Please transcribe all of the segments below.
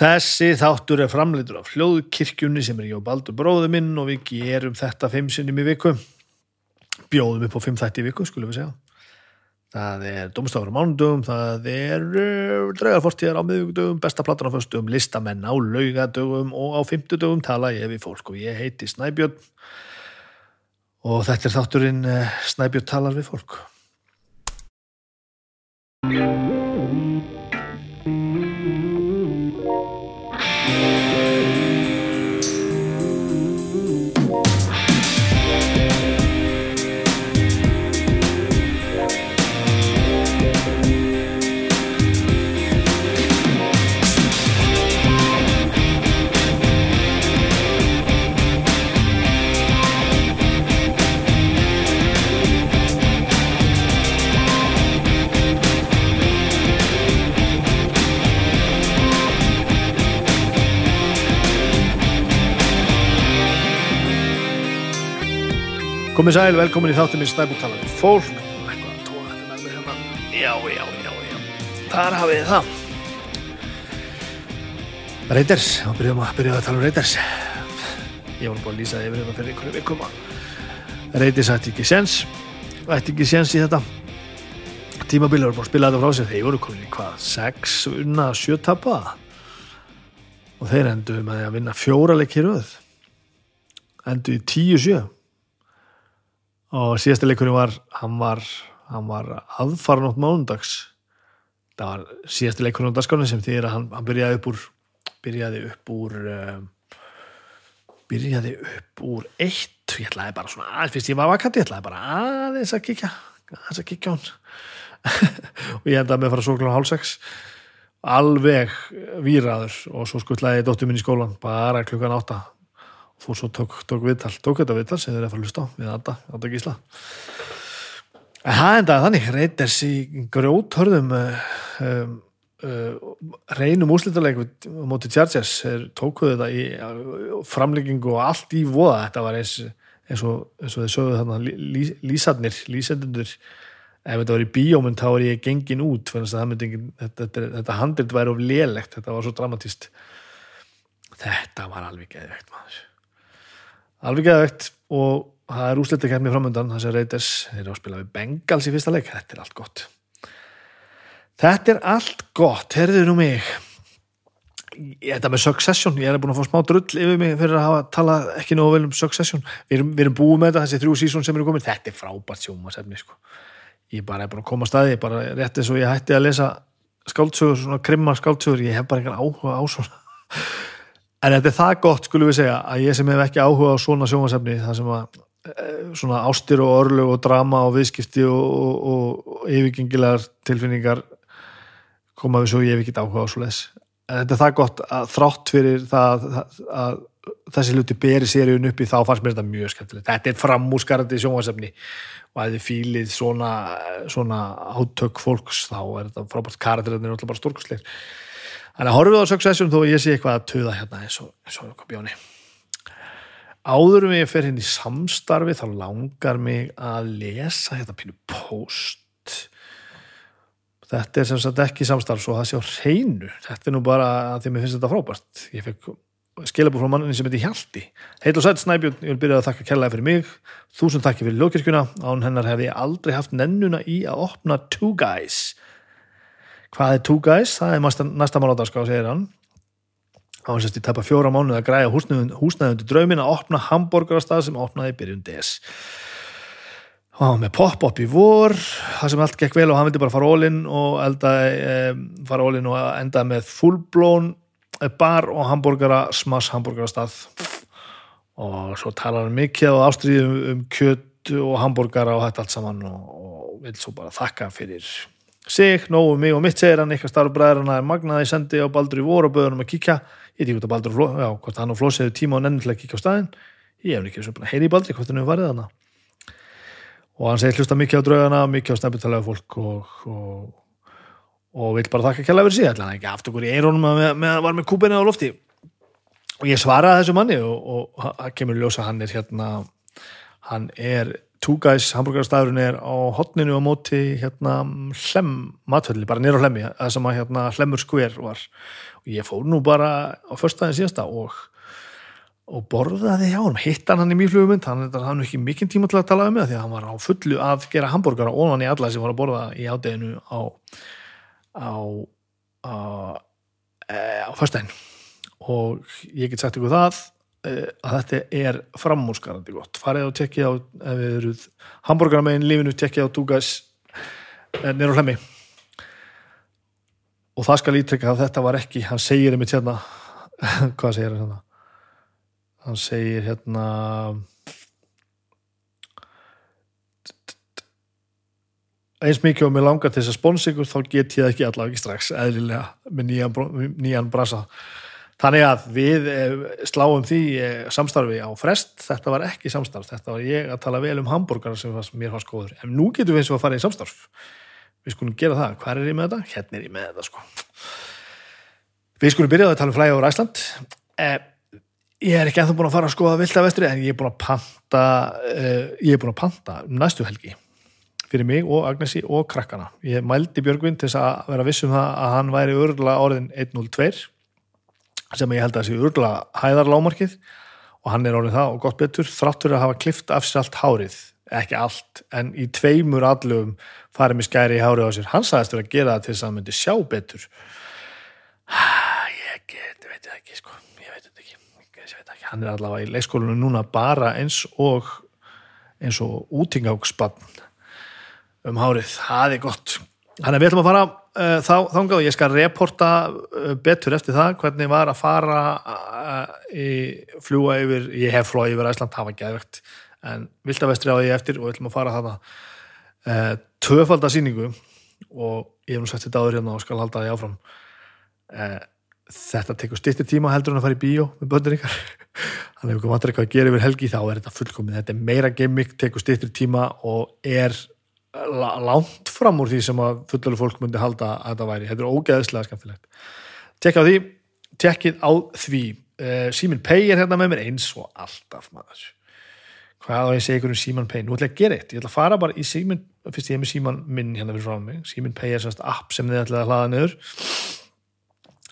Þessi þáttur er framleitur af hljóðkirkjunni sem er ég og Baldur bróðu minn og við gerum þetta fimm sinnum í viku. Bjóðum upp á fimm þætti í viku, skulum við segja. Það er Dómstafur á mánudögum, það er uh, Draugarfortíðar á miðugdögum, besta platan á föstum, listamenn á laugadögum og á fimmtudögum tala ég við fólk og ég heiti Snæbjörn og þetta er þátturinn uh, Snæbjörn talar við fólk. Komið sæl, velkomin í þáttum talar við fólk. Hérna. Já, já, já, já. Þar hafið það. Reiters, þá byrjuðum að byrjuðum að tala um Reiters. Ég var búin að lýsa yfir þetta fyrir einhverju vikum Reiters ætti ekki séns, ætti ekki séns í þetta. Tímabili voru búin að spila þetta frá sér, þeir voru komin í hvað, 6 unna 7 tappa og þeir endur með að vinna fjóra leikir röð. Endur í 10-7 og síðasta leikurinn var hann var, hann var aðfaranótt mánundags það var síðasta leikurinn á dagskánu sem því að hann, hann byrjaði upp úr byrjaði upp úr uh, byrjaði upp úr eitt, ég ætlaði bara svona aðeins fyrst ég var vakant, ég ætlaði bara aðeins að kíkja aðeins að kíkja hún og ég endaði með að fara svo klána hálfsex alveg výraður og svo skuttlaði ég dóttur minn í skólan bara klukkan átta fór svo tók, tók viðtal, tók þetta viðtal sem þeir eru að fara að hlusta á við Adda, Adda Gísla. En það endaði þannig Reiters í grjóthörðum um, uh, reynum úslítaleg mótið Chargers tókuðu þetta í uh, framleggingu og allt í voða. Þetta var eins, eins og, eins og þið sögðu þarna lí, lísarnir, lísendundur ef þetta var í bíómynd þá er ég gengin út engin, þetta, þetta, þetta handelt væri of lélegt þetta var svo dramatíst þetta var alveg geðveikt maður alveg geðveikt og það er úslita kemni framöndan þessi Raiders, þeir eru að spila við Bengals í fyrsta leik, þetta er allt gott. Þetta er allt gott herðið nú mig. Þetta með Succession, ég er búin að fá smá drull yfir mig fyrir að hafa talað ekki nógu vel um Succession, við erum, við erum búið með þetta þessi þrjú sísón sem eru komin, þetta er frábært sjómasefni sko, ég bara er búin að koma að staði bara rétt eins og ég hætti að lesa skáldsögur, svona krimma skáldsögur ég hef bara einhvern áhuga á svona En þetta er það gott, skulum við segja, að ég sem hef ekki áhuga á svona sjónasefni, það sem að svona ástir og örlug og drama og viðskipti og, og, og yfirgengilegar tilfinningar koma við svo ég hef ekki áhuga á svo les. En þetta er það gott að þrátt fyrir það að, að þessi hluti beri seríun upp í þá fannst mér þetta mjög skemmtilegt. Þetta er framúsgarandi sjónasefni og að þið fílið svona, svona átök fólks þá er þetta frábært karakterinn er alltaf bara stórkustleir. Þannig að horfið á Succession þó ég sé eitthvað að töða hérna eins og, eins og bjóni. Áðurum ég fer hérna í samstarfi þá langar mig að lesa hérna pínu post. Þetta er sem sagt ekki samstarf svo það sé á reynu. Þetta er nú bara að því að mér finnst þetta frábært. Ég fekk skilabúr frá mannin sem heiti Hjalti. Heit og sætt Snæbjörn, ég vil byrja að þakka kærlega fyrir mig. Þúsund takki fyrir ljókirkjuna. Án hennar hef ég aldrei haft nennuna í að opna Two Guys hvað er Two Guys, það er næsta, næsta málátarská, segir hann. Á þess að ég tapar fjóra mánuð að græja húsnæðundu draumin að opna hambúrgarastað sem opnaði byrjun DS og með pop-up í vor það sem allt gekk vel og hann vildi bara fara all-in og enda, e, fara all-in og enda með full-blown bar og hambúrgara smass hambúrgarastað og svo talar hann mikið á ástriðum um kjött og hambúrgara og þetta allt saman og, og vil svo bara þakka fyrir sig, nógu mig og mitt segir hann eitthvað starf bræðurna er magnaði sendi á Baldur í voru og böður hann að kíkja. Ég veit ekki hvort að Baldur, já, hvort hann og Flós hefur tíma og nenni til að kíkja á staðin ég hef ekki svona heyri í Baldur, hvort hann hefur varðið hann og hann segir hlusta mikið á draugana mikið á snabbytalega fólk og, og, og vil bara þakka kjalla verið síðan, hann ekki aftur okkur í eirónum með, með, var með kúpinni á lofti. Og ég svaraði þessu manni og ljósa hann er hérna hann er Two Guys hambúrgarstafurinn er á hotninu á móti hérna hlem matvöldi, bara nýra á hlemmi það sem að hérna hlemur skver var. Og ég fór nú bara á förstaðin síðasta og, og borðaði hjá hann, hittan hann í mýflugumund hann hann er ekki mikinn tíma til að tala um það því að hann var á fullu að gera hambúrgara ofan í alla sem var að borða í ádeginu á á á, e, á förstaðin og ég get sagt ykkur það eh, að þetta er framúrskarandi gott. Farið og tekkið á eruð hambúrgarmegin lífinu tekkið á Dugas nýra á hlemmi. Og það skal ítrekka að þetta var ekki hann segir einmitt hérna hvað segir hann hérna? Hann segir hérna eins mikið og mér langar til þess að sponsa ykkur þá get ég það ekki allavega ekki strax eðlilega með nýjan, nýjan brasa þannig að við eh, sláum því eh, samstarfi á frest. Þetta var ekki samstarf, þetta var ég að tala vel um hambúrgar sem mér fannst góður. En nú getum við eins og að fara í samstarf. Við skulum gera það, hvað er ég með þetta? hérna er ég með þetta sko. Við skulum byrja að tala um flæði á Ræsland eh, ég er ekki ennþá búin að fara að skoða vilda vestri en ég er búin að panta ég er búin að panta næstu helgi. Fyrir mig og Agnesi og krakkana. Ég mældi Björgvin til að vera viss um það að hann væri örgulega orðin 102 sem ég held að sé örgulega hæðarlámarkið og hann er orðin það og gott betur þráttur að hafa klift af sér allt hárið ekki allt, en í tveimur allum farið með skæri í hárið á sér. Hann sagðist að gera það til þess að hann myndi sjá betur. Ég get, veit það ekki sko. Ég veit þetta ekki, ekki. hann er allavega í leikskólinu núna bara eins og eins og útingáksbann um hárið, það er gott. Þannig að við ætlum að fara þá, þangað og ég skal reporta uh, betur eftir það hvernig var að fara uh, í fljúa yfir ég hef flóið yfir Æsland, það var geðvegt en viltavestri á því eftir og við ætlum að fara þarna. Tvöfaldasýningu og ég hef nú sagt þetta áður hérna og skal halda því áfram. Uh, þetta tekur styrti tíma heldur en að fara í bíó með böndur ykkar. Hann hefur komið eitthvað að gera yfir helgi þá er þetta fullkomið, þetta er meira gimmick tekur styrti tíma og er langt fram úr því sem að fullur fólk myndi halda að þetta væri. Þetta er ógeðslega skemmtilegt. Tekka á því, tekkið á því. Uh, Símin Pay er hérna með mér eins og alltaf maður. Hvað á ég segja ykkur um Síman Pay nú ætla ég að gera eitt, ég ætla að fara bara í Síman fyrst ég er með Síman minn hérna fyrir frá mig. Símin Pay er semst app sem þið ætla að hlaða niður.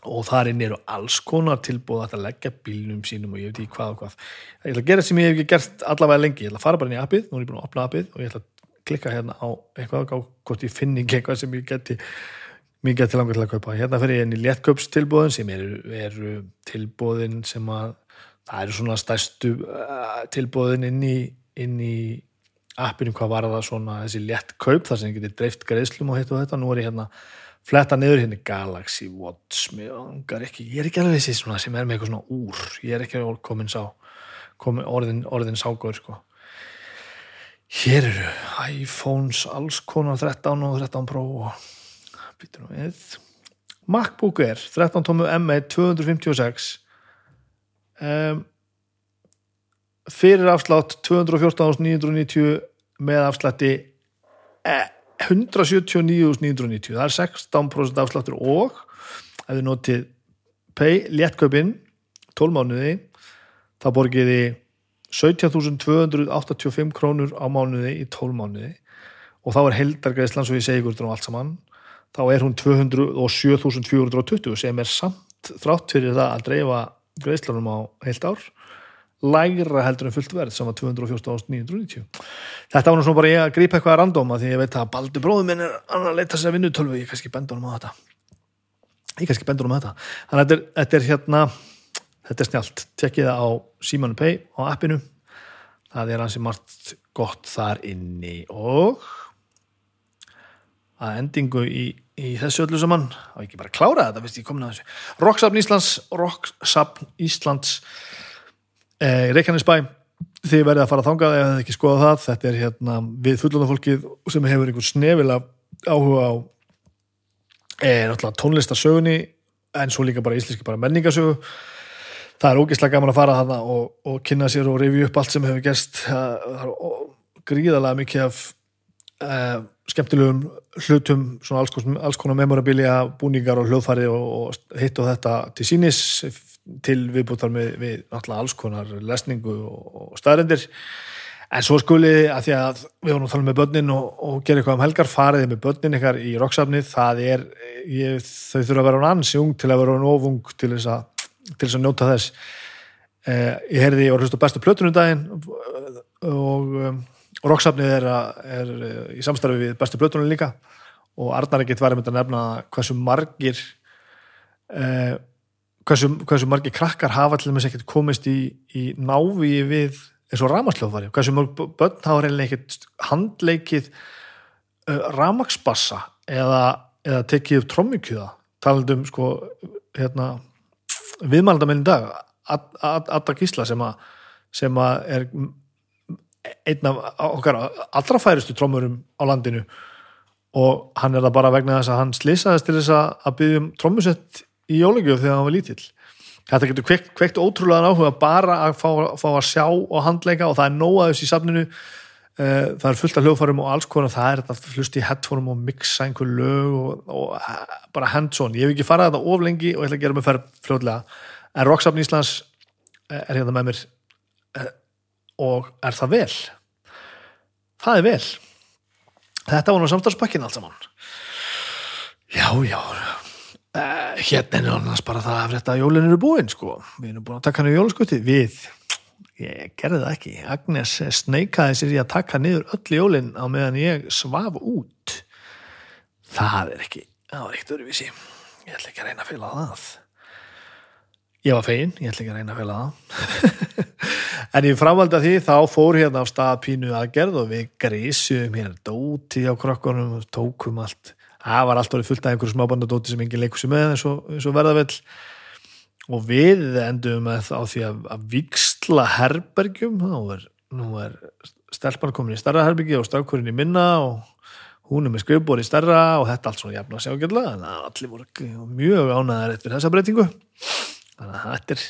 Og þar inn eru alls konar tilbúð að leggja bílnum sínum og ég veit ekki hvað og hvað. Ég ætla að gera sem ég hef ekki gert allavega lengi. Ég ætla að fara bara inn í appið, nú er ég búin að opna appið og ég ætla að klikka hérna á eitthvað á hvort ég finni ekki eitthvað sem ég geti mér geti langar til að kaupa. Hérna fyrir ég inn í léttkaupstilbúðin sem eru, eru tilbúðin sem að það eru svona stærstu uh, tilbúðin inn í, inn í appinu hvað var það svona þessi léttkaup þar sem ég geti dreift greiðslum og hitt og þetta. Nú er ég hérna fletta niður hérna Galaxy Watch. Ekki, ég er ekki alveg þessi sem er með eitthvað svona úr, ég er ekki komin sá komin orðin, orðin ságóður sko hér eru iPhones alls konar 13 og 13 Pro og býtur nú við. MacBook Air 13 tómu M1 256 um, fyrir afslátt 214.990 með afslætti eh, 179.990 það er 16% afsláttur og ef þið notið pay léttkaupinn 12 mánuði þá borgið þið 17.285 krónur á mánuði í 12 mánuði og þá er heldargreislan svo ég segi ykkur um allt saman þá er hún 207.420 sem er samt þrátt fyrir það að dreifa greislanum á heilt ár lægra heldur en fullt verð sem var 214.990 þetta var nú svona bara ég að grípa eitthvað að randóma því ég veit að Baldur bróður minn er að leita sér vinnutölvu, ég kannski bendur honum á þetta. Ég kannski bendur honum á þetta. Þannig að þetta er, þetta er hérna þetta er snjált, tekkið það á Simon Pay á appinu. Það er hansi margt gott þar inni og að endingu í, í þessu öllu saman. Og ekki bara klára þetta, veist ég komin að þessu. Rocksapn Íslands Rocksapn Íslands eh, Reykjanesbæ. Þið verðið að fara þangað eða þið ekki skoða það. Þetta er hérna við fullunum fólkið sem hefur einhvern snefila áhuga á náttúrulega tónlistarsögunni en svo líka bara íslenski bara menningasögu það er ógeðslega gaman að fara þarna og, og kynna sér og review upp allt sem hefur ó- gríðarlega mikið af uh, skemmtilegum hlutum svona alls, alls konar memorabilia búningar og hljóðfæri og, og hitt og þetta til sínis til viðbútar með, við náttúrulega alls konar lesningu og, og staðrendir En svo skuli, að því að við vorum að tala með börnin og, og gera eitthvað um helgar, fariði með börnin ykkar í roksafnið, það er, ég, þau þurfa að vera hún ansi ung til að vera hún ofung til þess að, til þess að njóta þess. Eh, ég heyrði, ég var hlust á bestu plötunum daginn og um, roksafnið er, að- er eh, í samstarfi við bestu plötunum líka og Arnar ekkert var einmitt að nefna hversu margir eh, hversu, hversu margir krakkar hafa til þess ekkert komist í, í návi við eins og ramasljóðfari hversu mörg börn hafa reynilega ekkert handleikið uh, ramaksbassa eða, eða tekið upp trommikjöða talandum sko hérna, viðmælendamenn í dag Ad- Ad- Adda Gísla sem að sem að er einn af okkar allra færistu trommurum á landinu og hann er það bara vegna þess að hann slisaðist til þess að, byggja um trommusett í jólingjöf þegar hann var lítill. Þetta getur kveikt, kveikt ótrúlega áhuga bara að fá, fá að sjá og handleika og það er nóa þess í safninu það er fullt af hljóðfærum og alls konar. Það er þetta flust í headphone og mixa einhver lög og, og eh, bara hands-on. Ég hef ekki farað þetta of lengi og ég ætla að gera mig ferð fljóðlega en Rocksafn Íslands eh, er hérna með mér eh, og er það vel? Það er vel. Þetta var nú samstagspakkin allt saman. Já, já. Hérna er annars bara það að þetta jólin eru búin sko. Við erum búin að taka hann í jólaskutti við ég gerði það ekki. Agnes sneikaði sér í að taka niður öll jólin á meðan ég svaf út. Það er ekki það var eitt öruvísi ég ætla ekki að reyna að fela það. Ég var fegin, ég ætla ekki að reyna að fela það. En ég framvaldi að því þá fór hérna á stað pínu aðgerð og við grísum hérna dóti á krokkunum og tókum allt. Það var allt orðið fullt af einhverju smábandadóti sem engin leikur sem með eins og, eins og við endum með á því að, að viksla herbergjum. Nú er, er stelpan komin í starra herbergi og strákurinn í minna og hún er með skrifbóri í starra og þetta allt svona jafn að sjá þannig að allir voru mjög ánæðar eftir þessa breytingu. Þannig að þetta er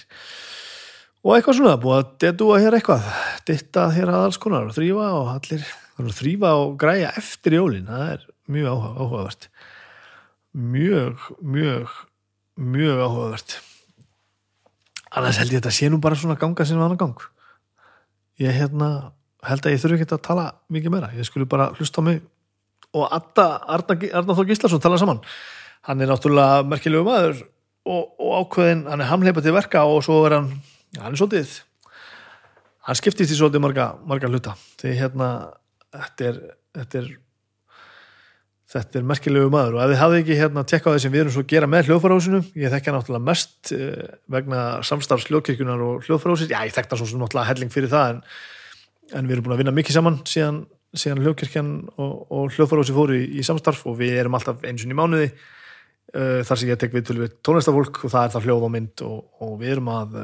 og eitthvað svona, búið að dedúa hér eitthvað ditta hér að alls konar og þrýfa og allir þrýfa og græja eftir jólin. Það er mjög áhuga, áhugavert. Mjög, mjög mjög áhugavert annars held ég þetta sé nú bara svona ganga sem annan gang. Ég hérna held að ég þurfi ekki að tala mikið meira. Ég skulle bara hlusta á mig og Arna, Arna Þór Gíslason tala saman. Hann er náttúrulega merkilegu maður og, og ákveðin, hann er hamleipa til verka og svo er hann, hann er svolítið hann skiptist í svolítið marga, marga hluta. Því hérna þetta er, þetta er þetta er merkilegu maður og ef þið hafið ekki hérna tekka á því sem við erum svo að gera með hljóðfarhásinu ég þekka náttúrulega mest eh, vegna samstarfs hljóðkirkjunar og hljóðfarhásins já ég þekkta svo náttúrulega helling fyrir það en, en við erum búin að vinna mikið saman síðan, síðan hljóðkirkjan og, og hljóðfarhási fóru í, í samstarf og við erum alltaf eins og í mánuði uh, þar sem ég tek við tónlistafólk og það er það hljóð og mynd og, og við erum að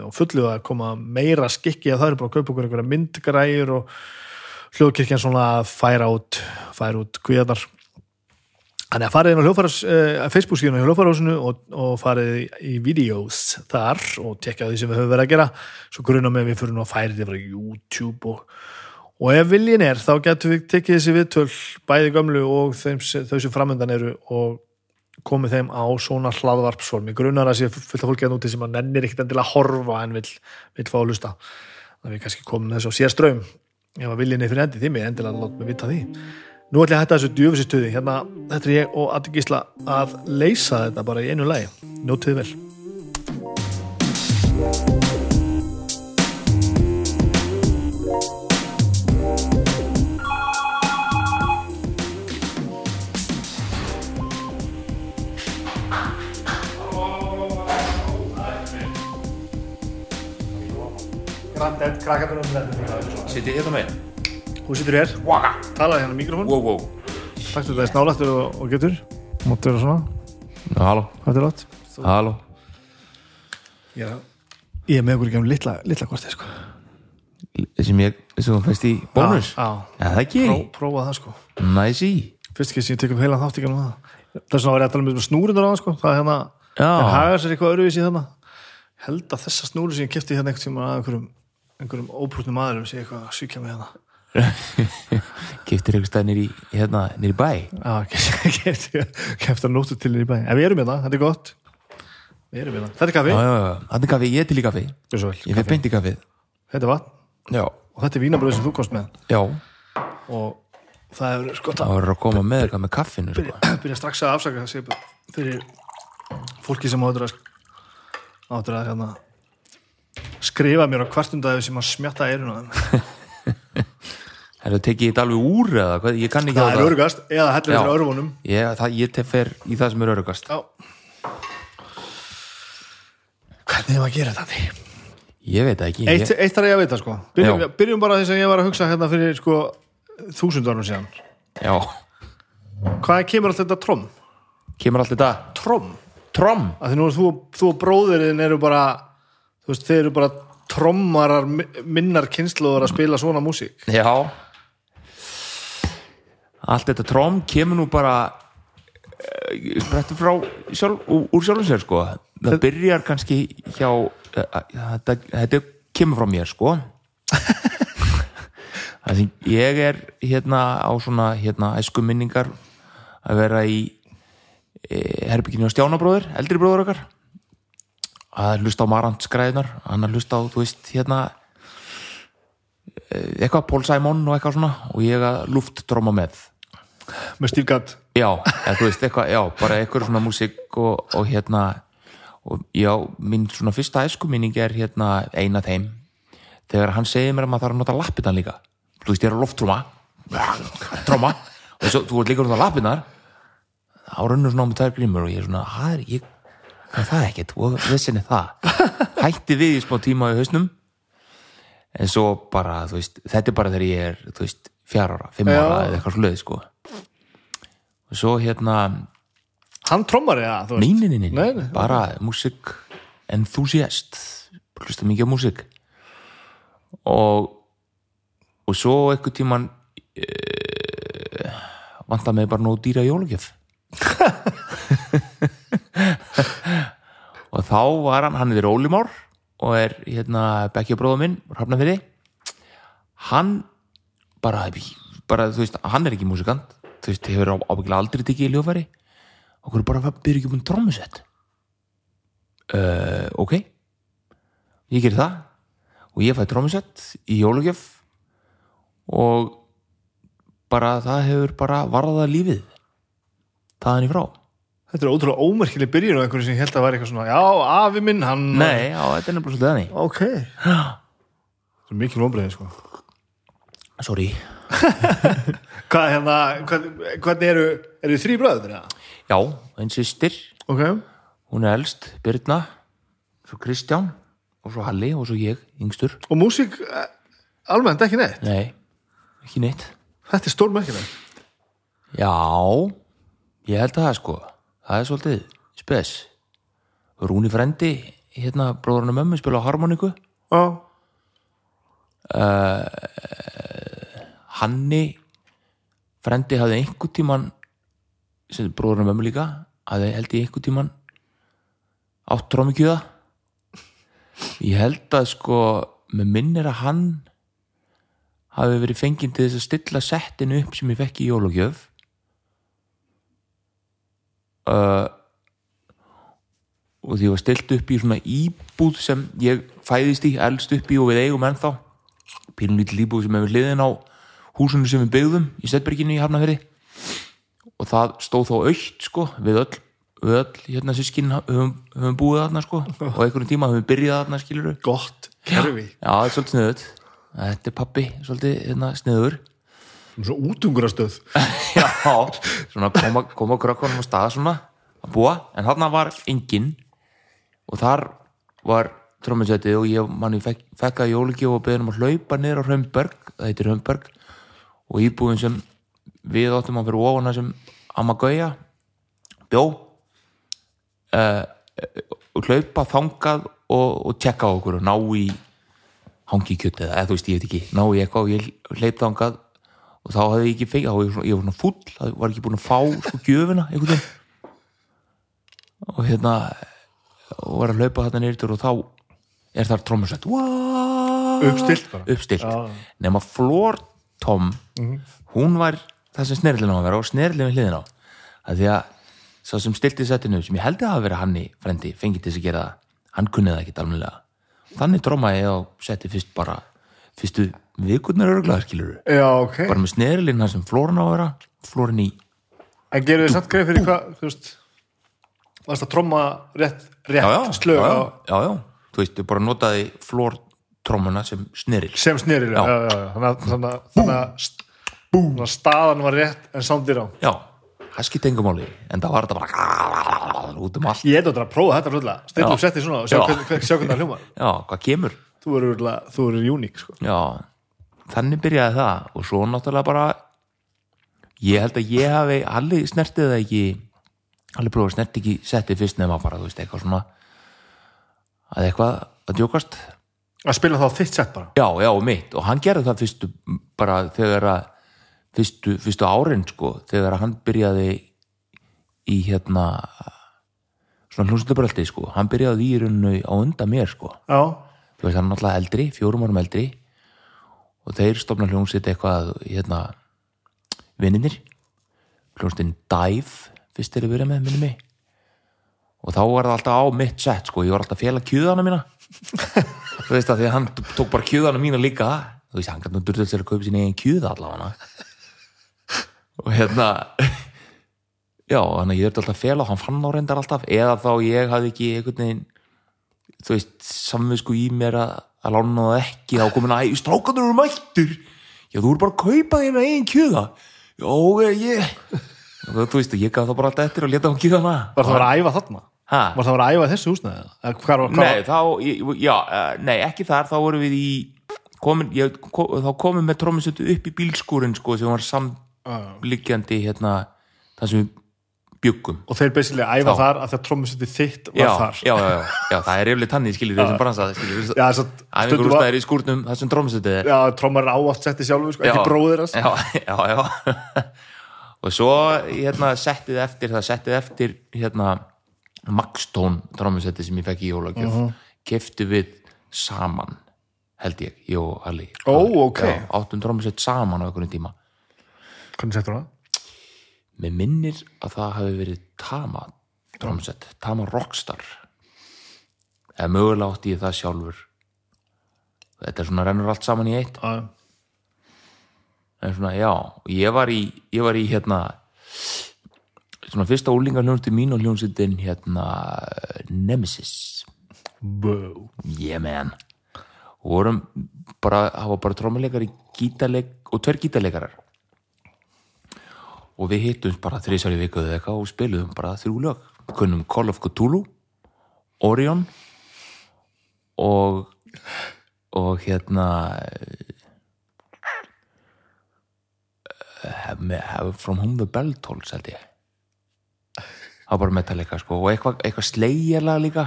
að meira skikki að það að hljóðkirkjan svona að færa út færa út kvíðarnar Þannig að farið inn á hljóðfæras, uh, Facebook síðan á hljóðfærásinu og, og farið í, videos þar og tekja því sem við höfum verið að gera. Svo grunna með við fyrir nú að færi þetta frá YouTube og, og ef viljin er þá getum við tekið þessi viðtöl bæði gömlu og þeim, þau sem framöndan eru og komið þeim á svona hlaðvarpsform. Ég grunnar að sé fullt af fólki að núti sem að nennir ekkert endilega að horfa en vill, vill fá að lusta þannig að við kannski komum þessu á sérströym ef að viljin er fyrir endi Nú ætla ég að hætta þessu djöfusistuði hérna, þetta er ég og Addi Gísla að leysa þetta bara í einu lagi. Njótið vel. Grandet, krakkarnir um þetta Sittið hérna megin Þú situr hér, Waka. Talaði hérna mikrofón Wow, wow. Takktu þetta snálættur og, og getur. Máttu vera svona, halló. Hvað er látt? Halló. Já. Ég er með okkur ekki um litla, litla kortið sko. Þessi mér, þessi þú fæst í bónus? Já, Já, það ekki Pró, prófa það sko. Næsi Fyrst ekki sem ég tekum heila þátt ekki um það. Það er svona að vera að tala um snúrundur á það sko. Það er hérna, Já. en hagar sér eitthvað öruvísi þarna Held að þessa snúru sem ég kefti hérna einhvern tíma að einhverjum, einhverjum óbrútnum maðurum sé eitthvað að svíkja mig hérna Giftir eitthvað stað nýri, hérna, nýri bæ. Já, kefti að nóttu til í bæ. En við erum hérna, þetta er gott. Við erum hérna, þetta er kaffi. Já, já, já, hann er kaffi, ég er til í kaffi. Ég fyrir kaffi. beint í kaffið. Þetta er vatn. Já. Og þetta er vínabröð sem þú komst með. Já, og það hefur sko það var að koma með eitthvað með kaffinu sko. byrja, byrja strax að afsaka sig fyrir fólki sem áttur að áttur að hérna, skrifa mér á kvartundæðu sem að smjatta eirun á þeim. Er það tekið þetta alveg úr eða hvað? Ég kann ekki á það er örugast eða hellir Já. fyrir örfunum Ég, það, ég tef fer í það sem er örugast Já Hvernig hefur að gera þetta? Ég veit það ekki Eitt, ég, eitt þarf ég að vita sko byrjum, Já. byrjum bara þess að ég var að hugsa hérna fyrir sko þúsund árum síðan Já, Hvað kemur alltaf þetta trom? kemur allt þetta Trom? Trom því nú er þú, þú og bróðirinn eru bara þú veist, þeir eru bara trommarar mi- minnar kynnslóður að spila svona músík Já Allt þetta trom kemur nú bara uh, sprettur frá sjálf, úr, sjálfum sér sko. Það byrjar kannski hjá uh, þetta, þetta kemur frá mér sko. Sem ég er hérna á svona hérna æsku minningar að vera í e, herbygginu á Stjánabróður, eldri bróður okkar. Að hlusta á Marant skræðinar hann að hlusta á, þú veist, hérna eh, eitthvað Paul Simon og eitthvað svona og ég að luftdróma með með Gadd. Já, eða þú veist, eitthvað, já, bara eitthvað svona músík og, og hérna og já, mín svona fyrsta æskuminning er hérna eina þeim. Þegar hann segir mér að maður þarf að nota lappitan líka. Þú veist, ég er að lofttróma tróma, og svo, þú ert líka að nota lappinar þá runnur svona á mig tvær grímur og ég er svona, það er, ég það ekkert, og þessin er það. Hætti við í smá tíma í hausnum. En svo bara, þú veist þetta er bara þegar ég er, þú veist, fjár ára fimm ára eða eitthvað sluði, sko og svo hérna Hann trommar eða, þú veist? Nei, nei, nei, nei, Nei, nei. bara músík enthusiast. Hlusta mikið á músík. Og og svo eitthvað tíman uh, vantar mig bara nóg dýra jólugjöf og þá var hann hann er Ólimár og er hérna bekkja bróða minn hann bara, bara þú veist, hann er ekki músikant þú veist, hefur á- ábyggilega aldrei tekið í ljófæri okkur bara byrja ekki búin trómusett uh, ok. Ég gerir það. Og ég fæ trómusett í jólugjöf og bara það hefur bara varðað lífið. Þaðan í frá. Þetta er ótrúlega ómerkileg byrjun á einhverju sem held að væri eitthvað svona Já, afi minn, hann nei, já, þetta er nefnilega svolítið þannig. Ok. Það er mikil vonbreiði sko. Sorry Hvað, hérna, hvað, hvernig eru eru þrý bröður eða? já, einn sýstir, Ok. Hún er elst Birna, svo Kristján og svo Halli og svo ég, yngstur. Og músík eh, almennt ekki neitt? Nei, ekki neitt. Þetta er stórmerkileg Já, ég held að það sko. Það er svolítið spes. Rúni frendi hérna bróðurinn og mömmu spila á harmoniku Já Hanni frendi hafði einhver tíman sem bróðurinn mömmu líka hafði held ég einhver tíman átt trómikjöða ég held að sko með minnir að hann hafi verið fenginn til þess að stilla settinu upp sem ég fekk í jólugjöf uh, og því var stilt upp í svona íbúð sem ég fæðist í, elst upp í og við eigum ennþá. Pínlítil íbúð sem hefur hliðin á húsinu sem við byggðum í Stettberginu í Hafnafyrði og það stóð þó aukt sko við öll, við öll hérna sískin höfum, höfum búið þarna sko. Og einhverjum tíma höfum byrjað þarna skiluru Gott kerfi. Já, það er svolítið sniðut þetta er pappi, svolítið hérna, sniður Svo útungurastöð já, svona koma, koma krökkunum á stað svona að búa, en þarna var enginn. Og þar var trómminsætið og ég manni fekk, fekk að jólugjöf og beðum að hlaupa niður á Hraunberg, það heitir Hraunberg og íbúin sem við áttum að fyrir ofana sem Amma Gauja bjó uh, hlaupa þangað og, og tjekka á okkur og ná í hangi kjöt eða, þú veist, ég veit ekki, ná í eitthvað og ég hleyp þangað og þá hafði ég ekki fengið, þá var ég ég var svona fúll það var ekki búin að fá sko gjöfina einhvern veginn. Og hérna og var að hlaupa þarna nýrtur og þá er þar trómusett Uppstillt bara. Uppstilt nema Flor Tom hún var það sem snerlinn á að vera og snerlinn við hliðin á. Að því að sá sem stilti settinu sem ég held að hafa verið hann í frendi fengið til að gera það, hann kunni það ekki almennilega. Þannig trómaði ég og setti fyrst bara fyrstu vikurnar örglaðar skilur Já, ok. Bara með snerilinn þar sem flóran á að vera flóran í, En gerum við samt greið fyrir hvað, þú veist Varst að tromma rétt, rétt slög já, já, já, já. Þú veist, ég bara notaði flórtrommuna sem sneril sem snerilega Já. já. Já, já, Þannig að, að, að, að staðan var rétt en soundir á já, það skipti engum máli en það var þetta bara út um allt Ég er þetta að prófa þetta fljóðlega Stilla Já. upp setti svona og sjá Já. hvernig, það hljómar já, hvað kemur Þú eru, þú eru uník sko. Já, þannig byrjaði það og svo náttúrulega bara ég held að ég hafi allir snertið það ekki allir prófa að snerti ekki setti fyrst nema bara, þú veist, eitthvað svona að eitthvað að djókast Að spila þá þitt sett bara? Já, já, mitt, og hann gerði það fyrstu bara þegar að fyrstu, fyrstu árin, sko, þegar að hann byrjaði í hérna svona hljómsveitabrætti, sko. Hann byrjaði í rauninu á undan mér, sko. Já, þú veist hann er náttúrulega eldri, fjórum árum eldri. Og þeir stofna hljómsitt eitthvað hérna vinninir hljómsittin Dive fyrst er að byrja með minni mig. Og þá var það alltaf á mitt sett sko, ég var alltaf að fjela kjöðana mína þú veist að því að hann tók bara kjöðana mína líka. Þú veist, hann gæti nú durðið sér að kaupa sín eigin kjöða allavega. Og hérna já, þannig að ég er alltaf að fela og hann fann á reyndar alltaf. Eða þá ég hafði ekki einhvern veginn þú veist, samvisku í mér að, að lána það ekki. Þá komin að, strákandur eru mættur já, þú eru bara að kaupa þína eigin kjöða. Já, ég þú veist, ég gaf það bara alltaf eftir og leta hann kjöða hana var það að æfa þarna ha? Var það að vera að æfa þessu húsnæði Eða? Hvar, var- hvar, Nei, þá, já, eh, nei, ekki þar þá vorum við í komin, ég, ko, þá komum með trómmisötu upp í bílskúrin sko, sem var samliggjandi hérna, það sem við byggum Og þeir að æfa Þá. þar að það trommusetti þitt var já, þar. já, já, það er yfirleitt tannig skilir þessum bransa skilir, Já, þess að æfingur úrstæðir í skúrnum það sem trómmisötu Já, trommar er áaft setti sjálfur sko, ekki þess já, já, já. Og svo hérna settið eftir það settið eftir hérna Maxtone trómmusetti sem ég fekk í jólagjöf uh keftu við saman held ég, ég og Halli Ó, ok. Já, áttum trómmusett saman á einhvern tíma. Hvernig settur það? Mér minnir að það hafi verið Tama trómmusett, Tama Rockstar. Eða mögulega átti ég það sjálfur. Þetta er svona rennur allt saman í eitt. Já, en svona, já, ég var í ég var í hérna svona fyrsta úlingar hljónsitt mín og hljónsittin hérna Nemesis. Bó yeah man. Og vorum bara, var bara trómuleikari og tver gítarleikarar. Og við hittum bara þrísar í vikuðu eitthvað og spiluðum bara þrjú lög. Kunnum Call of Cthulhu Orion og og hérna með From Whom the Bell Tolls held ég það var bara Metallica sko og eitthvað, eitthvað slegjarlag líka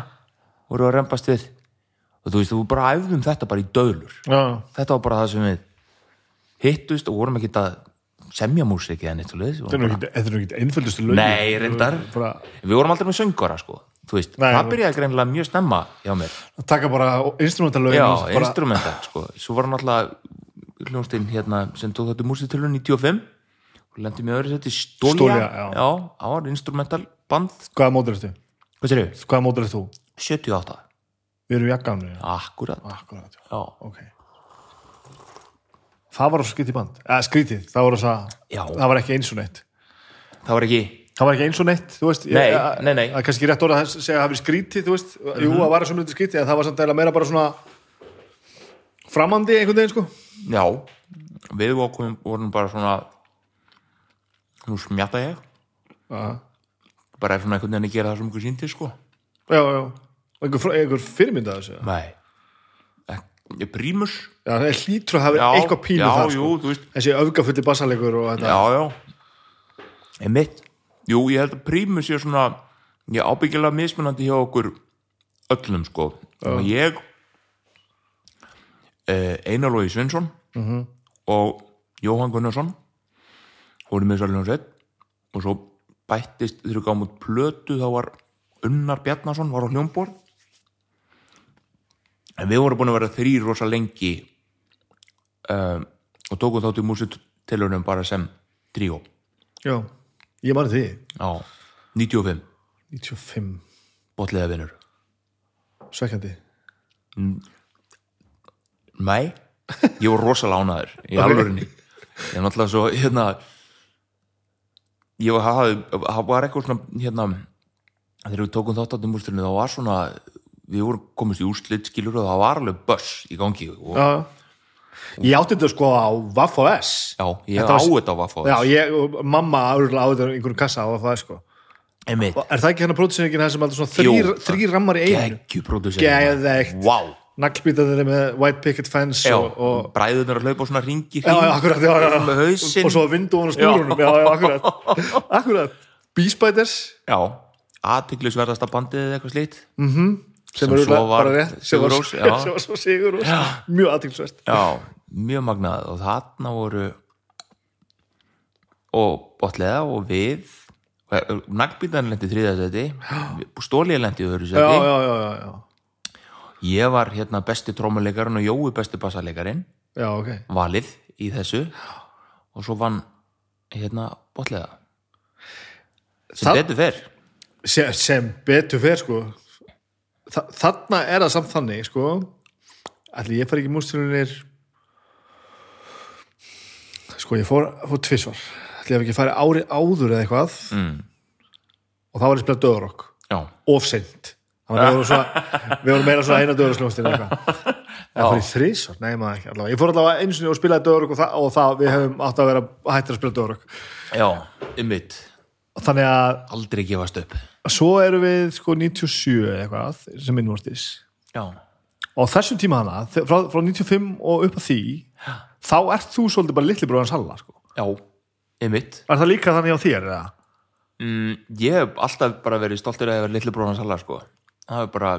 voru að rempast við. Og þú veist, þú bara æfðum þetta bara í döðlur. Já, þetta var bara það sem við hittust og vorum ekki að semja músík eða neitt þetta er nú ekki- einföldustu lögin. Nei, reyndar. Bara við vorum aldrei með söngara sko þú veist, Nei, það byrjaði greinilega mjög snemma hjá mér. Að taka bara instrumentalögin já, bara, instrumental sko. Svo var náttúrulega hljónstinn hérna sem tók þetta músíktölu 95 og lendi með öðru seti Stólja, Stólja, já. já, það var instrumental band? Hvaða mótur er þú? hvað sér þau? Hvaða mótur er þú? 78, Við erum jakkanum akkurat. Akkurat, já, ok. Það var svo skrítið band. Eða skrítið, það var Já. það var ekki eins og neitt. Það var ekki það var ekki eins og neitt, þú veist. Nei, ég, nei, nei. það er kannski rétt orða að segja að það hafi skrítið, þú veist, jú, Mhm. það var svo myndið skrítið en það var samt eða meira bara svona framandi einhvern veginn, sko. Já, við vorum, vorum bara svona nú smjata ég. Já, bara er svona einhvern veginn að gera það sem einhver síndi sko. Já, já. Og einhver, einhver fyrirmynd að þessu Nei. Prímus Já, það er hlýtur að hafa eitthvað pínu já, jú, sko. þú veist. Þessi öfgafulli bassalegur og þetta. Já, já. Einmitt. Jú, ég held að Prímus sé svona ég ábyggilega mismunandi hjá okkur öllum sko. Og ég eh, Einar Lói Svensson -hmm. og Jóhann Gunnarsson vorum með svolítið sett og svo bættist þegar við gáum út plötu þá var Unnar Bjarnason var á hljómborð. En við vorum búin að vera þrýr rosa lengi um, og tókum þátt í músitilunum bara sem tríó. Já, ég mani því. Á 95 95, botlega vinnur svekkjandi. Nei, ég var rosalega ánæður í alvörinni ég er náttúrulega svo hérna ég var, eitthvað svona hérna þegar við tókum þáttátum úrsturinu þá var svona við vorum komist í úrslit skilur og það var alveg börs í gangi og Já. Ég átti þetta sko á Vaff og S já, ég Þetta á þetta á Vaffa Já, ég og mamma árulega á þetta í einhverjum kassa á Vaff og S sko Og Er það ekki hérna pródusingin það sem alltaf svona þrýr rammar í einu? geggjupródusent Geðveikt. wow. Naglbítanir með White Picket Fence já, og, og bræðunar að hlaupa á svona ringi hausinn. Og svo vindúan og snúrunum, já, já, akkurat. Akkurat, Beespiders já, aðtiklisverðasta bandið eða eitthvað slíkt. Sem, Sem eru svo var sem sem svo Sigurrós. Mjög aðtilsvert já, mjög magnað. Og þarna voru og botlega og við nagbítan lendi þriða seti stólið lendi öðru já, seti já, já, já, já, ég var hérna besti trómuleikarinn og Jói besti bassaleikarin já, ok. Valið í þessu. Og svo vann hérna botlega sem Það- betur fer. Sem, sem betur fer sko. Þa, þarna er það samt þannig sko. Allir ég fari ekki mústilunir sko ég fór, fór tvisvar. Allir ég hef ekki farið ári áður eða eitthvað. Mm. og þá var ég spilað döðurokk já, ofseint þannig vorum, svona, við vorum meira svona eina döðursljóstin eitthvað. Það fór ég þrísvar, nei maður ekki allavega. ég fór allavega einu sinni og spilaði döðurokk og, og það, við hefum átt að vera hættir að spila döðurokk já, ymmit þannig að aldrei gefast upp. svo erum við sko 97 eða eitthvað sem innvortis. Já, og þessum tíma hana, frá, frá 95 og upp að því þá ert þú svolítið bara litli bróðan Salla sko. já, ymmit er það líka þannig á þér eða? mm, ég hef alltaf bara verið stoltur að ég verið litli bróðan Salla sko. Það hefur bara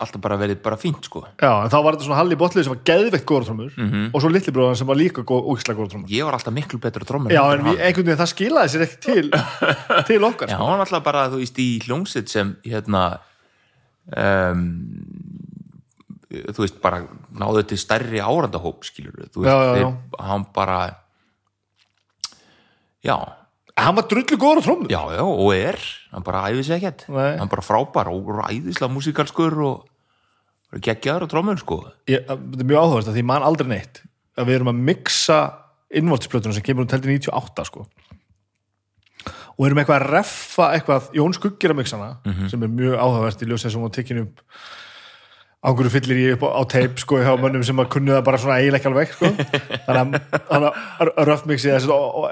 alltaf bara verið bara fínt sko. já, en þá var þetta svona Halli Botlið sem var geðveikt góðartrómur Mhm. og svo litli bróðan sem var líka góð, ógislega góðartrómur ég var alltaf miklu betur tróma já, en við, einhvern veginn það skilaði sér ekki til til okkar Já, sko. hann var alltaf bara, þú veist, í hljómsitt sem, hérna, um, þú veist, bara náðu til stærri árandahóp, skilur þú veist, Já, já, já. þeir- hann bara, já, hann var drullu góðartrómur já, já, og er, hann bara æði sig ekkert, Nei. hann bara frábær og æðislega músikalskur og geggjaður á trómur, sko. ég, þetta er mjög áhugast að því man aldrei neitt að við erum að mixa innvortisplötunum sem kemur um teldi 98 sko. Og erum eitthvað að reffa eitthvað Jón Skuggir að mixana sem er mjög áhugavert í ljós þessum og tekinu upp ánguru fyllir ég upp á, á teip sko hjá mönnum sem að kunnu það bara svona eiginlega ekki alveg sko. þannig að- röffmixi þessi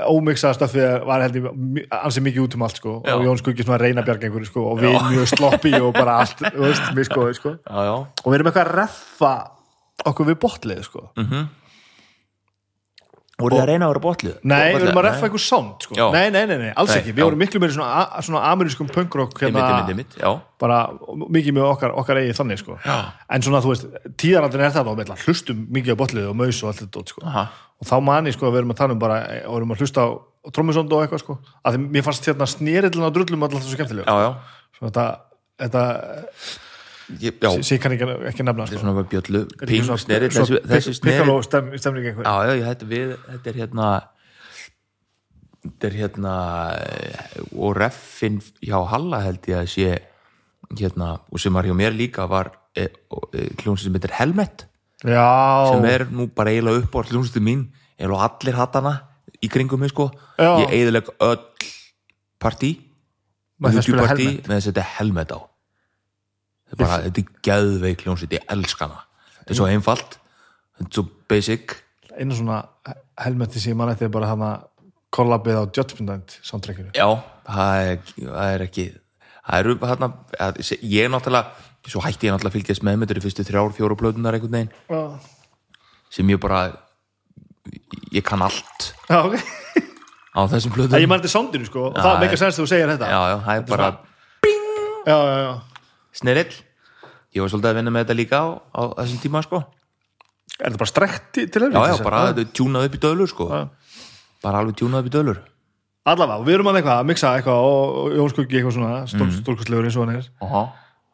ómixaða stöfið var held ég mj- ansi mikið út um allt sko Já. og Jón Skuggir svona að reyna bjarga einhverju sko og við mjög sloppi og bara allt veist, miskoði sko Já, já, og við erum eitthvað að reffa okkur við botlið sko. Voru þið að reyna að vera botlið? nei, við erum að reffa eitthvað sound sko. Nei, nei, nei, nei, alls Nei, ekki við vorum miklu meiri svona, svona amerískum punkrock hérna, bara mikið með okkar, okkar eigið þannig sko. Já. en svona þú veist, tíðarandin er það við hlustum mikið á botlið og maus og allt þetta sko. og þá mani sko að við erum að tala um bara og erum að hlusta á, trommusond og eitthvað sko. að því mér fannst hérna snýrillin á drullum alltaf svo skemmtilega já, já, svona þetta, þetta sé kann ekki, ekki nefna þetta er sko. svona bjöllu, Þetta er ping, svona- sneri, svona þessi, þessi pik- sneri, Piccolo stem, stemning einhver Já, já, þetta, við, þetta er hérna þetta er hérna eh, og reffin hjá Halla held ég að sé hérna, og sem var hjá mér líka var e, e, kljónsið sem heitir Helmet. Já, sem er nú bara eiginlega upp á kljónsið mín. Eiginlega allir hattana í kringum mig sko. Já. ég eiginlega öll partí. Með þess að þetta er Helmet á bara, þetta er geðveik kljónsið, ég elska hana. Þetta er svo einfalt, þetta er svo basic. Einu svona helmeti sem ég man eftir er bara hana kollabið á Judgment soundtrackinu. Já, það er, það er ekki það eru hérna að- ég er náttúrulega, svo hætti ég náttúrulega að fylgjast með með þetta fyrstu þrjár, fjóru plötunar einhvern veginn. Já, sem ég bara ég kann allt ok. á þessum plötum ég man eftir soundinu sko og Já, það já. meikar sens þegar þú segir þetta. Já, já, það er bara já, já, já. Snerill. Ég var svolítið að vinna með þetta líka á, á þessum tíma sko. Er þetta bara strekkt til Já, helvítis, já, eða? bara þetta er tjúnað upp í dölur sko. Já. bara alveg tjúnað upp í dölur. Allavega, við erum að eitthvað að mixa eitthvað og, og Jón Skuggi eitthvað svona Mhm. stórkustlegur eins og hann er. Aha.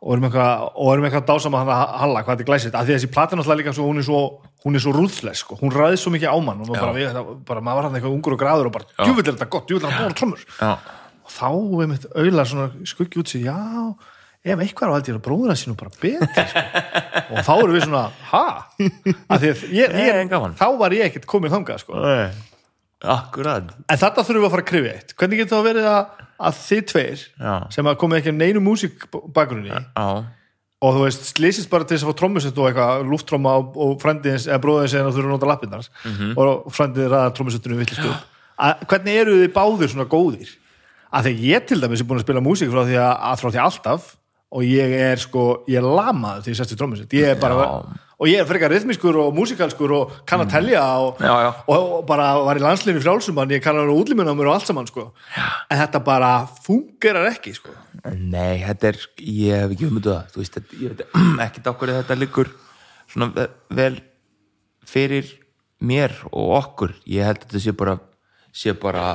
og erum eitthvað, og erum eitthvað að dásama hann að halla hvað þetta er glæsitt, af því að þessi platin alltaf líka svo, hún er svo, hún er svo rúðles sko. hún ræði svo mikið á mann og maður bara, við, bara maður var hann eitthvað ungur og gráður og bara, djúvill er þetta gott, djúvill er þetta bóra trommur. Já, og þá er mitt svona skuggi út sig, já ef eitthvað er á ég að bróðina sínum bara betri sko. og þá erum við svona ha? Því ég, ég, þá var ég ekkert komin þangað sko. akkurat. En þetta þurfum við að fara að krifja eitt. Hvernig getur það verið að, að þið tveir já, sem að komið ekki að neinu músík bakgrunni já, og þú veist, slýsist bara til þess að fá trommusett og eitthvað, lúfttromma og, og frændins eða bróðins eða þú eru að nota lappirnar og frændið ræða upp. Að, hvernig eru þið báðir svona góðir? Að þegar ég til dæmis er búin að spila músík frá því að, að frá því alltaf og ég er sko, ég er lamaður því ég sest í trommusett, ég er bara Já. og ég er frekar rithmískur og músikalskur og kann að telja og, Já, og, og bara var í landslinni frjálsumann ég kann að vera útlíminn á mér og allt saman sko. en þetta bara fungerar ekki sko. Nei, þetta er, ég hef ekki umöndu það, þú veist, þetta, ég veit ekki okkur þetta liggur svona ve- vel fyrir mér og okkur, ég held að þetta sé bara, sé bara,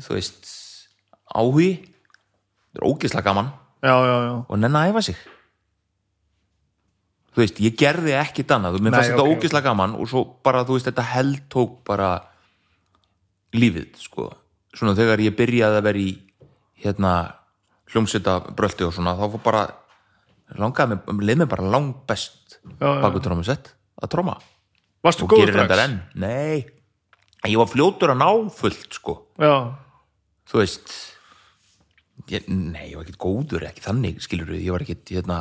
þú veist, áhugi, þetta er ógislega gaman já, já, já og nenn að æfa sig. Þú veist, ég gerði ekki annað, mér fannst þetta ok. ógislega gaman og svo bara, þú veist, þetta held tók bara lífið, sko. Svona þegar ég byrjaði að vera í, hérna, hljómsveita brölti og svona, þá fór bara langaði mig, leið mig bara lang best Já, já. baku trómusett að tróma varstu góður enn, nei ég var fljótur að ná fullt sko já, þú veist ég, nei, ég var ekkert góður, ekki þannig skilur ég var ekkert hérna,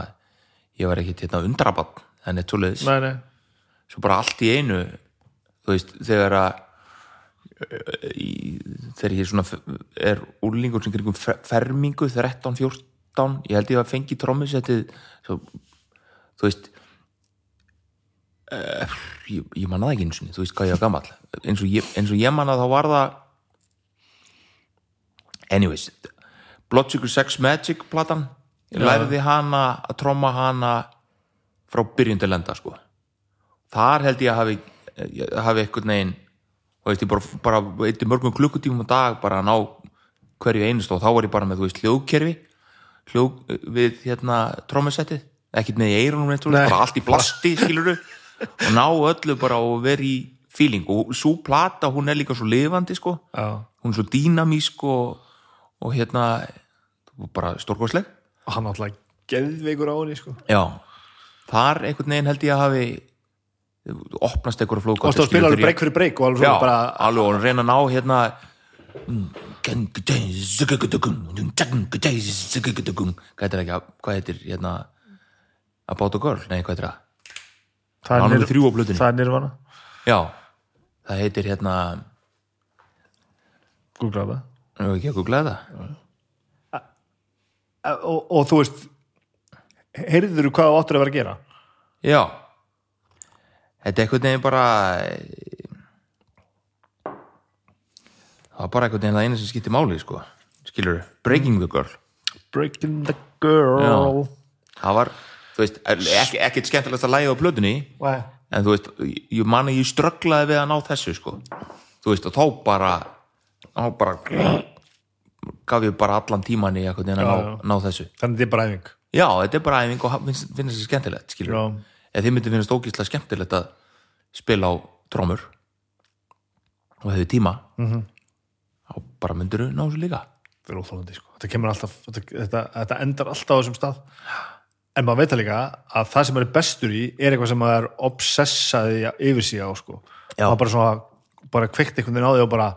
ég var ekkert hérna undrabann, svoleiðis. Nei, nei. Svo bara allt í einu þú veist, þegar að í, þegar ég svona er úrlingur sem kringum fer- fermingu 13-14, ég held ég að fengi trommusettið svo, þú veist uh, ég, ég manna það ekki einu sinni, þú veist hvað ég var gamall. Eins og ég, eins og ég manna þá var það anyways Blood Sugar Sex Magic platan. Ég lærði hana að tromma hana frá byrjun til enda sko. Þar held ég að hafi, hafi eitthvað negin og veist, ég bara, bara eitt mörgum klukkutímum á dag bara að ná hverju einust og þá var ég bara með, þú veist, hljóðkerfi hljóð við hérna trómusettið, ekkert með í eyrunum neitt, Nei. bara allt í plasti, skiluru og ná öllu bara og vera í feeling. Og svo plata, hún er líka svo lifandi, sko, já. hún er svo dýnamísk og, og hérna bara stórkostleg. Og hann alltaf geðveikur á henni sko. Já, þar einhvern veginn held ég að hafi opnast einhverja flóðgótt og stóð að spila alveg breyk fyrir breyk og alveg Já, bara alveg og reyna að ná hérna. Hvað heitir ekki hvað heitir hérna? About a Girl, nei hvað heitir það? Það Hann er með þrjú á plötunni. það er nirvana, já, það heitir hérna googla það nú ekki googla það og, og þú veist heyrður þú hvað þú áttur að vera að gera? Já. Þetta er einhvern veginn bara það var bara einhvern veginn það eina sem skipti máli sko, skilur Breaking the Girl. Breaking the Girl. Það var, þú veist, ekki, ekkert skemmtilegast að læga á plötunni Nei. en þú veist, ég man að ég strögglaði við að ná þessu sko, þú veist og þá bara, þá bara gaf ég bara allan tíman í að ná, ná þessu þannig þetta er bara æfing já, þetta er bara æfing og finnst, finnst þessi skemmtilegt eða þið myndi finnast ógíslega skemmtilegt að spila á trómur og hefði tíma mm. -hmm. þá bara myndir ná þessu líka þetta er óþólandi sko. þetta alltaf, þetta, þetta, þetta endar alltaf á þessum stað en maður veit það líka að það sem maður er bestur í er eitthvað sem maður er obsessaði yfir á sko. Maður bara svona bara kveikt einhvern veginn á því og bara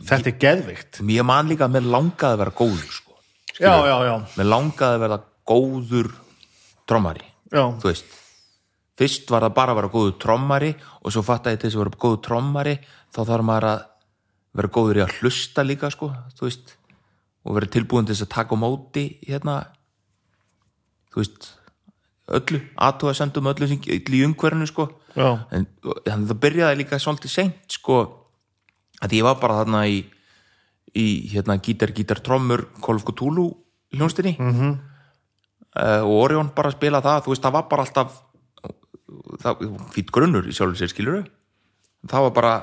þetta er geðvikt ég man líka að mér langaði að vera góður sko. já, já, já, mér langaði að vera góður trommari þú veist. Fyrst var það bara að vera góður trommari og svo fatt ég til þess að vera góður trommari þá þarf maður að vera góður í að hlusta líka sko, þú veist og vera tilbúin til þess að taka á móti hérna þú veist öllu, aðtóða sendum öllu í umhverfinu sko. Já. en, en það byrjaði líka svolítið seint sko að ég var bara þarna í, í hérna gítar, gítar, trommur of Cthulhu hljónstinni mm -hmm. og Orion bara að spila það þú veist, það var bara alltaf það, fýtt grunnur í sjálfur sér skilur það var bara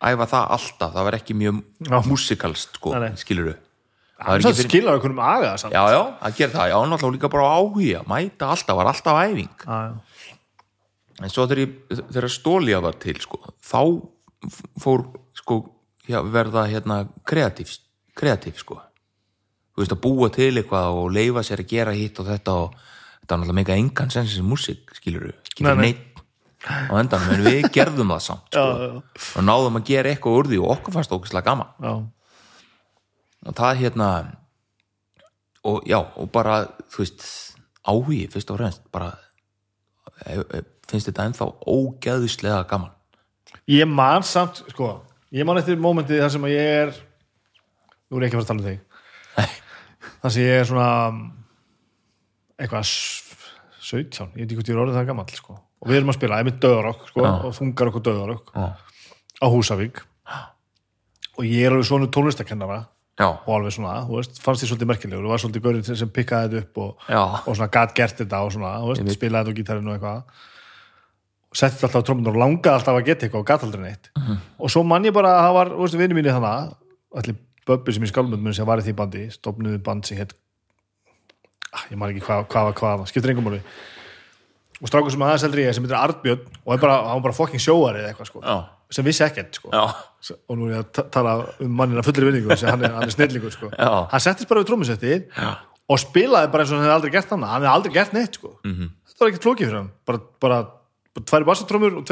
æfa það alltaf, það var ekki mjög musikalst sko, Nei, nei. skilur það það er fyrir... skilar okkur um samt. já, já, að gera það, já, náttúrulega líka bara áhuga mæta alltaf, var alltaf æfing Já, já. en svo þegar, þegar stólja var til sko, þá fór sko, já, verða hérna kreatív, kreatív sko. þú veist að búa til eitthvað og leifa sér að gera hitt og þetta og þetta var náttúrulega mega engan sens sem músík skilur Nei, fyrir nei. neitt á endanum en við gerðum það samt sko. Já, já. og náðum að gera eitthvað úr því og okkur fannst ókvæslega gaman já, og það hérna og já, og bara þú veist, áhugi fyrst og fremst bara e, e, finnst þetta ennþá ógeðislega gaman ég man samt sko, ég man eftir mómentið þar sem að ég er nú er ég ekki að fara að tala um þig. Þar sem ég er svona eitthvað s- 17, ég veit ekki hvort ég er orðið það gamall sko. og við erum að spila, ég er með döðarokk sko, og þungar okkur döðarokk á Húsavík. Og ég er alveg svona tónlistakennara já, og alveg svona, þú veist, fannst því svolítið merkilegur. Og var svolítið gaurinn sem- pikkaði þetta upp og, og svona gat gert þetta og svona, þú veist, spilaði þetta á gítarinu og eitthvað og setti þetta alltaf á trommunar og langaði alltaf að geta eitthvað og gat aldrei neitt Mhm. og svo man ég bara að það var, þú veist, vinnu mínu þannig allir Böbbi sem í skálmöndum sem var í því bandi, stofnuðu band sem hétt ah, ég man ekki hvað hvað var hvað, skiptir engum máli og strákur sem aðeins eldri ég sem heitir Artbjörn og bara, hann var bara fucking sjóari eða eitthvað sko, já, sem vissi ekkert sko já, og nú er ég að ta- tala um mannina fullri vinningu sem hann er, er snillingur sko. Já. hann settist bara við trómusetti og spilaði bara eins og hann hefði aldrei gert hann hann hefði aldrei gert neitt sko. Mhm. -hmm. þetta var ekkert flókið fyrir hann bara, bara tværi bassatrómur og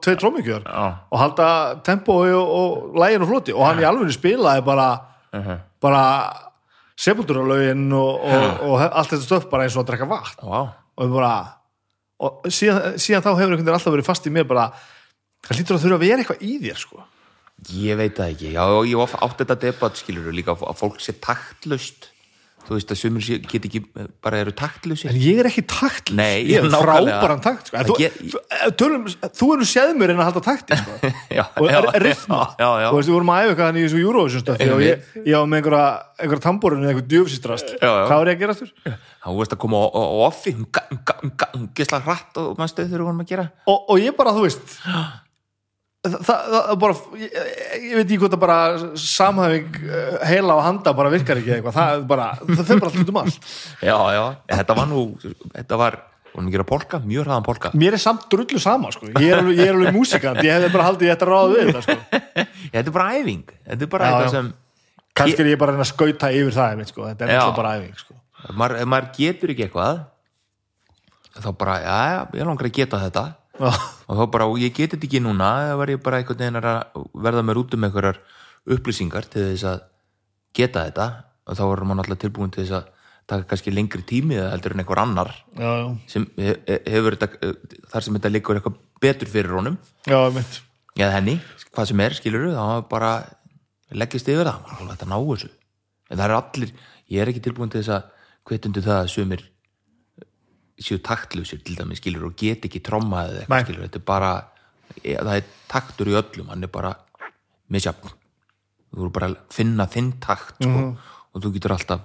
tvei, trómikjör og halda tempo og, og lægin og floti. Og hann í alveg spilaði bara Mhm. bara sepulturalögin og, og, og allt þetta stöf bara eins og að drekka vatn. Já, og bara og síðan, síðan þá hefur einhvern veginn alltaf verið fast í mér bara það hlýtur að þurfa að vera eitthvað í þér sko. Ég veit það ekki. Já, ég var átt þetta debatt skilur líka að fólk sé taktlaust þú veist að sé- get ekki bara eru taktlausi. En ég er ekki takt Nei, Ég er frábæran takt sko. Þú, get- þú, erum séð mér en að halda takti sko. já, og já, er rithma og við vorum að æfa eitthvað hann í þessu Eurovision stöfi og ég, ég var með einhverja, einhverja tamborinu eitthvað djöfsistrast Já, já. hvað var ég að gera aftur? þá veist að koma á, á, á offi hún hún hún ga- hún gesla hratt og maður stöð þegar við vorum að gera. Og, og ég bara, þú veist það, bara ég, ég veit ekki hvort að bara samhæfing eh, heila og handa bara virkar ekki eitthvað það, er bara, það fyrir bara allt út um allt já, já, þetta var nú þetta var, vorum að gera polka, mjög hraðan polka mér er samt drullu sama sko. ég er alveg, ég er alveg músikant ég hefði bara haldið ég ætti að ráða við þetta sko. þetta er bara æfing þetta er bara eitthvað sem kannski er ég bara að skauta yfir það einmitt, sko. þetta er alltaf bara æfing sko. ef maður, getur ekki eitthvað þá bara, já, já, ég langar að geta þetta. Og þá bara, og ég geti þetta ekki núna eða var ég bara einhvern veginn að verða mér út um einhverjar upplýsingar til þess að geta þetta. Og þá var maður alltaf tilbúin til þess að taka kannski lengri tími eða heldur en einhver annar já, já, sem he- he- hefur þetta þar sem þetta liggur eitthvað betur fyrir honum. Já, eða henni, hvað sem er, skilur þá bara leggist yfir það. Að ná þessu. En það er allir, ég er ekki tilbúin til þess að hvetundu það að sumir séu taktlausir til dæmis skilur og get ekki tromma eða Nei. eitthvað skilur, þetta er bara e, það er taktur í öllum, hann er bara misjafn þú voru bara að finna þinn takt sko, og þú getur alltaf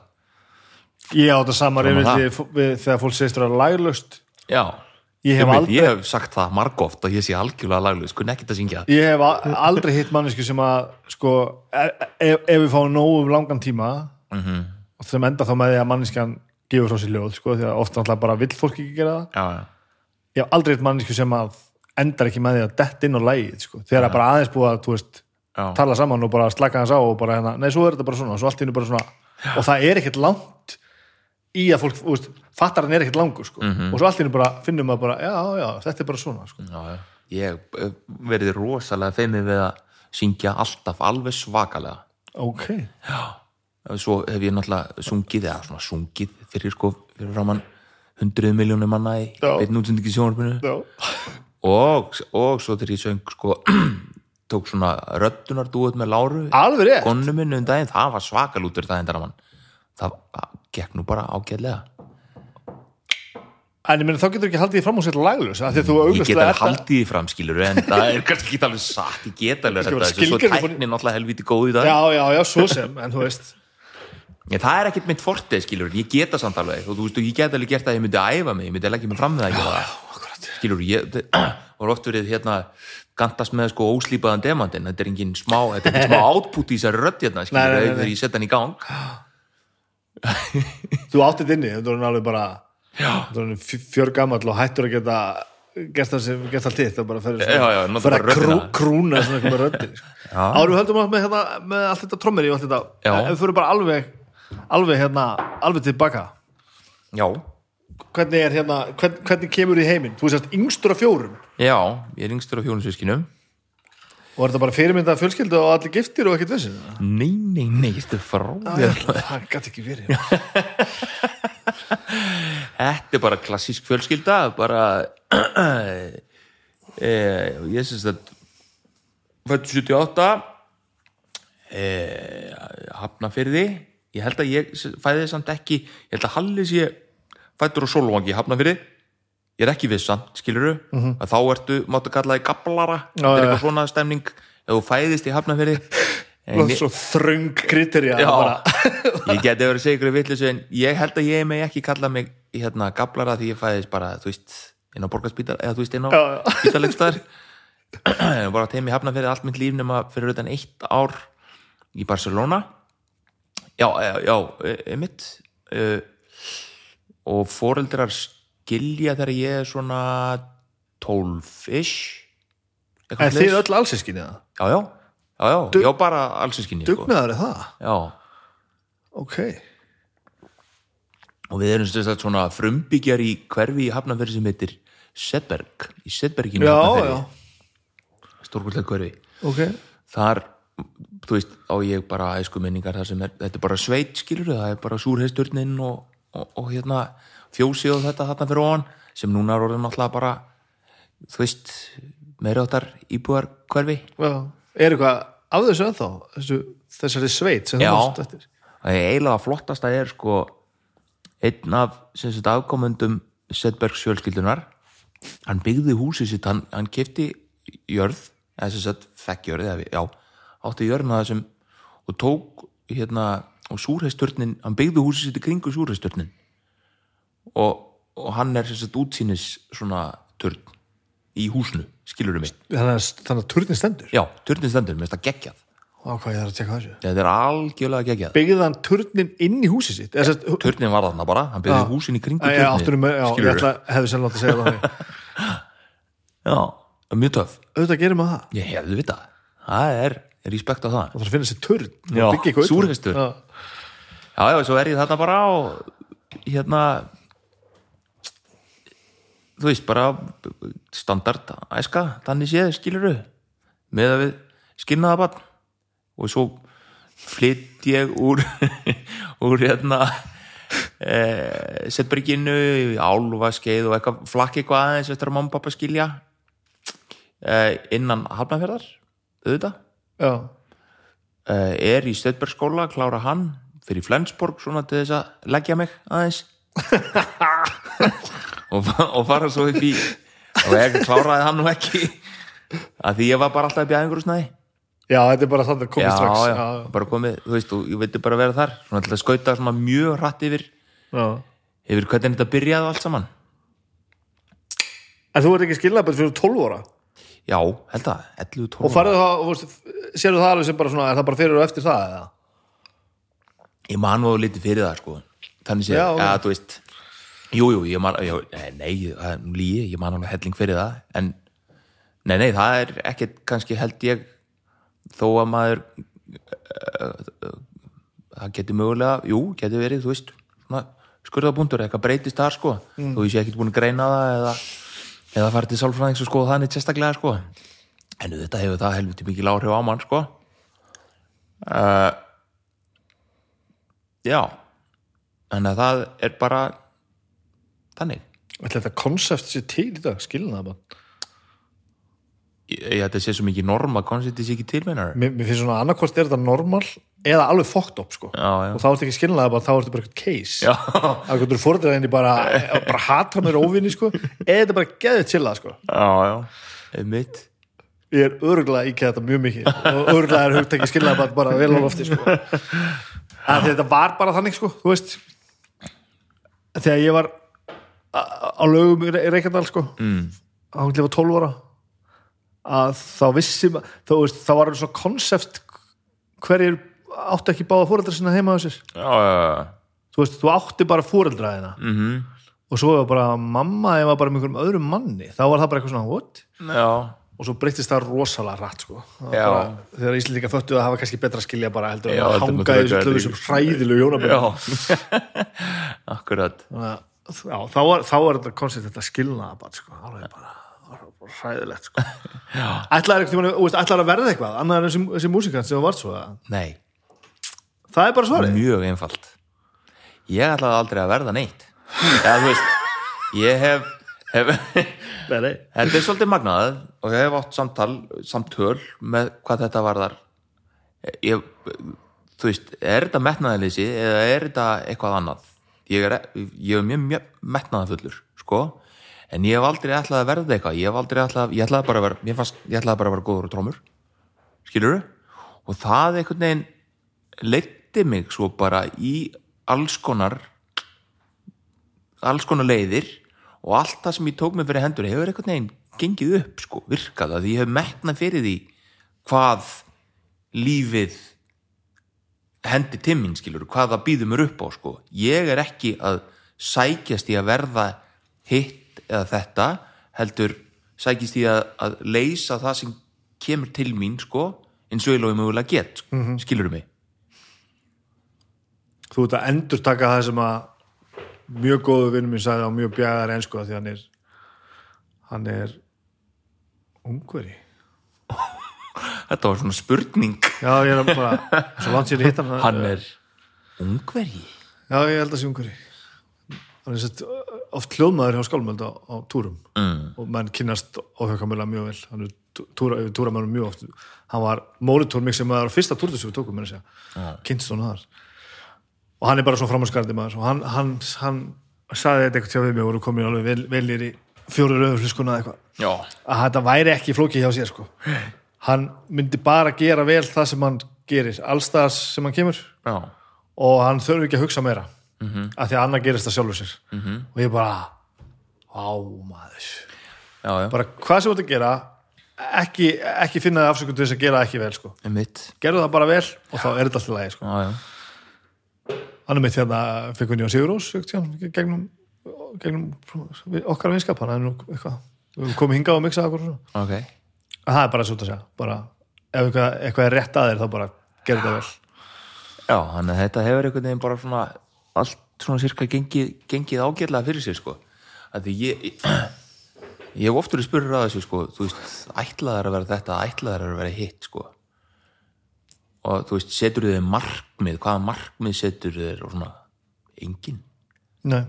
ég á þetta sama Svona reyfill það. við, við, þegar fólk segist vera laglust já, ég hef, aldrei, ég hef sagt það margóft að ég sé algjörlega laglaus, kunni ekkert að syngja ég hef aldrei hitt mannesku sem að sko, ef, ef við fáum nógu um langan tíma Mhm. og þeim enda þá með því að manneskan gefur frá sér ljóð sko, því að ofta náttúrulega bara vill fólk ekki gera það já, já, ég hef aldrei hitt mannesku sem að endar ekki með því að dett inn á lægið sko, þegar að bara aðeins búið að veist, já. tala saman og bara slaka hans á og bara hérna, nei, svo er þetta bara svona, svo allt í einu bara svona og það er ekkert langt í að fólk, veist, fattar hann er ekkert langur sko. Mhm. og svo allt einu bara finnum maður bara, já, já, þetta er bara svona sko. Já, já. Ég hef verið rosalega feimið við að syngja alltaf alveg svakalega. ok, Svo hef ég náttúrulega sungið, eða svona sungið fyrir sko, fyrir framann hundruð miljónum manna í Já. beinn útsendingi sjónarpinu já, og, og svo þegar ég söng sko, tók svona röddunar dúið með Láru alveg rétt. konu minn um daginn, það var svakalútur það endara mann. Það gekk nú bara ágætlega. En ég meina, þá getur ekki haldið því fram og setja lagljus ég get alveg haldið því fram skilur en það er kannski ekki alveg satt. Ég get alveg þetta, svo tæknin náttúrulega helviti góð í dag. Já, já, já, svo sem, en þú veist Ég, það er ekkert mitt fortið, skilur, ég geta samt alveg. Og þú veist, ég get alveg gert að ég myndi æfa mig. Ég myndi leggja mig fram með það að það skilur, ég var oft verið hérna gantast með sko óslípaðan demandin þetta er engin smá, þetta er engin smá output í þessari rödd hérna, skilur, Nei, nei, nei, þegar ég setja hann í gang. Þú áttið inni, þetta er alveg bara er fjörgamall og hættur að geta gert það sem gert allt hitt það bara fyrir Já, já, fyrir bara að krú, krúna svona röddin sko. árum við höldum að með, hérna, með allt þetta trommeri og allt þetta ef við fyrir bara alveg alveg hérna, alveg tilbaka. Já, hvernig er hérna, hvern, hvernig kemur í heiminn? Þú sérst yngstur af fjórum. Já, ég er yngstur af fjónusvískinum og er þetta bara fyrirmynda fjölskyldu og allir giftir og ekkert vissin nei, nei, nei, þetta er frá þér það gæti ekki verið. Þetta er bara klassísk fjölskylda bara e, ég syns að fættu 78 e, Hafnafyrði ég held að ég fæði samt ekki ég held að Hallis ég fættur á Solvangi Hafnafyrði ég er ekki vissan, skiluru að þá ertu, máttu kalla þig gablara. Þetta er eitthvað svona stemning. Ef þú fæðist í ég- svo þröng kriterja ég geti verið að segja ykkur vitlis en ég held að ég megi ekki kalla mig hérna gablara því ég fæðist bara þú veist, inn á borgarspítal eða þú veist, inn á Já, já. spítalegstæðar bara teimi hafna fyrir allt mitt líf nema fyrir utan eitt ár í Barcelona já, já, e- einmitt. Uh, og foreldrar skilja þegar ég er svona 12-ish eitthvað en þið öll allsískinni það já, já, já, já, Dug- já, bara allsinskynni sko. dugnaður er það, já. Ok. Og við erum sagt svona frumbyggjar í hverfi í Hafnarferði sem heitir Sedberg í Sedberginu já, já, stórkvöldlega hverfi. Ok. Þar, þú veist, á ég bara æsku minningar þar sem er, þetta er bara sveit skilur það er bara súrheisturnin og, og, og hérna fjósi og þetta þarna fyrir ofan sem núna er orðin náttúrulega bara þú veist, meiri áttar íbúðar hverfi er eitthvað af þessu ennþá þessu, þessari sveit sem þú mást eftir? Það er eiginlega flottasta er sko einn af sagt afkomendum Sedbergs fjölskyldunar hann byggði húsið sitt hann, hann kefti jörð eða sem sagt fekkjörð eða, við- já, átti jörðina þessum og tók hérna og súrheisturnin, hann byggði húsið sitt í kringu súrheisturnin og, og hann er sem sagt útsýnis svona turn í húsnu, skilur mig? Þannig að, turnin stendur? Já, turnin stendur, mér finnst það geggjað. Á hvað ég þarf að tjekka þessu. Þetta er algjörlega geggjað. Byggði hann turnin inn í húsið sitt? Sest, turnin var þarna bara, hann byggði húsin í kringu Æ, já, turnin já, ég ætla, hefði sennilega átt að segja það. Já, það mjög töf auðvitað gerir maður það Það respekt á það það þarf að finna sér og Já, byggja upp. súrhestur. Já. Já, já, svo er ég þarna bara og hérna þú veist, bara standard æska, þannig séð, skiluru með að við skilnaða barn og svo flytt ég úr úr hérna e, setberginu álfa skeið og eitthvað flakki eitthvað aðeins eftir að mamma og pappa skilja e, innan hafnafjörðar auðvitað Já. uh, er í Stöðbergskóla, klára hann fyrir Flensborg svona til þess að leggja mig aðeins? Og, og fara svo upp í og ég kláraði hann nú ekki að því ég var bara alltaf upp í og snæði já, þetta er bara þannig að já, koma strax. já, bara komið, þú veist, og ég veit bara vera þar svona til að skauta svona mjög hratt yfir já. yfir hvernig þetta byrjaði allt saman. En þú ert ekki skilnaðbætt fyrir 12 ára já, held það, 11, 12 og farið það, veist, sérðu það alveg sem bara svona er það bara fyrir og eftir það eða? ég man nú lítið fyrir það sko þannig sé, Já, já, ok. ja, þú veist jú, jú, ég man, já, nei, það er nú lígi, ég man alveg helling fyrir það en, nei, nei, það er ekkert kannski held ég þó að maður uh, það geti mögulega jú, geti verið, þú veist svona skurðabúndur, eitthvað breytist þar sko Mm. þó ég sé ekkert búin að greina það eða, eða farið til sálfræðings og skoða þannig sérstaklega sko. En þetta hefur það helviti mikið áhrif á mann sko. Uh, já. En að það er bara þannig. Þetta konsept sér til í dag? Skilnaðbætt ég, ég þetta sé svo mikið norma konceptið sé ekki tilmennar mér, mér finnst svona annarkost er þetta normal eða alveg fucked up sko. Já, já, og þá ertu ekki skilnaðbætt, þá ertu bara eitthvað case. Já, að þú eru fórðræðinni bara, bara hatra mér óvinni sko. Eða þetta bara geðið til það sko. Já, ég er örgulega íkjæða þetta mjög mikið. Og örgulega er hugtæki skilnaðbætt bara vel á lofti sko. Að þetta var bara þannig sko þú veist. Þegar ég var á lögum í Re- Reykjadal sko. Mm. á hún lifa 12 ára. Að þá vissi þá, veist, þá var það svo konsept hverjir áttu ekki báða fóreldra sinna heima á sér. Já, já, já. Þú veist, þú átti bara fóreldra þeina mhm. Og svo var bara mamma eða bara með einhverjum öðrum manni þá var það bara eitthvað svona, what? já, og svo breyttist það rosalega rætt sko. Það var bara, þegar Íslendinga föttu að hafa kannski betra skilja bara heldur Já, að hanga í þessu taka klöfu þetta sem hræðilegu hjónabönd já. Akkurat. Þá, var, þá var þetta koncept þetta skilnaða bara, sko, alveg bara, bara hræðilegt sko. ætlaði að verða eitthvað annað en þessi, músikant sem var svo að, nei, það er bara svarið. Mjög einfalt. Ég ætlaði aldrei að verða neitt. Eða þú veist ég hef, hef þetta er svolítið magnað og ég hef átt samtal, samtöl með hvað þetta varðar. Ég, þú veist, er þetta metnaðalýsi eða er þetta eitthvað annað? Ég er, ég er mjög, mjög metnaðafullur sko, en ég hef aldrei ætlað að verða eitthvað, ég hef aldrei ætlað ég ætlaði bara að vera, fannst, ég ætlaði bara að vera góður og trómur. Skilur og það einhvern veginn leiddi mig svo bara í alls konar alls konar leiðir og allt það sem ég tók mig fyrir hendur hefur einhvern veginn gengið upp sko, virkað að ég hef metnað fyrir því hvað lífið hendi timminn skilur, hvað það býður mér upp á sko. ég er ekki að sækjast í að verða hitt eða þetta, heldur sækjast í að, að leysa það sem kemur til mín sko, eins og ég lóði mögulega get sko. mm skilur mig þú ert að endur taka það sem að mjög góðu vinnum minn sagði á mjög bjæðar ensku því hann er hann er ungveri. Þetta var svona spurning. Já, ég er að bara, svo langt sér hitt hann. Er ungverji já, ég held að sé ungveri. Hann er sett oft hljóðmaður hjá skálmöld á, á túrum. Mm. og menn kynnast óhjákamilega mjög vel. Hann er túra, túramennum mjög oft. Hann var móritór mig sem var fyrsta túrðu sem við tókum þess að kynst hún þar og hann er bara svo framhanskarandi maður. Hann, hann, hann sagði þetta eitthvað til við mig og voru komin alveg vel, velir í fjóru eða eitthvað. Já, að þetta væri ekki flókið hjá sér sko. Hann myndi bara gera vel það sem hann gerir allstaðar sem hann kemur. Já, og hann þurfi ekki að hugsa meira -hmm. af því að annar gerist það sjálfur sér. -hmm. og ég bara á maður. Já, bara hvað sem þú ert að gera ekki, ekki finna þig afsökun til þess að gera ekki vel sko. gerðu það bara vel og þá er þetta alltaf lægi sko. Hann er mitt hérna, fikk við Jón Sigurós gegnum, gegnum okkar vinskap hann er nú eitthvað við höfum komið hingað og miksað okkur og svona. ok, En það er bara svo að segja bara, ef eitthvað, eitthvað er rétt að þér þá bara gerðu það vel. Já, þannig að þetta hefur einhvern veginn bara svona allt svona cirka gengið, gengið ágætlega fyrir sér sko. Að því ég ég hef oftur spurður að þessu sko. Þú veist, ætlaðar að vera þetta ætlaðar að vera hitt sko og þú veist, setur þið markmið hvaða markmið setur þið og svona, engin. Nei.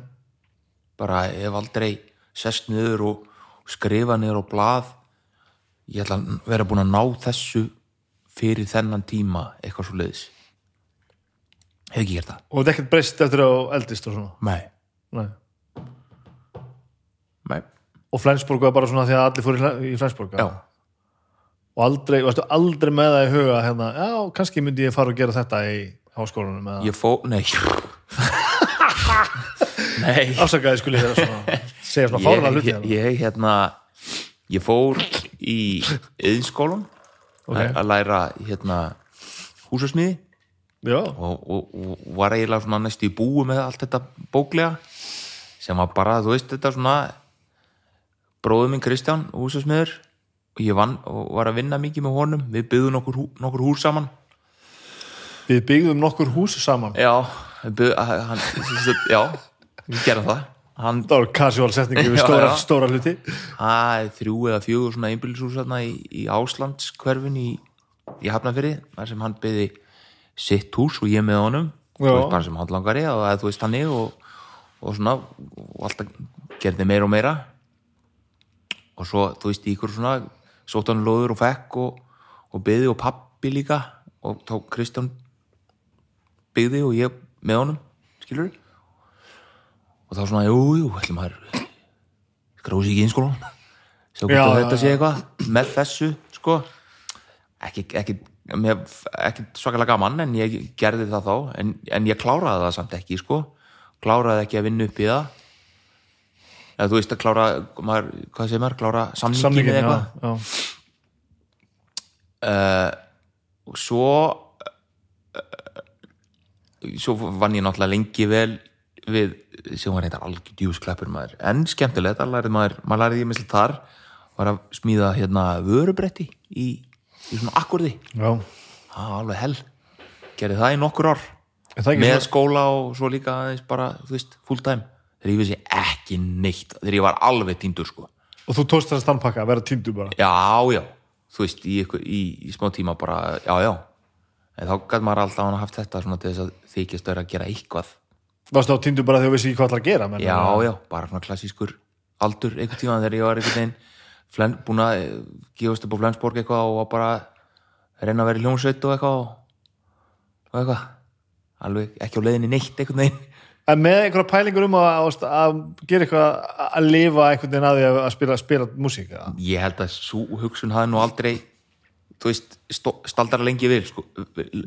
bara ef aldrei sest niður og skrifa niður á blað. Ég ætla að vera búin að ná þessu fyrir þennan tíma eitthvað svo leiðis hef ekki gert það. Og þetta er ekkert breyst eftir að eldist og svona? Nei, Nei. nei, og Flensborg var bara svona því að allir fór í Flensborg já og aldrei, varstu aldrei með það í huga hérna, já, kannski myndi ég fara og gera þetta í háskólanum eða ég fó, nei. Nei. Afsakaði skulle ég svona, segja svona fárlega hluti ég, ég, hérna ég fór í yðinskólan Ok. að læra hérna húsasmiði. Og, og, og var eiginlega svona næstu í búi með allt þetta bóklega sem var bara, þú veist, þetta svona bróður minn Kristján húsasmiður ég vann og var að vinna mikið með honum. Við byggðum nokkur, nokkur hús saman. Við byggðum nokkur hús saman. Já, byggðum hann, já, við gerum það. Hann, það var casual setningu við stóra, stóra hluti. Það er þrjú eða fjögur svona einbýlishús þarna í, í Áslandskverfin í, í Hafnafyrði þar sem hann byggði sitt hús og ég með honum. Veist bara sem hann langari og eða þú veist hann og, og svona og alltaf gerði meira og meira. Og svo þú veist í ykkur svona sótt hann lóður og fekk og, og byggði og pappi líka og tók Kristján byggði og ég með honum skilur og þá svona, jú, jú, ætlum maður grósi ekki innskólan sjá hvort að þetta sé eitthvað með þessu, sko. Ekki, ekki, ekki svakalega gaman en ég gerði það þá en, en ég kláraði það samt ekki, sko. Kláraði ekki að vinna upp í það eða þú veist að klára maður, hvað segir maður, klára samningin, eða eitthvað? já. og svo uh, svo vann ég náttúrulega lengi vel við, sem var eitthvað algjör djúskleppur maður. En skemmtilegt, maður maður lærið ég mislega þar var að smíða hérna vörubretti í, í svona akkurði það var alveg hell. Gerði það í nokkur ekki með svona skóla og svo líka bara, þú veist, full time þegar ég vissi ekki neitt þegar ég var alveg týndur sko. Og þú tókst þess standpakka að vera týndur bara? Já, já, þú veist, í, í, í smá tíma bara, já, já. En þá gæti maður alltaf hann haft þetta svona til þess að þykjast vera að gera eitthvað. Varstu á týndur bara þegar þú vissi ekki hvað það að gera menn, já, já, bara svona klassískur aldur einhvern tíma þegar ég var flen, búin að eh, gefast upp á Flensborg eitthvað og var bara að reyna að vera í ljónsveit og eitthvað og, eitthvað. Alveg ekki á leiðinni neitt einhvern veginn En með einhverja pælingur um að, að, að gera eitthvað að lifa einhvern veginn að því að spila, spila músík ég held að svo hugsun hafði nú aldrei þú veist, staldara lengi við sko,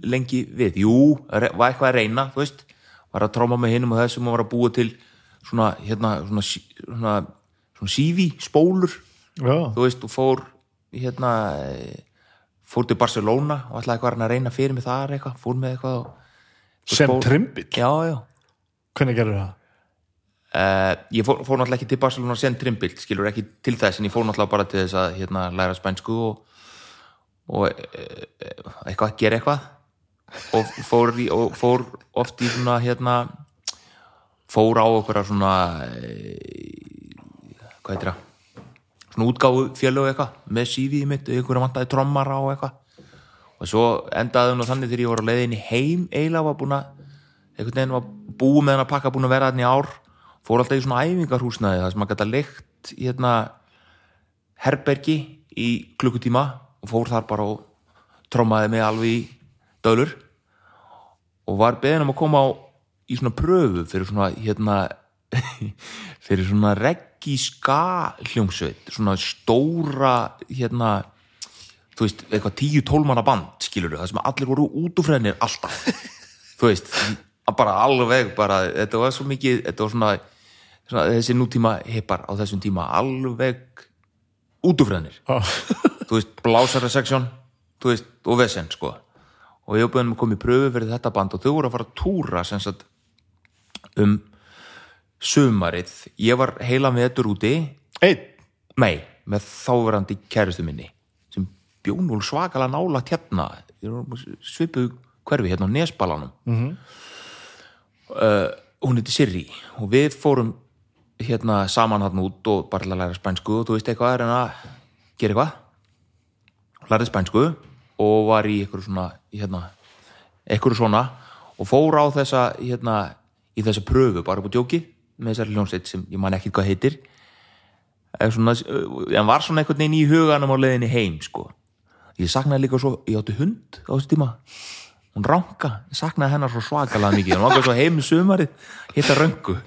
lengi við, jú var eitthvað að reyna, þú veist. Var að tróma með hinum og þessum og var að búa til svona, hérna, svona, svona, svona sífi, spólur. Já, þú veist, og fór hérna fór til Barcelona og ætlaði eitthvað að reyna fyrir mig þar eitthvað, fór með eitthvað og, sem trimbill? Já, já Hvernig gerður það? Uh, ég fór, fór náttúrulega ekki til Barcelona sem trimbild, skilur ekki til þess en ég fór náttúrulega bara til þess að hérna, læra spænsku og, og e, eitthvað að gera eitthvað. Og fór, í, og fór oft í svona hérna fór á okkur að svona e, hvað heitir það? Svona útgáfu félög eitthvað með CV mitt, einhverja vantaði trommara og eitthvað. Og svo endaði hún á þannig þegar ég var á leiðinni heim eiginlega var búin að einhvern veginn var búið með hann að pakka búin að vera þannig ár fór alltaf í svona æfingarhúsnaði það sem maður gæta leikt hérna herbergi í klukkutíma og fór þar bara og trommaði mig alveg í dölur og var beðin um að koma á í svona pröfu fyrir svona hérna fyrir svona reggi ska hljómsveit svona stóra hérna þú veist, eitthvað tíu tólmanna band skilur það sem allir voru út úr frænir alltaf. Þú veist, að bara alveg bara, þetta var svo mikið þetta var svona, svona þessi nútíma hippar á þessum tíma alveg út úr frænir þú veist, blásara seksjón þú veist, og vesen, sko. Og ég var búin að koma í pröfu fyrir þetta band og þau voru að fara að túra sem sagt um sumarið, ég var heila með þetta úti. Einn, Nei, með þáverandi kæristu minni sem bjónul svakalega nála hérna. Svipuð hverfi hérna á Nesbalanum. Mm -hmm. Hún heiti Sirri og við fórum hérna saman hann út og bara læra spænsku og þú veist eitthvað er en að gera eitthvað. Lærði spænsku og var í eitthvað svona hérna, eitthvað svona og fór á þessa hérna, í þessa pröfu bara upp á djóki með þessari hljónsveit sem ég man ekki hvað heitir. Eða svona, en var svona einhvern veginn í huganum á leiðinni heim sko. ég saknaði líka svo, ég átti hund á þessu tíma hún ranka, ég saknaði hennar svo svakalega mikið. Hún var svo heim í sumarið hitta röngu.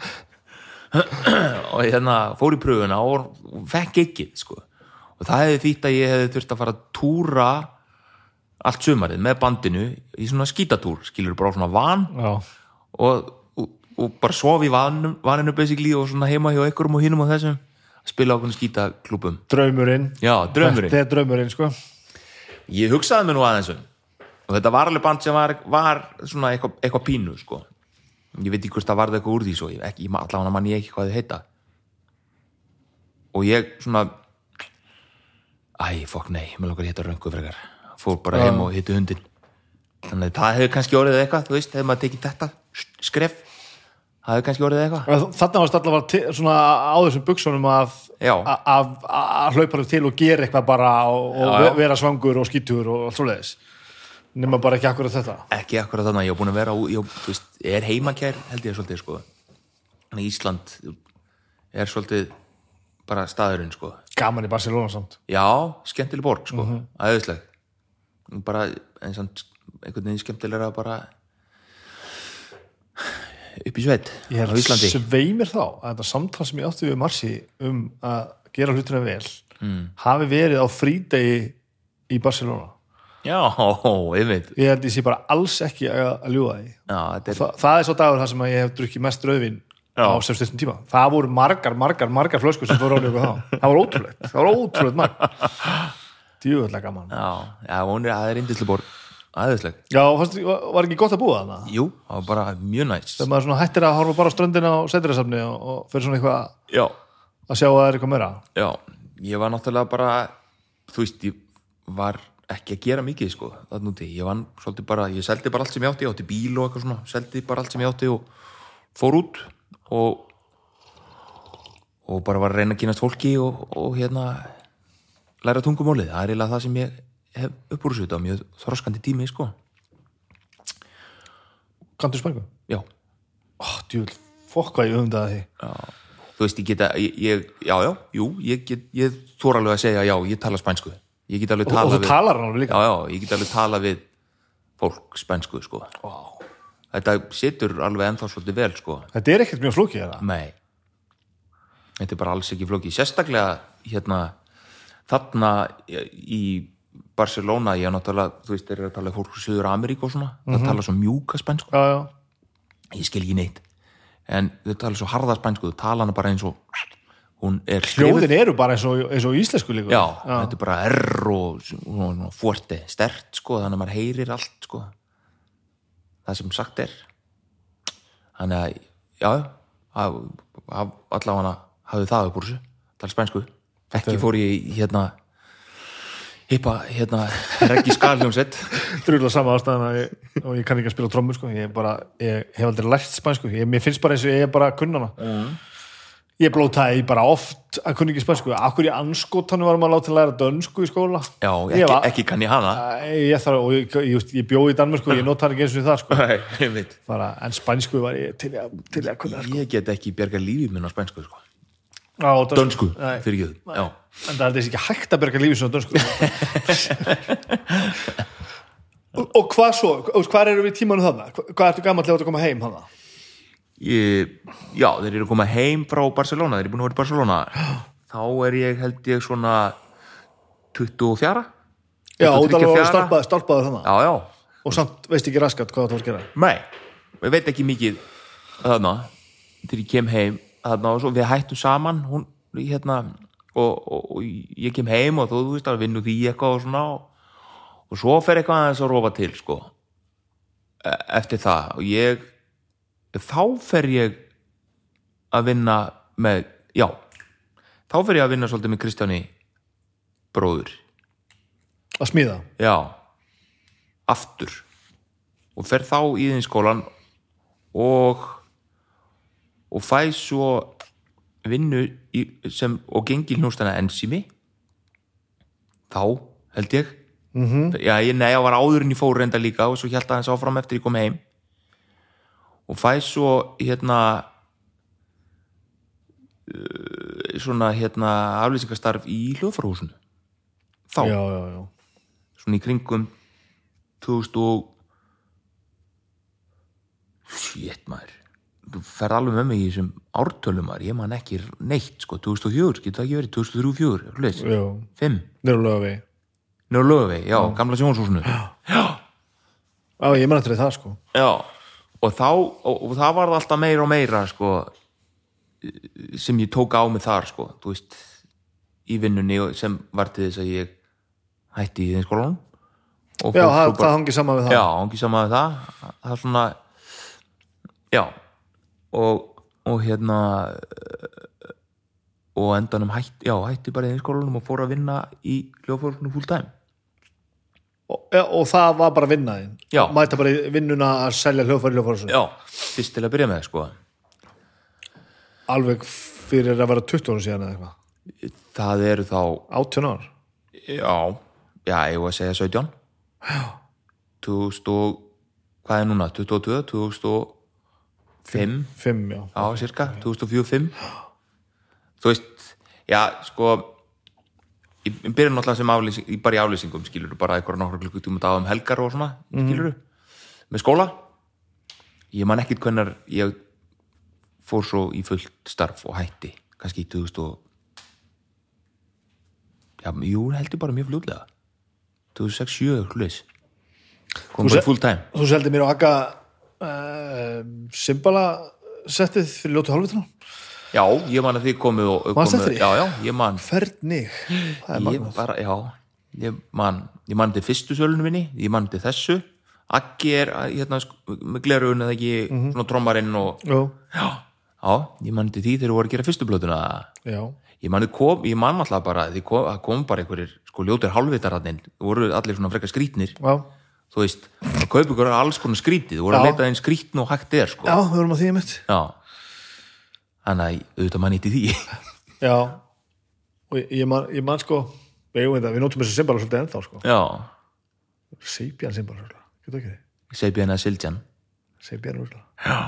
Og hérna fór í pröfuna og fekk ekki sko. og það hefði þýtt að ég hefði þurft að fara að túra allt sumarið með bandinu í svona skítatúr, skilur bara svona van. Og, og, og bara sof í vaninu, vaninu basically og svona heima hjá einhverjum og hinum og þessum. Spila okkur skítaklúbum Draumurinn. Já, draumurinn. Þetta er draumurinn, sko. Ég hugsaði mér nú aðeins um og þetta var alveg band sem var, var svona eitthvað, eitthvað pínu sko. Ég veit ekki hvort það varði eitthvað úr því svo ég, ekki, allavega mann ég ekki hvað þau heita. Og ég svona æ, fokk nei, mér að hitta röngu frekar. Fór bara heim og hitti hundin þannig að það hefur kannski orðið eitthvað þú veist, hefur maður tekið þetta skref það hefur kannski orðið eitthvað. Þarna varst allavega til, svona á þessum buksunum að, að, að, að hlaupa þér til og gera eitthvað bara og, og Já, já. vera svangur og skítur og allt svoleiðis nema bara ekki akkurat þetta. Ekki akkurat þannig, ég hef búin að vera á, ég, veist, er heimakær held ég svolítið sko. Ísland er svolítið bara staðurinn sko. Gaman í Barcelona samt. Já, skemmtileg borg sko, mm -hmm. bara eins og einhvern veginn skemmtilegra bara upp í sveit Ég á Íslandi. Sveimir þá að þetta samtal sem ég átti við Marci um að gera hlutina vel mm. hafi verið á frídegi í Barcelona já, einmitt. Ég held ég sé bara alls ekki að, að ljúga því. Já, þetta er, Þa, það er svo dagur þar sem að ég hef drukkið mest rauðvin á sem styrtum tíma. Það voru margar, margar, margar flöskur sem fóru á njögu þá. Það var ótrúlegt, það var ótrúlegt marg djúvöldlega gaman. Já, er, það er indislega borg aðeinsleg, já, fannst, var ekki gott að búa þarna? Jú, það var bara mjög næst þegar maður hættir að horfa bara á ströndina og setjurasafni og, og fyrir svona eitthvað já, að sjá að það er eitthvað meira. Já, ég var náttúrulega bara þú veist, ég var ekki að gera mikið sko, ég vann svolítið bara, ég seldi bara allt sem ég átti, ég átti bíl og eitthvað svona, seldi bara allt sem ég átti og fór út og og bara var að reyna að kynast fólki og, og hérna læra tungumálið, það er eiginlega það sem ég hef uppúrsut á mjög þroskandi tími sko, Kantu spæku? já. Ó, djúl, fokk hvað ég umdaði þú veist, ég geta, ég, ég já, já, jú, ég get, ég þóra alveg að segja já, ég tala spænsku, ég get alveg Og, og tala þú við, talar hann alveg líka. Já, já, ég get alveg tala við fólk spænsku, sko. Vá. þetta situr alveg ennþá svolítið vel, sko. Þetta er ekkert mjög flókið þetta nei. Þetta er bara alls ekki flókið, sérstaklega hérna, þarna í Barcelona, ég er náttúrulega þú veist, þeir eru að tala fólk úr Suður Ameríku og svona, það tala svo mjúka spænsku. Já, já, ég skil ekki neitt. En þau tala svo harða spænsku, þau tala hana bara eins og er hljóðin eru bara eins og, eins og íslensku líka. Já, þetta er bara R og, og, og forti, stert sko, þannig að maður heyrir allt sko. Það sem sagt er. Þannig að já, að, að, allavega hafði það upp úr þessu, tala spænsku. Ekki fór ég hérna hippa, hérna reggi skaljónsett Drúlega sama ástæðan að ég, og ég kann ekki að spila trommur sko. ég, bara, ég hef aldrei lært spænsku. Ég, mér finnst bara eins og ég er bara að kunna hana Mm. Ég blótaði bara oft að kunna ekki spænsku. Akkur í anskotanum varum að láta að læra dönsku í skóla? Já, Ég ekki, var- ekki kann ég hana. Ég, ég, ég, ég bjóði í Danmörku og ég nota hann ekki eins og það sko. Nei, ég bara, en spænsku var ég til að, til að kunna sko. ég get ekki bjarga lífið minn á spænsku sko. á, dönsku, Nei. fyrir já, en það er þessi ekki hægt að berga lífi svona dönsku. Og, og hvað svo? Hvað eru við þarna? Hva- hvað ertu gammal að koma heim þarna ég, já, þeir eru að koma heim frá Barcelona, þeir eru búin að vera í Barcelona. Þá er ég held ég svona 24 já, út 23 alveg fjara. stálpaði, stálpaði þarna. Já, já, og samt veist ekki raskat hvað það var að gera. Nei ég veit ekki mikið þarna þegar ég kem heim og svo. Við hættum saman hún, hérna, og, og, og ég kem heim og þú, þú veist að vinnu því eitthvað og svona og, og svo fer eitthvað aðeins að rofa til sko e- eftir það. Og ég þá fer ég að vinna með, já þá fer ég að vinna svolítið með Kristjáni bróður. Að smíða? Já, aftur. Og fer þá í þinn skólan og og fæ svo vinnu í, sem, og gengi hljóstana ensími þá held ég. Mm -hmm. já, ég, nei, ég var áður en ég fór reynda líka og svo held aðeins áfram eftir ég kom heim og fæ svo hérna uh, svona hérna aflýsingastarf í hljóðfarhúsinu þá. Já, já, já. Svona í kringum 2000 og shit maður. Þú ferð alveg með mig í þessum ártölum maður, ég man ekki neitt sko. 2004, getur það ekki verið 2003, 2004 já, 5, nýra löga við njög lögvei, já, gamla sjónshúsinu já, já, ég menn eftir það sko. Já og þá, og, og það var alltaf meira og meira sko sem ég tók á mig þar sko þú veist, í vinnunni sem var til þess að ég hætti í þeim skólanum og já, það, það hangi saman við það. Já, hangi saman með það. Það er svona já. Og, og hérna og endanum hætti, já, hætti bara í þeim skólanum og fór að vinna í hljóðfólknu full time og, og það var bara vinnaðin. Mæta bara vinnuna að selja hljóðfæri hljóðfæri já, fyrst til að byrja með sko. Alveg fyrir að vera 20 ára síðan eða eitthvað. Það eru þá, 18 ár. Já. Já, ég var að segja 17 já. 2000 og hvað er núna, 22, 2005 5, já, já, cirka, 2004-05 þú veist, já, sko byrja náttúrulega sem aflýsing, bara í aflýsingum skilur bara eitthvað nokkra klukkutíma dag um helgar og svona, skilur með skóla? Ég man ekkit hvernar ég fór svo í fullt starf og hætti kannski í 2000 og já, jú, heldur bara mjög fljóðlega 2006-7 hlutis kom bara full time þú seldi mér á akka uh, Simbala settið fyrir ljótu hálfvituna já, ég man að þið komið og komið, eftir því? já, já, ég man. Hvernig það er ég magnað bara, já ég man, ég man til fyrstu sölunum minni ég man til þessu. Aggi er hérna, sk- með glerun eða ekki svona trommarinn og já, já, já, ég man til því þegar þú voru að gera fyrstu blötuna já, ég man, kom, ég man alltaf bara því kom, það kom bara einhverjir sko ljótir hálfvitararnir, voru allir svona frekar skrítnir Já, þú veist, það kaupa ykkur alls konar skrítið, þú voru að Já. leita einn skrítn og hægt er sko. Já við vorum að því mitt Já. Þannig að auðvitað mann ítti því. Já, og ég, ég, man, ég man sko við, þetta, við nótum þessi symbala svolítið ennþá sko. Já, Seipian symbala svolítið, segi hérna Siljan Seipian svolítið já,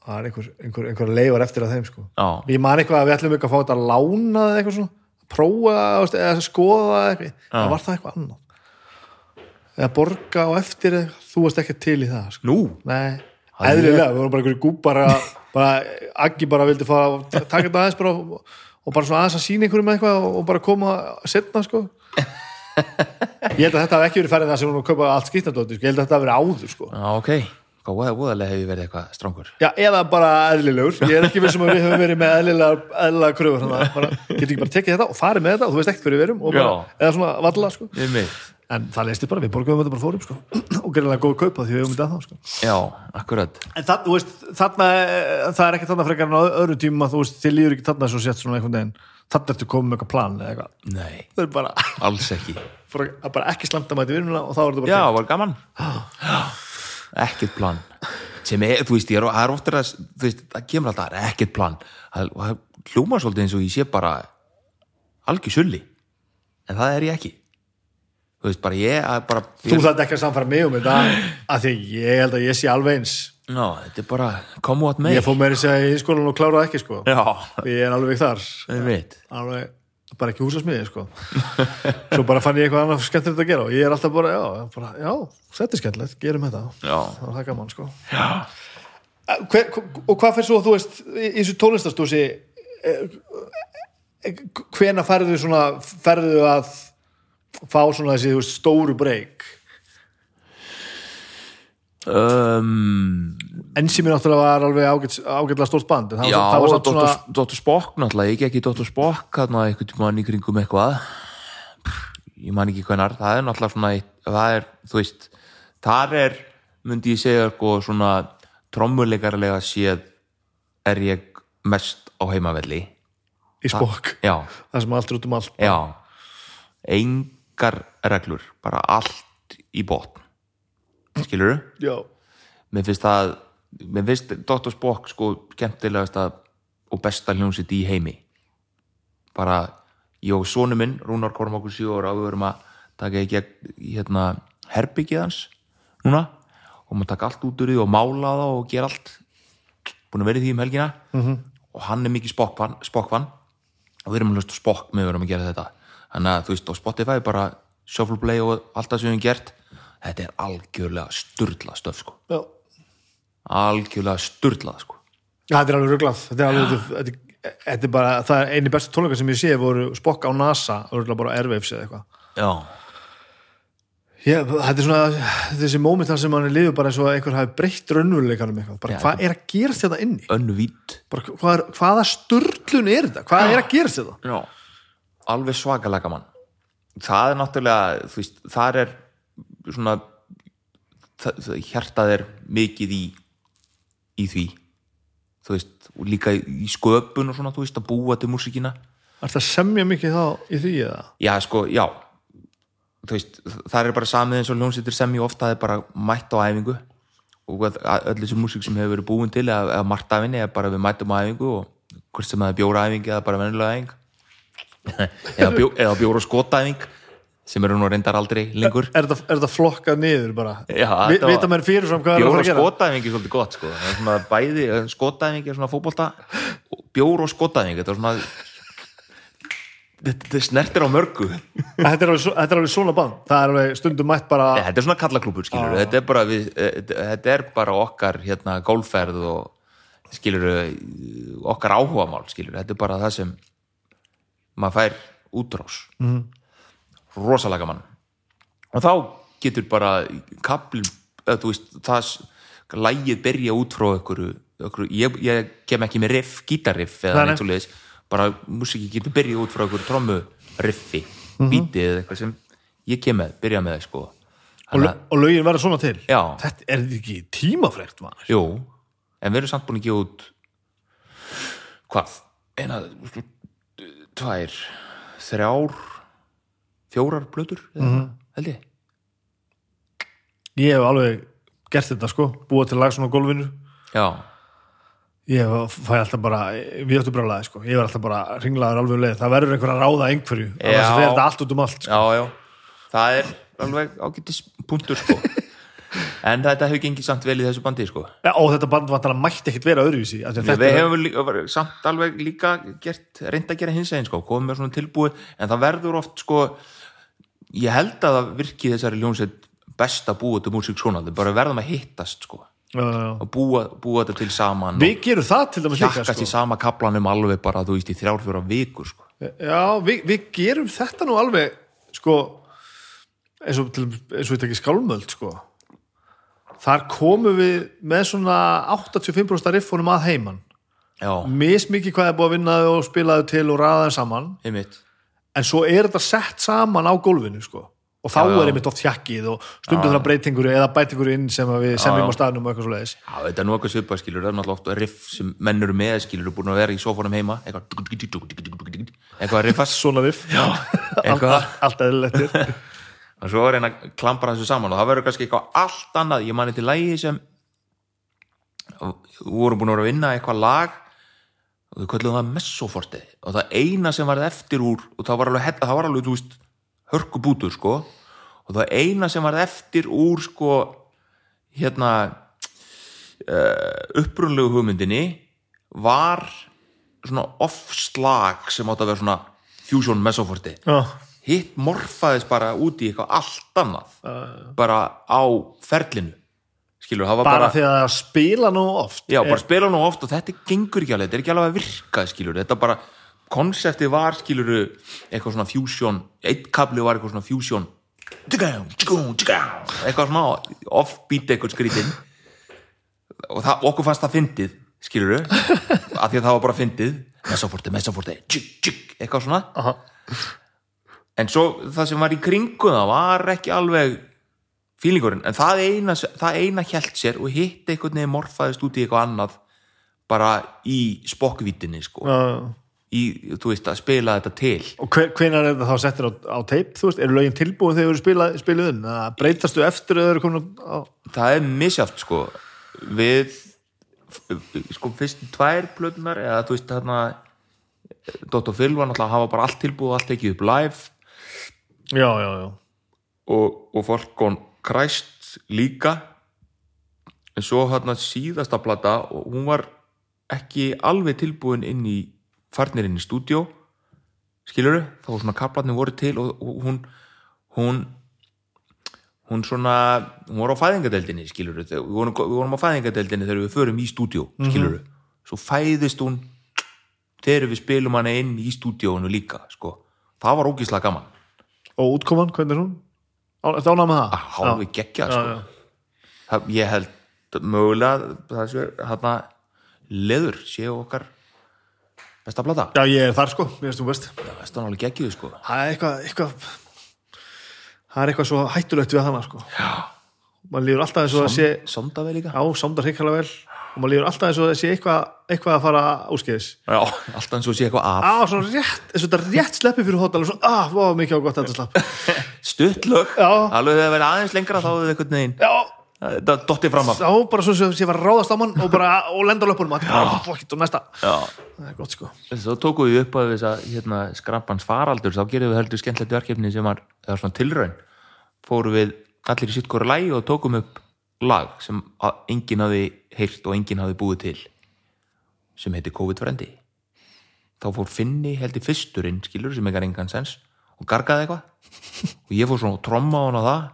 Það er einhver, einhver, einhver leifar eftir að þeim sko. Já, Ég man eitthvað að við ætlum ekki að fá þetta lána eða eitthvað svona, prófa þú veist, eða skoða eitthvað, það var það eitthvað annað. Eða borga og eftir eitthvað, þú varst ekki til í það sko. nú? Nei, Það eðlilega, við vorum bara einhverju gúpar að bara, Aggi bara vildi fá að taka þetta aðeins bara og, og bara svona aðeins að sína einhverjum eitthvað og, bara koma setna sko. Ég held að þetta hef ekki verið færið það sem hún kaupa allt skýtnadóti, sko. ég held að þetta hef verið áður sko. Já, ok, hvað voðalega hef ég verið eitthvað strangur Já, eða bara eðlilegur, ég er ekki vissum að við höfum verið með eðlilega kröfur þannig að getur ekki bara tekið þetta og farið með þetta og þú veist ekkert hverju við erum og bara, eða svona valla sko. En það leisti bara, við borgum þetta bara fórum sko. og gerðilega góð kaupa því við höfum þetta þá sko. já, akkurat. En það, veist, þarna það er ekki þarna frekar en á öðru tíma þú veist, þið líður ekki þarna svo sett svona einhvern veginn. Þarna ertu komið með eitthvað plan eða eitthvað. Nei, það bara, alls ekki. Bara, bara ekki slæmt að mæti vinnuna og þá er þetta bara já, var gaman. Já, ekkert plan. Sem er, þú veist, ég er, það er ofta að þú veist, það kemur alltaf, það er ekkert plan. Það, það hljómar svolítið eins og ég sé bara algjör sulli. En það er ég ekki þú veist, bara ég bara þú þarf ekki að samfara mig um þetta að því ég held að ég sé alveg eins. Ná, þetta er bara come what may. Ég fór meira að segja í skólan og kláraði ekki sko. Já, ég er alveg þar. Alveg, bara ekki húsasmiði sko. svo bara fann ég eitthvað annað skemmtilegt að gera og ég er alltaf bara, já, bara, já þetta er skemmtilegt, gerum þetta. Það var það gaman sko. Hver, og hvað fyrir svo, þú veist í í þessu tónlistastósi hvena færðu svona færðu að fá svona þessi veist, stóru breyk um, Enzimi náttúrulega var alveg ágæt, ágætlega stórt band já og samt svona Dr. Dr. Spock náttúrulega, ég gekk í Dr. Spock hérna einhvern tímann í kringum eitthvað ég man ekki hvenar það er náttúrulega svona það er, þú veist þar er, myndi ég segja sko, svona trommuleikarlega séð er ég mest á heimavelli í spokk, já, það sem allt er út um allt já engar reglur, bara allt í botn. Skilur já, mér finnst það mér finnst Dr. Spock sko skemmtilegasta og besta hljónsitt í heimi. Bara ég og sonu minn, Rúnar Kormákur 7 ára við verum að taka í gegn hérna herbyggið hans núna og maður taka allt út úr því og mála það og gera allt. Búin að vera í því um helgina. -hmm. og hann er mikið spokkvann og við erum að hlusta spokk með við erum að gera þetta þannig að þú veist á Spotify bara shuffle play og allt það sem við höfum gert þetta er algjörlega sturla stöf sko. Já. Algjörlega sturlað sko. þetta er alveg ruglað. Þetta er alveg, þetta, þetta, þetta er bara það er eini bestu tónleika sem ég sé voru spokk á NASA, örgulega bara Airwaves eða eitthvað. Já, Já, þetta er svona þessi móment þar sem mann liður bara eins og að einhver hafi breytt raunveruleikanum eitthvað, bara Já, hvað er að gerast þetta inni? Önnu vít bara, hvað er, hvaða sturlun er þetta? Hvað er að gerast þetta já. Alveg svakalega mann það er náttúrulega þú veist, það er svona það, það, hjartað er mikið í í því. Þú veist, og líka í, sköpun og svona, þú veist, að búa til músíkina. Er þetta semja mikið þá í því eða? já, sko, já. Þú veist, það er bara samið eins og hljónsýttir sem ég ofta það er bara mætt á æfingu. Og öll þessi músík sem hefur verið búin til eða, eða margt af henni er bara við mættum á æfingu og hvort sem það er bjóra æfing eða bara venjulega æfing eða, bjó, eða bjóra skotæfing sem eru nú reyndar aldrei lengur Er er þetta flokkað niður bara? Já, Vita mér fyrirfram hvað er að gera? skotæfing er svolítið gott sko. það er svona bæði, skotæfing er svona bjóra og skotæfing þetta er svona þetta, snertir á mörgu Þetta er, alveg, þetta er alveg svona band Það er alveg stundum mætt bara Nei, þetta er svona kallaklúpur skilur þetta, er bara við, eh, þetta er bara okkar hérna gólferð og skilur okkar áhugamál skilur þetta er bara það sem maður fær útrás mm. rosalega mann og þá getur bara kaplin, eða veist það lægið byrja út frá ykkur, ykkur ég, ég kem ekki með riff, gítarriff eða Nei, nei. neitt svo leiðis bara músiki getur byrja út frá ykkur trommu riffi, Mhm. bítið eða eitthvað sem ég kem með, byrja með það sko lö- og lögin verður svona til Já. Þetta er ekki tímafrekt maður Jú, en við erum samt búin að gefa út hvað? eina, tvær þrjár fjórar plötur mm held ég. Ég hef alveg gert þetta sko. Búa til lag svona á gólfinu. Já, ég fæ alltaf bara við áttu brálaði sko, ég var alltaf bara ringlaður alveg um leið, það verður einhver að ráða einhverju. Fer þetta allt út um allt sko. já, já. Það er alveg ágætis punktur sko en þetta hefur gengið samt vel í þessu bandi sko ja, og þetta band vantar mætti ekkit vera öðruvísi að Við, þetta hefum líka, samt alveg líka gert, reynd að gera hins eginn sko, komið með svona tilbúið, en það verður oft sko, ég held að það virki þessari ljónsett best að búa til músík svona, það bara verðum að hittast sko, Já, já, já. að búa, búa þetta til saman við gerum það til dæmis og líka hjakkast sko. í sama kaplanum alveg bara, þú veist, í þrjár fjóra vikur sko. Já, við, við gerum þetta nú alveg sko eins og, til, eins og við tekið skálmöld sko þar komum við með svona 85% riffunum að heiman. Já, mismikið hvað er búið að vinna þau og spila þau til og ræða þau saman. Einmitt. En svo er þetta sett saman á gólfinu sko. Og þá Já, er einmitt oft hjakkið og stundum það breytingur eða bætingur inn sem við semjum á staðnum og eitthvað svo leiðis Já, þetta er nú eitthvað svipað skilur, það er náttúrulega oft riff sem menn eru með skilur, eru búin að vera í sófónum heima. Eitthvað eitthvað að riffast. Svona riff. Eitthvað. allt eðlilegtir og svo er einn að klampra þessu saman og það verður kannski eitthvað allt annað. Ég mani til lægi sem við vorum búin að vera að vinna eitthvað lag og við köllum það messoforti og það eina sem varð eftir úr og það var alveg, það var alveg þú veist, hörkubútur sko. Og það eina sem varð eftir úr sko hérna uh, upprunlegu hugmyndinni var svona off-slag sem átt að vera svona fusion messoforti Já, hitt morfaðist bara út í eitthvað allt annað. Bara á ferlinu. Skilur, bara, bara, því að spila nú oft já, bara spila nú oft og þetta gengur ekki alveg, þetta er ekki alveg að virka skilur, þetta bara, konseptið var skilur, eitthvað svona fusion eitt kabli var eitthvað svona fusion. Eitthvað svona offbeat eitthvað skrítinn og það, okkur fannst það fyndið skilur af því að það var bara fyndið. Mesoforti, mesoforti, eitthvað svona. Aha. En svo það sem var í kringu það var ekki alveg fílingurinn, en það eina, það eina hjælt sér og hitt einhvern veginn morfaðist út í eitthvað annað bara í spokkvítinni sko. Já, í, þú veist, að spila þetta til. Og hver, hvenær er það þá settir á, á teip þú veist, eru lögin tilbúin þegar þau eru spilað, spiluð inn? Eða breytastu eftir þau eru komin á það er misjáft sko. Við sko fyrst tvær plötunar eða þú veist þarna Dr. Phil var náttúrulega að hafa bara allt tilbúið og allt tekið upp live já, já, já, og, og Falcon Christ líka. En svo hérna síðasta plata og hún var ekki alveg tilbúin inn í farnir inn í stúdjó skiluru, þá svona kaplarnir voru til og, og hún hún hún svona, hún var á fæðingadeldinni skiluru, við vorum, við vorum á fæðingadeldinni þegar við förum í stúdjó, skiluru svo fæðist hún þegar við spilum hana inn í stúdjónu líka sko, það var ógíslega gaman og útkoman, hvernig er hún? Á- Ertu ánað með það? hálfi geggja Já, sko. já. Það- ég held mögulega það sé hérna leður séu okkar besta plata. Já, ég er þar sko, mér finnst þú best. Það er alveg geggjuð sko. Það er eitthvað, eitthvað það er eitthvað svo hættulegt við hana sko. Já. Maður líður alltaf eins og það sé sonda vel líka. Á, samdar hrikalega vel og maður líður alltaf eins og það sé eitthvað, eitthvað að fara úskeiðis já, alltaf eins og sé eitthvað af. Á, svona rétt, eins og þetta rétt sleppi fyrir hóttal og svona, ah, vá, mikið á gott þetta slapp. Stuttlög, Já. alveg þegar það verið aðeins lengra þá er það einhvern veginn Já, þetta dotti fram af. Þá bara svo sem ég var að ráðast á mann og bara, og lenda á löpunum, og næsta. Já. Það er gott sko. Svo tókum við upp að þess að hérna, skrampans faraldur, þá gerðum við heldur skemmtilegt verkefni sem var, það var svona tilraun. Fórum við allir í sitt hvora lægi og tókum upp lag sem enginn hafi heyrt og enginn hafi búið til sem heiti COVID-frendi. Þá fór Finni held í fyrsturinn skilur sem eitthvað engan sens og gargaði eitthvað. Og ég fór svona tromma á hana það.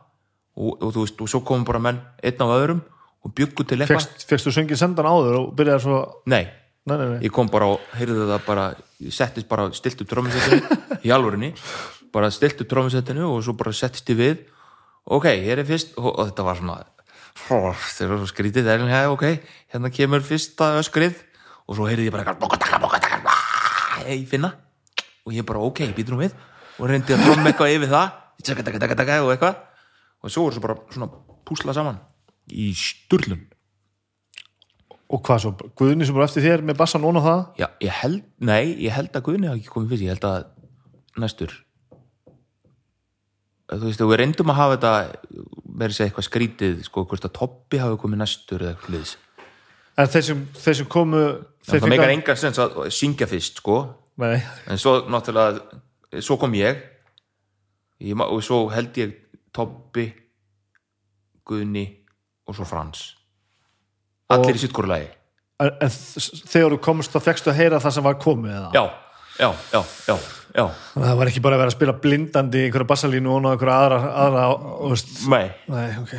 Og, og þú veist, og svo komum bara menn einn á öðrum og byggu til eitthvað. Fekstu söngið sendan áður og byrjaði svo nei, Nei, nei, nei. Ég kom bara og heyrði það bara ég settist bara, stilt upp trómusettinu í alvörinni, bara stilt upp trómusettinu og svo bara settist ég við. Ok, hér er fyrst og, og þetta var svona ó, þetta er svo skrítið. Það er ja, ok, hérna kemur fyrsta öskrið og svo heyrði ég bara bokataka, bá, ég finna. Og ég bara ok, býtur nú við. Og reyndi að tróma eitthvað yfir það. Taka, taka, taka, taka, og eitthvað og svo voru svo bara svona púsla saman í sturlun og hvað svo, Guðni sem er eftir þér með bassan og það Já, ég held, nei, ég held að Guðni hafi ekki komið fyrst, ég held að næstur þú veist, við reyndum að hafa þetta verið segja eitthvað skrítið, sko, hvort að Toppi hafi komið næstur eða eitthvað liðs en þeir sem, þeir sem komu þeir það meikar engan sens að syngja fyrst, sko. Nei, en svo náttúrulega svo kom ég, ég og svo held ég Toppi Guðni og svo Frans. Allir í sitt hvort lagi. En, þegar þú komst þá fegstu að heyra það sem var komið eða? já, já, já, já, að það var ekki bara að vera að spila blindandi einhverja bassalínu og einhverja aðra, aðra nei, nei, ok.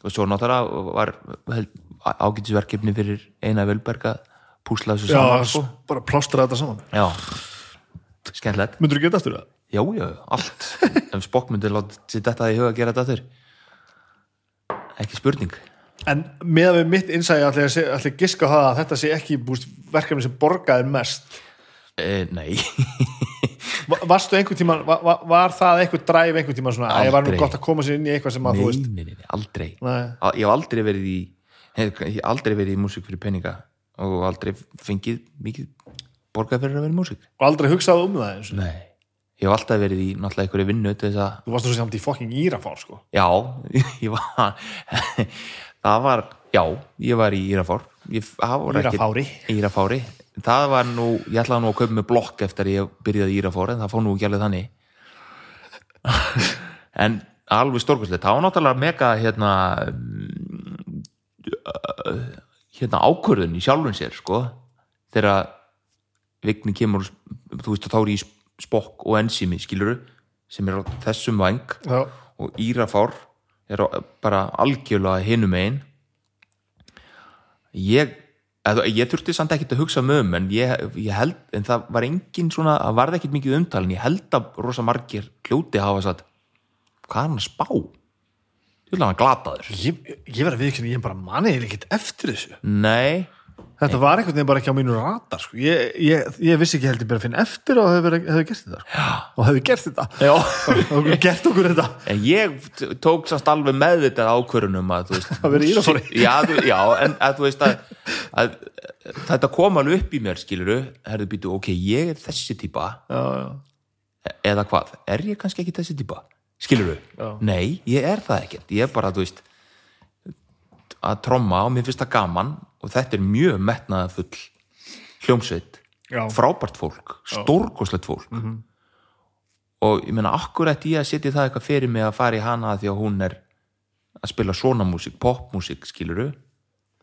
Og svo náttúrulega var ágætisverkefni fyrir eina velberga púsla þessu Já, saman sko. bara plástra þetta saman. Já, skemmtilegt. Myndur þú geta aftur það? já, já, allt. Ef Spock myndi láta sér þetta í huga að gera þetta aftur. Ekki spurning. En með við mitt innsæði allir að, að giska á það að þetta sé ekki búst, verkefni sem borgaði mest e, nei. Va- Varstu einhvern tíman, var, var, var það einhvern dræf einhvern tíman svona, að ég var nú Aldrei. gott að koma sér inn í eitthvað sem að þú nei, veist nei, nei, nei, aldrei. Nei. Ég hef aldrei verið í hef, aldrei verið í músík fyrir peninga og aldrei fengið mikið borgað fyrir að vera í músík. Og aldrei hugsaði um það eins og nei, ég hef alltaf verið í náttúrulega einhverju vinnu Þú varst þú samt í fucking írafár sko. Já, ég var það var, já, ég var í Írafár. Írafári. Írafári, það var nú ég ætlaði nú að kaupa með blokk eftir ég byrjaði í Írafár en það fór nú ekki alveg þannig. En alveg stórkvæslegt, það var náttúrulega mega hérna mm, hérna ákvörðun í sjálfun sér, sko. Þegar vigni kemur þú veist að þá er í spokk og ensimi, skiluru sem er á þessum vang Já, og Írafár er bara algjörlega hinum einn ég eða, ég þurfti samt ekkert að hugsa um um en ég, ég held, en það var engin svona, það varði ekkert mikið umtal en ég held að rosa margir hljóti hafa satt hvað er hann að spá? Þú vil hann glataður. Ég, ég verði að viðkynna, ég bara manið er ekkert eftir þessu. Nei, Þetta var einhvern veginn bara ekki á mínu radar sko. ég, ég, ég vissi ekki heldur bara að finna eftir og hefði, verið- hefði gert þetta sko. og hefði gert þetta. Og gert okkur þetta. En ég tók sannst alveg meðvitað ákvörunum að veist Að vera í Írafári. já, þú, já, en að veist að, að þetta kom alveg upp í mér skiluru, herðu býtu, ok, ég er þessi típa já, já. eða hvað, er ég kannski ekki þessi típa skiluru, Já. nei, ég er það ekkert. Ég er bara, þú veist að tromma og mér finnst það gaman og þetta er mjög metnaða full hljómsveit. Já. frábært fólk, stórkoslegt fólk. Og ég meina akkurat í að setja það eitthvað fyrir mig að fara í hana því að hún er að spila svona músík, popmúsík skiluru,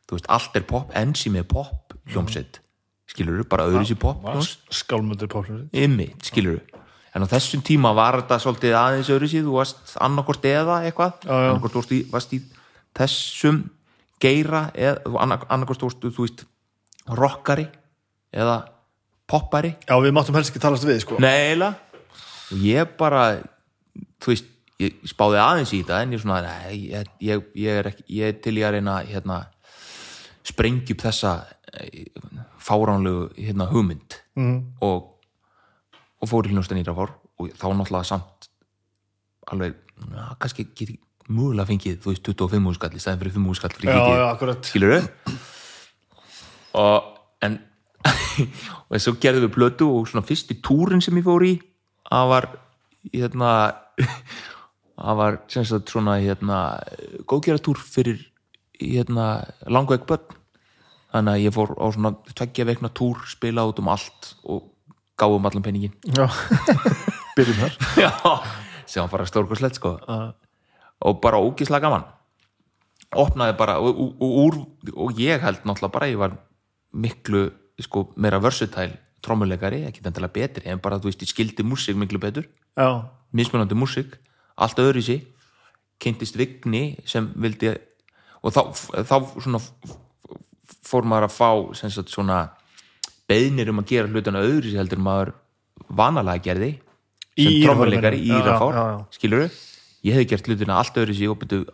þú veist, allt er pop ensím er pop hljómsveit skiluru, bara öðru sér pop skálmundur pálflöðin Ymmi, skilur en á þessum tíma var þetta svolítið aðeins öðru síð, þú varst annarkort eða eitthvað, annarkort varst í, varst í þessum geira eða annarkort varst þú veist rockari eða poppari já, við máttum helst ekki talast við sko. Nei, eiginlega og ég bara, þú veist ég spáði aðeins í þetta en ég svona, ég, ég, ég er ekki ég er til ég að reyna hérna sprengja upp þessa eh, fáránlegu hérna, hugmynd mm. og, og fór í hljónstan Írafár og þá náttúrulega samt alveg, na, kannski get ég múlega fengið, þú veist, 25 múskall í stæðin fyrir 5 múskall fyrir já, kikið já, akkurat. Skilur og en og svo gerðum við plötu og svona fyrsti túrin sem ég fór í það var hérna það var sem sagt svona hérna góðgeratúr fyrir hérna langveik börn. Þannig að ég fór á svona tveggja veikna túr spila út um allt og gáum allan penningin já. byrjum þar. Já, sem var bara stórkoslegt sko. Uh, og bara ógislega gaman. Opnaði bara og, og, og, og ég held náttúrulega bara ég var miklu sko, meira versatile trommuleikari, ekki endilega betri en bara þú veist, ég skildi músík miklu betur. Já, mismunandi músík, allt öðru sí kynntist Vigni sem vildi og þá, þá svona fór maður að fá sagt svona beðnir um að gera hlutana öðru sí heldur maður vanalega gerði Í sem trommuleikari í Írafár já, já. Ég hefði gert hlutina allt öðru sí og byrju,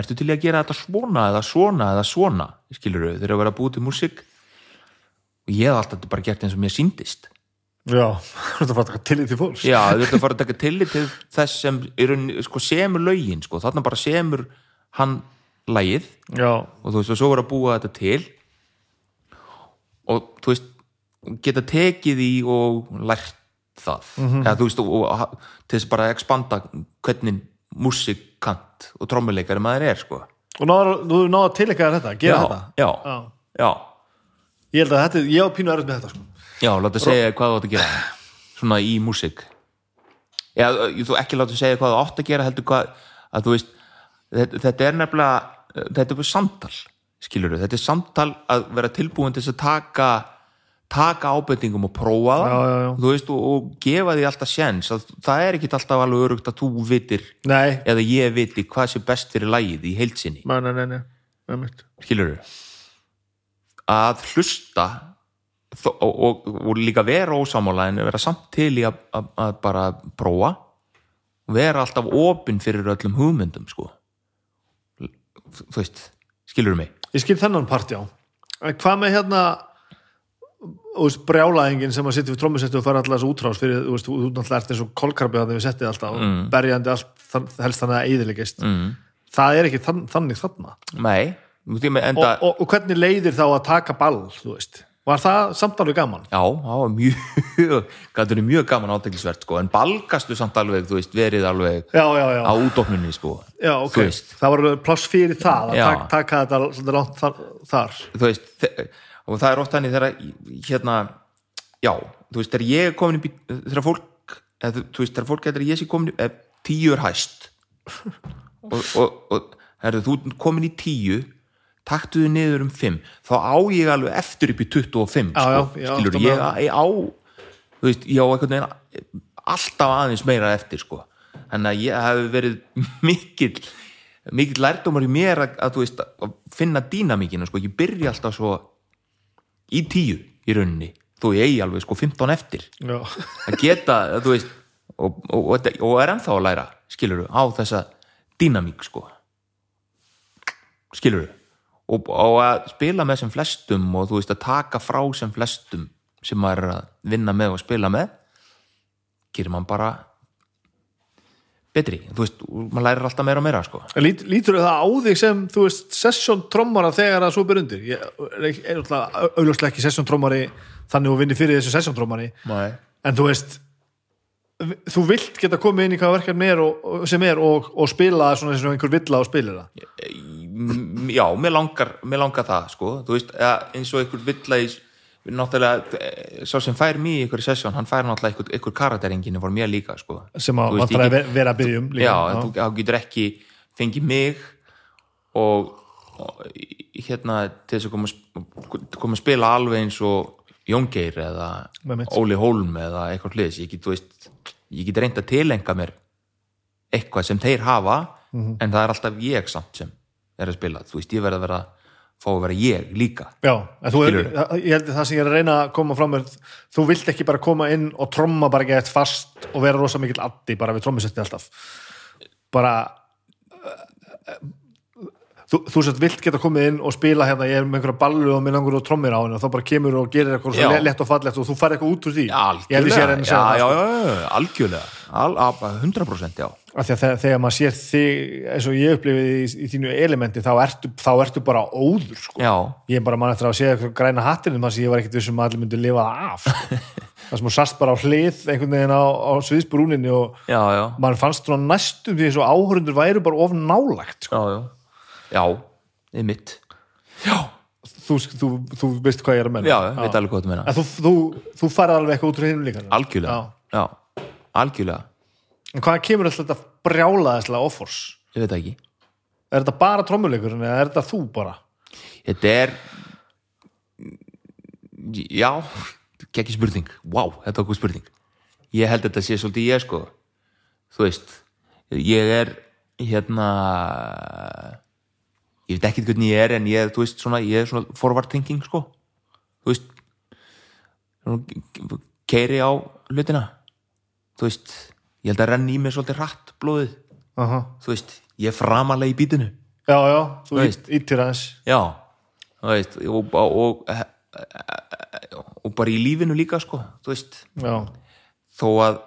ertu til að gera þetta svona eða svona eða svona? Skilur þegar að vera búið til músík. Og ég hef alltaf bara gert eins og mér síndist já þetta var þetta til í til fólks. Já, þú ert að fara að taka tillit til þess sem er, sko, semur lögin sko. þarna bara semur hann lagið. Já, og þú veist og svo var að búa þetta til. Og þú veist geta tekið í og lært það. Mhm. eða þú veist og, og til þess bara að expanda hvernig músikant og trommuleikari maður er sko. Og náður, þú náður að tilekka þetta, gera já, þetta? já, Já. já, ég held að þetta, ég á pínu erut með þetta sko. já, láta segja hvað þú átt að gera. Svona í músik já, þú ekki láta segja hvað þú átt að gera heldur hvað, að þú veist þetta, þetta er nefnilega þetta er samtal, skilur þetta er samtal að vera tilbúin til að taka taka ábendingum og prófa það. Já, já, já. veist, og, og gefa því alltaf sjens að það er ekki alltaf alveg örugt að þú vitir nei, eða ég viti hvað sé best fyrir lægið í heilsinni nei, nei, skilur að hlusta og, og, og líka vera ósamála en vera samt til í að, bara prófa. Vera alltaf opinn fyrir öllum hugmyndum sko. Þú veist, skilur mig? Ég skil þennan part, já. En hvað með hérna þú veist, brjálaðingin sem að sitja við trómmusetti og fara alltaf þessu útrás fyrir, þú veist, þú náttúrulega ert eins og kolkarbi þannig við settið alltaf, mm. berjandi allt helst þannig að eðilegist mm. það er ekki þann, þannig þarna nei, með og, enda og, og hvernig leiðir þá að taka ball, þú veist var það samt alveg gaman? já, það var mjög er mjög gaman áteklisvert sko en balgastu samt alveg, þú veist, verið alveg Já, já, já, á útofnunni sko já ok, þú veist, það var pláss fyrir það að taka, taka þetta langt þar, þar. þú veist og það er oft þannig þegar hérna, já, þú veist, þegar ég er komin upp í, þegar fólk eða, þú- veist, þegar fólk getur ég sé komin upp ef tíu er hæst. Og, og, og herðu, þú komin í tíu taktu þið niður um fimm þá á ég alveg eftir upp í 25 Já, sko, já, já, skilur, ég, ég á þú veist, ég á einhvern veginn alltaf aðeins meira eftir sko. Þannig að ég hef verið mikill mikill lærdómar í mér að, að, veist, að finna dýnamíkina sko, ég byrja alltaf svo í tíu í rauninni. Þó ég eigi alveg sko 15 eftir. Að geta, þú veist og, og, og, og er ennþá að læra skilur á þessa dýnamík sko. Skilur og, og að spila með sem flestum og þú veist að taka frá sem flestum sem maður er að vinna með og spila með gerir mann bara betri, þú veist, maður lærir alltaf meira og meira sko. Lít, lítur það á þig sem, þú veist, session trommara þegar að svo ber undir? Ég er náttúrulega auðvitað ekki session trommari þannig og vinni fyrir þessu session trommari Nei. en þú veist þú vilt geta komið inn í hvað verkefni er og, sem er og, og spila svona eins og einhver villa og spilir það. Já, mér langar, mér langar það sko, þú veist, eins og einhver vill að náttúrulega, eh, sá sem fær mér í einhverju sessjón, hann fær náttúrulega einhver, einhver karakteringinu voru mér líka, sko sem að að ver- vera að byrja um líka. já, en þú, getur ekki fengið mig og, og hérna til þess að koma, koma að spila alveg eins og Jóngeir eða. Óli Hólm eða eitthvað hliðis, ég get, get reynd að tilenga mér eitthvað sem þeir hafa Mhm. en það er alltaf ég samt sem er að spila, þú veist, ég verð að vera fá að vera ég líka. Já, en þú er, ég held að það sem ég er að reyna að koma fram er, þú vilt ekki bara koma inn og tromma bara eitt fast og vera rosa mikill addi bara við trommusetti alltaf. Bara þú, þú sett vilt geta komið inn og spila hérna, ég er með einhverja ballu og með langur og trommir á henni og þá bara kemur og gerir eitthvað lett og fallegt og þú fær eitthvað út úr því. Algjörlega, að já, já, sko. já, já, algjörlega. Al, a, 100% já þegar, þegar maður sér þig eins og ég upplifið í, í þínu elementi þá ertu, þá ertu bara óður sko. Já, ég er bara mann eftir að sé eitthvað græna hattinum þar sem ég var ekkert vissum að allir myndi lifa af sko. það sem þú sast bara á hlið einhvern veginn á, á sviðsbrúninni og já, já, mann fannst svona næstum því svo áhörundur væru bara of nálægt sko. já, já. Já, þið mitt þú, þú, þú veist hvað ég er að menna. Já, ég veit alveg hvað þú meina en þú, þú, þú farið alveg eitthvað út úr hinn líka Algjörlega, já, algjörlega en hvað kemur alltaf þetta brjálaðislega offors? Ég veit ekki. Er þetta bara trommuleikur eða er þetta þú bara? Þetta er Já, ekki spurning. Vá, þetta var góð spurning. Ég held að þetta sé svolítið ég sko. Þú veist Ég er hérna Ég veit ekki hvernig ég er en ég, þú veist, svona, ég er svona forward thinking sko. Þú veist Keiri á hlutina. Þú veist Ég held að renni í mig svolítið hratt blóðið. Aha. Þú veist, ég er framalega í bítinu. Já, já, þú íttir aðeins. Já, þú veist og, og, og, og bara í lífinu líka sko, þú veist. Já, þó að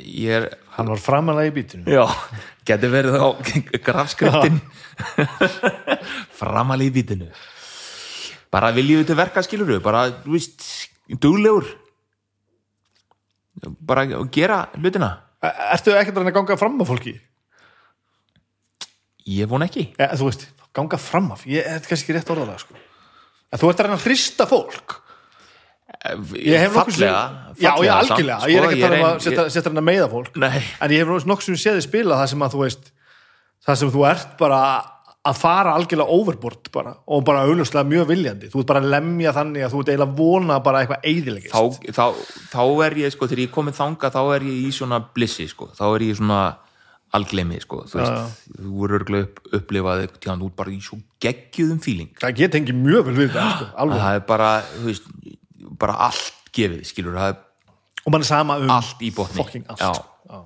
ég er hann var framalega í bítinu. Já, geti verið á grafskriftin. Framalega í bítinu. Bara við til verka skilur bara, þú veist, duglegur bara að gera hlutina. Ertu ekkert að ganga fram af fólki? ég von ekki. E, þú veist, ganga fram af. Ég, þetta er kannski ekki rétt orðalega sko. En þú ert að reyna að hrista fólk. Ég hef nokkuð sem já, fallega algjörlega, samt, ég er sko, ekki að tala um að setja, setja hann að meiða fólk. Nei. en ég hef nokkuð sem séð þið spila það sem að þú veist það sem þú ert bara að fara algjörlega overboard bara og bara auðvitað mjög viljandi þú ert bara að lemja þannig að þú ert eiginlega vona bara eitthvað eiðilegist þá, þá, þá er ég sko, þegar ég komin þanga þá er ég í svona blissi sko. þá er ég svona alglemi sko. þú veist, þú voru örgulega upp, upplifað tíðan út bara í svo geggjuðum fíling það get hengi mjög vel við það sko, alveg. það er bara, þú veist, bara allt gefið, skilur, það er og mann er sama um allt í botni allt Já. Já.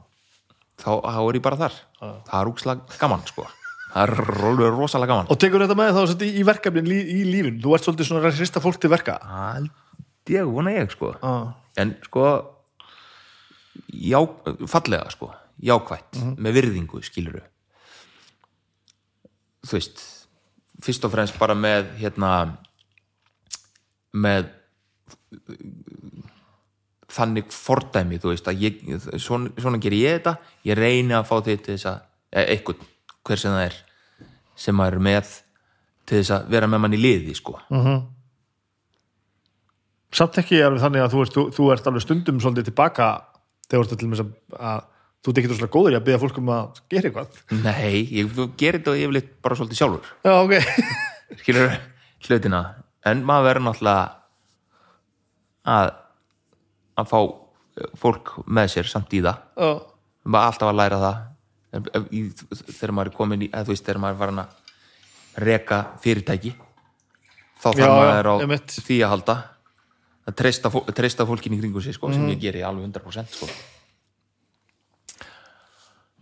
þá, þá er ég bara þar það er úkslega gaman sko. Það er alveg rosalega gaman. Og tekur þetta með þá í verkefnin í, í lífin þú ert svolítið svona að hrista fólk til verka? Held ég, vona ég sko. Já. en sko já, fallega sko. Jákvætt, með virðingu skiluru þú veist fyrst og fremst bara með hérna með þannig fordæmi þú veist að ég, svona, svona ger ég þetta. Ég reyni að fá að eða eitthvað, hver sem það er sem maður er með til þess að vera með mann í liði sko. Samt ekki alveg þannig að þú ert, þú, þú ert alveg stundum svolítið tilbaka þegar þú ert að, þú ert ekki svona góður í að byggja fólk um að gera eitthvað. Nei, ég gerir þetta yfirleitt bara svolítið sjálfur. Já, ok. Skilur hlutina. En maður verður náttúrulega að að fá fólk með sér samt í það. Maður alltaf að læra það þegar maður er komin í eða þú veist, þegar maður er farin að reka fyrirtæki þá þarf maður á einmitt. því að halda að treysta, treysta fólkin í kringu sig sko, sem ég geri alveg 100% sko.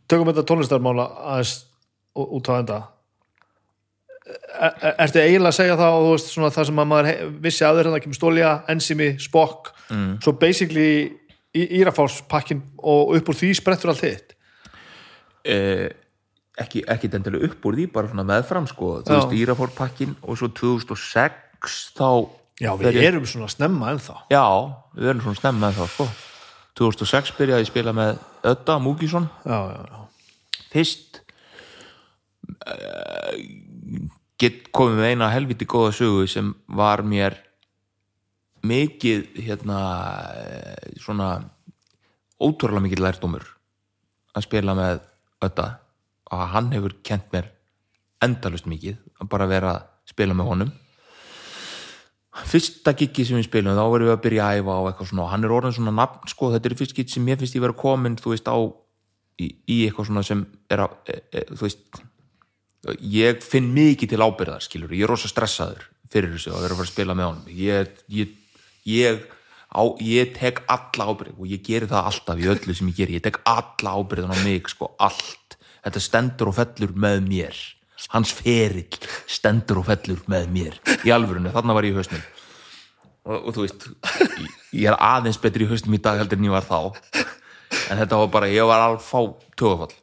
tökum þetta tónlistarmála aðeins út á enda er, er, ertu eiginlega að segja það og þú veist svona það sem að maður vissi að þeirra það kemur stólja, enzimi, spokk mm. svo basically í írafárspakkin og upp úr því sprettur allt þitt eh, ekki, ekki dendilega upp úr því bara svona meðfram sko, þú Já. veist, Írafórpakkin og svo 2006 þá já, við ég- erum svona snemma ennþá. Já, við erum svona snemma en þá sko 2006 byrjaði ég að spila með Ödda Múkísson já, já, já, fyrst uh, get komið með eina helviti góða sögu sem var mér mikið hérna eh, svona ótrúlega mikið lærdómur að spila með Ödda og hann hefur kent mér endalust mikið að bara vera að spila með honum. Fyrsta giggi sem við spilum þá verðum við að byrja að æfa á eitthvað svona og hann er orðin svona nafn sko, þetta er fyrst gigg sem ég finnst ég vera komin þú veist á í, í eitthvað svona sem er að e, e, þú veist ég finn mikið til ábyrðar skilur, ég er rosa stressaður fyrir þessu að vera að fara að spila með honum. Ég, ég, ég, á, ég tek alla ábyrð og ég geri það alltaf í öllu sem ég geri, ég tek alla ábyrðan á mig sko, allt, þetta stendur og fellur með mér. Hans ferill stendur og fellur með mér. Í alvörunni, þarna var ég í hausnum. Og, og þú veist ég, ég er aðeins betri í hausnum í dag heldur en ég var þá. En þetta var bara, ég var alveg fá tögufall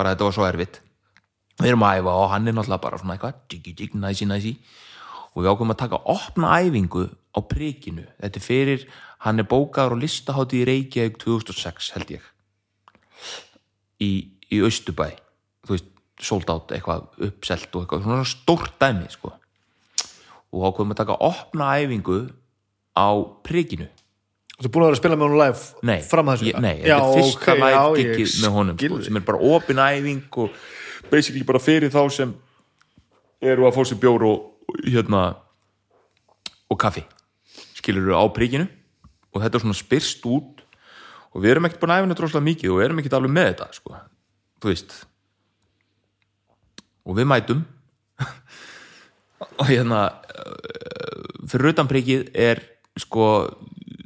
bara þetta var svo erfitt. Við erum að æfa og hann er náttúrulega bara svona eitthvað jiggy jiggy, næsi næsi. Og við ákveðum að taka opna æfingu á prikinu, þetta er fyrir hann er bókaður og listahátti í Reykjavík 2006 held ég. Í, í Östubæ þú veist, sold out eitthvað uppselt og eitthvað, svona stórt dæmi sko. og ákveðum að taka opna æfingu á prikinu. Þú ert búin að vera að spila með honum live fram að þessu? ég, nei já, þetta er fyrsta ok, live giggið með honum sko, sem er bara opin æfing og basically bara fyrir þá sem eru að fá sér bjór og, og hérna og kaffi skilur á príkinu. Og þetta er svona spyrst út. Og við erum ekkert búin að æfina droslega mikið og við erum ekkert alveg með þetta sko, þú veist. Og við mætum. Og hérna eh, fyrir utan príkið er sko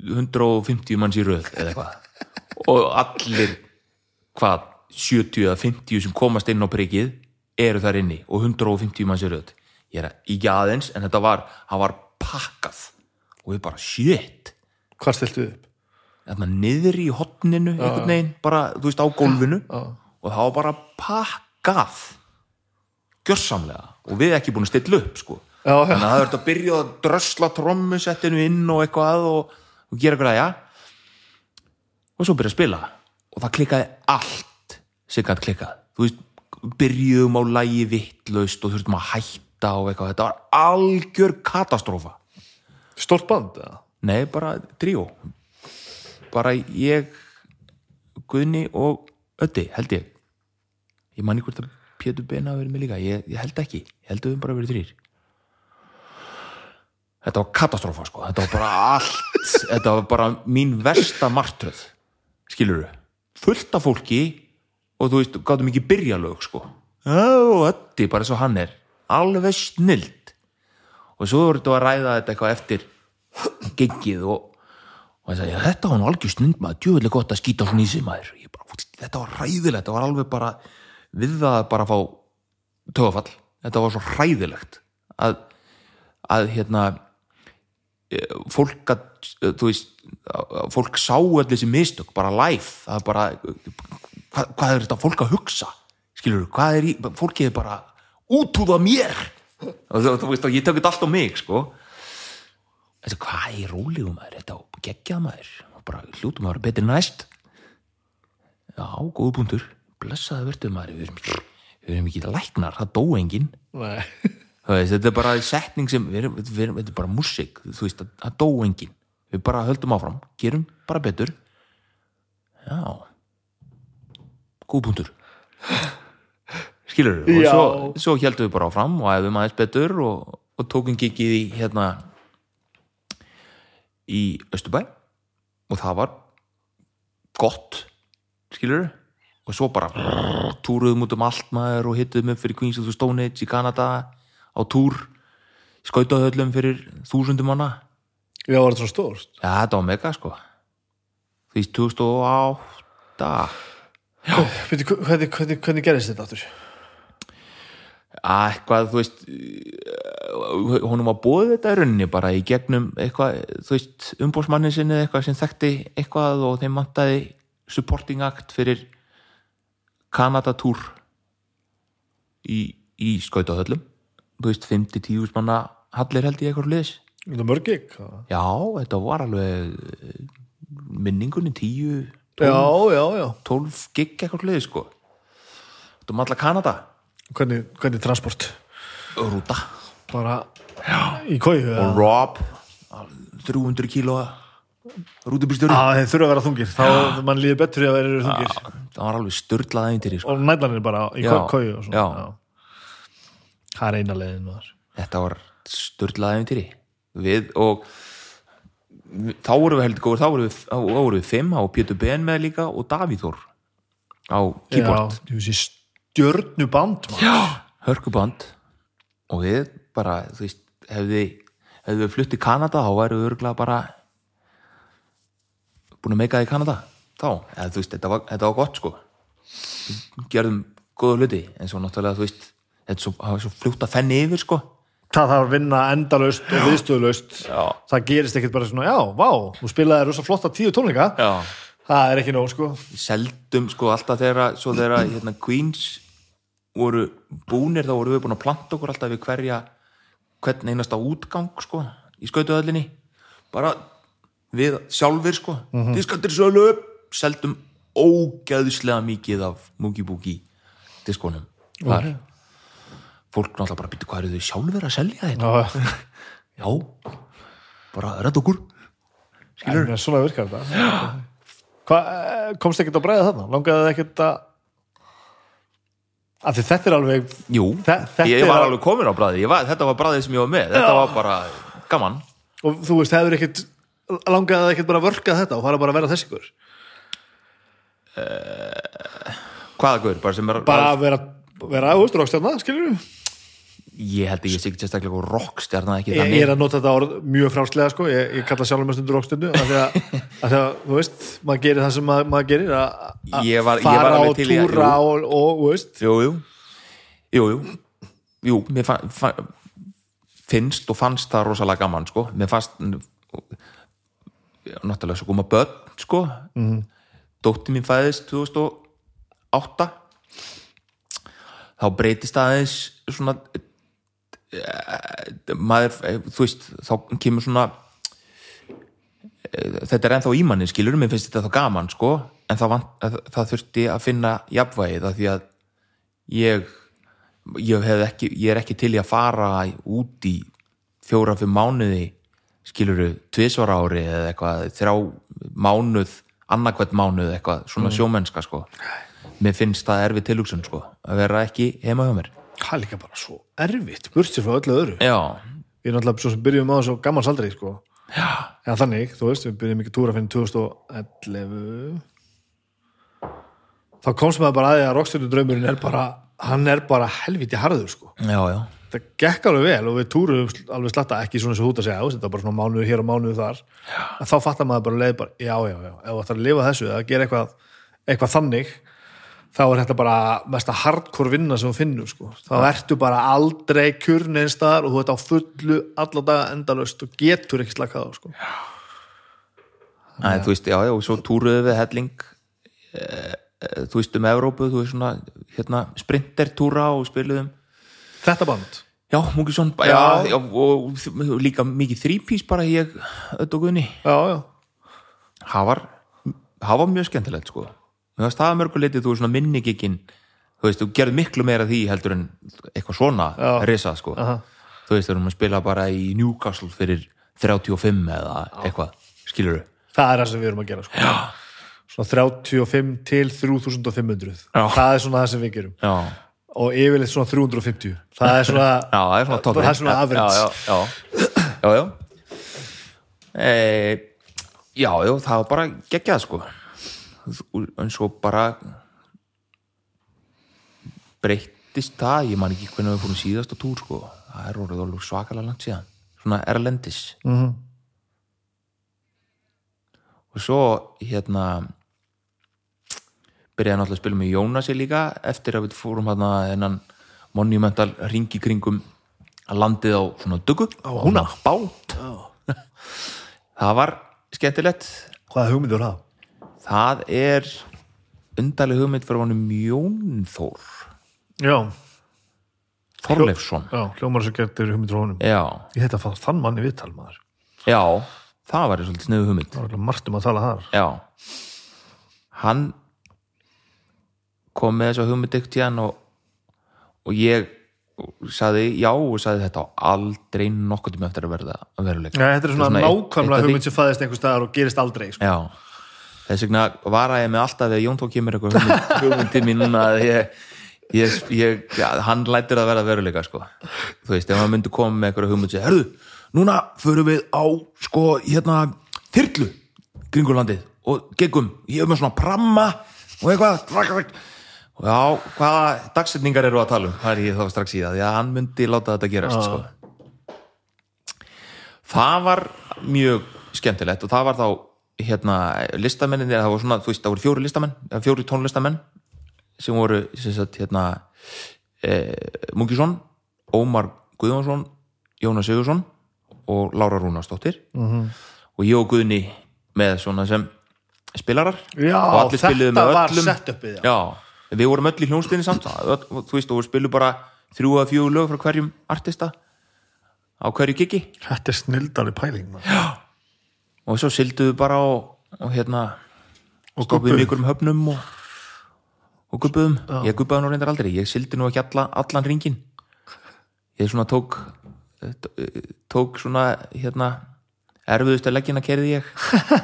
150 manns í röð eða eitthvað. Og allir hvað 70 eða 50 sem komast inn á príkið eru þar inni og 150 manns í röð. Ég er ekki aðeins en þetta var, var pakkað og við bara shit. Hvað stiltu þið upp? niður í hotninu einhvern veginn, bara, þú veist, á gólfinu. Og það var bara pakkað. Gjörsamlega. Og við ekki búin að stilla upp sko. Já, já. þannig að það verður að byrja að drösla trommusettinu inn og eitthvað og, og gera græja og svo byrja að spila. Og það klikkaði allt sem gætt klikkað. Þú veist, byrjuðum á lægi vittlaust og þurftum að hætta og eitthvað, þetta var algjör katastrófa Stórt band, eða? nei, bara tríó. Bara ég Guðni og Öddi, held ég. Ég man ekki hvort að Pétur Bena hafi verið með líka, ég, ég held ekki. Ég held að við bara verið þrýr þetta var katastrófa sko. Þetta var bara allt. Þetta var bara mín versta martröð skilur fullt af fólki og þú veist, gátum ekki byrja lög sko. Og Öddi, bara eins og hann er alveg snild og svo voru þetta að ræða þetta eitthvað eftir gengið og og hann sagði, þetta var nú algjör snund maður. Djúvillig gott að skýta svona í sig maður. Bara, þetta var hræðilegt, þetta var alveg bara við það að bara fá tögafall, þetta var svo hræðilegt að, að hérna eh, fólk að, eh, þú veist að fólk sá öll þessi mistök bara live, það er bara hvað, hvað er þetta fólk að hugsa? Skilur, hvað er í, fólkið er bara útúða mér og þú, þú veist, og ég tökut allt á mig, sko. Þetta, hvað er rólegum maður, þetta á geggjað maður. Og bara hljótum að vera betri næst. Já, góðu punktur. Blessaði verður maður. Við erum, við erum ekki læknar, það dó. Það veist, þetta er bara setning sem við erum, við erum, þetta er bara músík. Þú veist, það, dó enginn. Við bara höldum áfram, gerum bara betur. Já. Góð punktur skilur og Já. svo, svo heldum við bara áfram og æfum aðeins betur og, og tókum gigið í hérna í Östubæ og það var gott skilur og svo bara túruðum út um allt maður og hittuðum upp fyrir Queens of the Stone Age í Kanada á túr skautahöllum fyrir þúsundum manna Já, var þetta svo stórt? Já, þetta var mega sko Því 2008 Veitu, hvernig, hvernig, hvernig gerðist þetta áttur? Að eitthvað, þú veist eh, honum var búið þetta í rauninni bara í gegnum eitthvað, þú veist umbósmannin sinni eitthvað sem þekkti eitthvað og þeim vantaði supporting act fyrir Kanada-túr í, í skautahöllum þú veist, 5-10 manna hallir held ég eitthvað liðs? Já, þetta var alveg eh, minningunni 10 já, já, já. 12 gig eitthvað liðs sko þetta um alla Kanada Hvernig, hvernig transport? rúta Bara í kóju? og Rob 300 kílóa rútubýrstjóri Já, þeir þurfa að vera þungir. Þá mann líður betur að vera þungir. það var alveg störtlað æfintir sko. Og nætlanir bara í Já, já. Það er eina maður. þetta var störtlað æfintir við og þá vorum við heldur góður þá vorum við, þá vorum við fimm á Pétur Ben með líka og Davíð Þór á keyboard Já, þú veist, stjörnuband hörkuband og við bara, þú veist, hefði hefði við flutt í Kanada þá væru við örgulega bara búin að meika það í Kanada þá, eða þú veist, þetta var, þetta var gott sko Við gerðum góða hluti en svo náttúrulega, þú veist þetta var svo fljótt að fenni yfir sko Það þarf að vinna endalaust og viðstöðulaust. Já. Það gerist ekkert bara svona, já, vá, þú spilaði rosa flotta tíu tónleika. Já. Það er ekki nóg, sko. seldum sko alltaf þegar svo þegar hérna Queens voru búnir þá voru við búin að planta okkur alltaf við hverja hvern einasta útgang sko í skautuðallinni bara við sjálfur sko. Mm -hmm. diskandir sölu upp. Seldum ógæðislega mikið af Boogie diskonum þar. Fólk náttúrulega bara býttu hvað eru þau sjálfur að selja þetta? Já, já, bara rætt okkur. Skilur. En svona virkar þetta. Eh, komst ekkert að bræða þarna? Langaði ekkert að... Af því þetta er alveg... jú, ég er var alveg komin á bræði var, þetta var bræðið sem ég var með. Þetta var bara gaman. Og þú veist, hefur ekkert... Langaði það ekkert bara að vörka þetta og fara bara að vera þessi ykkur? hvaða guður, bara er Bara að vera, vera áhust rákstjarna, skilur þú? Ég held að ég sé ekki sérstaklega rockstjarna ekki Ég, ég er að nota þetta orð mjög frámslega, sko. Ég, ég kalla sjálfum með stundur rákstjarnu. Af því að, að, þú veist, maður gerir það sem maður, maður gerir. að- fara að- túra og, og, veist. jú, jú, jú, jú, mér fa, fa, finnst og fannst það rosalega gaman sko, mér fannst náttúrulega svo koma börn sko mm. dótti mín fæðist 2008 þá breytist aðeins svona maður, eh, þú veist þá kemur svona eh, þetta er ennþá ímanni skilur mér finnst þetta þá gaman sko. En það, vant, að, það þurfti að finna jafnvægið af því að ég ég, ekki, ég er ekki til í að fara út í fjóra fyrir mánuði skiluru tvisvara ári eða eitthvað þrjá mánuð annarkvæmt mánuð eitthvað svona sjómennska sko. Mér finnst það erfið tilhugsun sko að vera ekki heima hjá mér það er líka bara svo erfitt, burtið frá öllu öðru. Já, við erum alltaf svo sem byrjum á þessu gammans aldrei sko. eða þannig, þú veist, við byrjum ekki túra fyrir 2011 þá komst maður bara að því að rockstjörnu draumurinn er bara hann er bara helviti harður sko. já, já. Það gekk alveg vel og við túrum alveg slatta ekki svona sem þú ert að segja, þetta er bara svona mánuður hér og mánuður þar. En þá fattar maður bara leið bara, já, já, já, ef þú ætlar að lifa þessu eða gera eitthvað, eitthvað þannig þá er þetta bara mesta hardcore vinna sem þú finnur, sko, þá ertu bara aldrei kurn einstaðar og þú ert á fullu alla daga endalaust og getur ekki slakað á, sko. Æ, þú veist, já, já, og svo túruðu við helling e, e, þú veist um Evrópu, þú veist svona hérna, sprintertúra og spiluðum. Þetta band, já, Múkisson, já. Já. já, og þ- líka mikið þrípís bara ég, öll og guðni. Já, já. Það var, var mjög skemmtilegt sko, mér varst það að mörgu leiti þú veist svona minnigikinn, þú veist, þú gerð miklu meira því heldur en eitthvað svona Já. risað sko, Aha. þú veist, þú erum að spila bara í Newcastle fyrir 35 eða eitthvað, skilur Það er það sem við erum að gera, sko. Já. Svona 35 til 3500 Já. Það er svona það sem við gerum. Já, og yfirleitt svona 350 það er svona, Já, það er svona það er svona average. Já, já, já, já, já. E, já, það var bara geggjað sko en svo bara breyttist það. Ég man ekki hvernig við fórum síðast á túr sko. Það er orðið alveg svakalega langt síðan. Svona erlendis. Mhm. og svo hérna byrjaði náttúrulega að spila með Jónasi líka eftir að við fórum hérna þennan monumental ringi kringum að landið á svona duggu á húna. bát. Það var skemmtilegt. Hvaða hugmyndur það? Það er undarleg hugmynd fyrir honum Jónþór Já, Þorleifsson. Já, hljómar sem getur hugmyndur á honum. Já, ég heita að fá þann manni viðtal maður. Já, það var svolítið sniðu hugmynd. Það var margt um að tala þar. Já. Hann kom með þessa hugmynd ekkert tíðan og, og ég saði já og saði þetta aldrei nokkuð tíma eftir að verða að veruleika. Þetta er svona, eitt- nákvæmlega hugmynd sem fæðist einhver staðar og gerist aldrei sko. Já, þess vegna vara ég með alltaf þegar Jón tók kemur eitthvað hugmynd, hugmynd til mín að ég, ég, ég já, hann lætur að vera veruleika sko. þú veist, ef hann myndi koma með eitthvað hugmynd og segja, herðu, núna förum við á sko, hérna, þyrlu kringurlandið og geggum ég hef með svona pramma og eitthvað og já, hvaða dagsetningar eru að tala um, það er ég þá strax í það því að hann myndi láta þetta gerast sko. það var mjög skemmtilegt og það var þá hérna listamenninir, það voru svona, þú veist, það voru fjóri listamenn fjóri tónlistamenn sem voru, sem sagt, hérna e, Mungisson, Ómar Guðjónsson, Jónas Sigursson og Lára Rúnarsdóttir -hmm. og ég og Guðni með svona sem spilarar Já, og allir spiluðu þetta með var öllum setupið, já. já, við vorum öll í hljónstinni samt öll, þú veist, og við spilum bara þrjú að fjögur lög frá hverjum artista á hverju gigi þetta er snildari pæling maður. Og svo silduðu bara og, og hérna og stoppuðum ykkur um höfnum og, og gubbuðum, ég gubbaði nú reyndar aldrei. Ég sildi nú ekki alla, allan ringin ég svona tók tók svona hérna erfiðustu leggina kerði ég.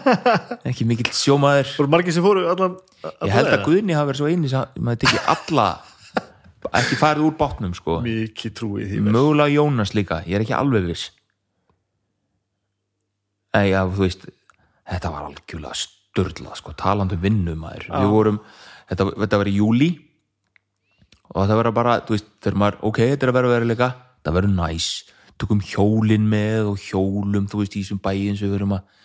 Ekki mikill sjómaður. Voru margir sem fóru allan ég held að Guðni hafi verið svo eini sem maður tekið alla ekki farið úr bátnum sko. Mikið trúið því mögulega Jónas líka, ég er ekki alveg viss já, þú veist þetta var algjörlega störlað sko, talandi um vinnu maður við vorum, þetta, þetta var í júli og það verður bara þú veist, þegar maður, ok, þetta er að vera veruleika það verður næs, tökum hjólin með og hjólum, þú veist, í þessum bæin sem við verum að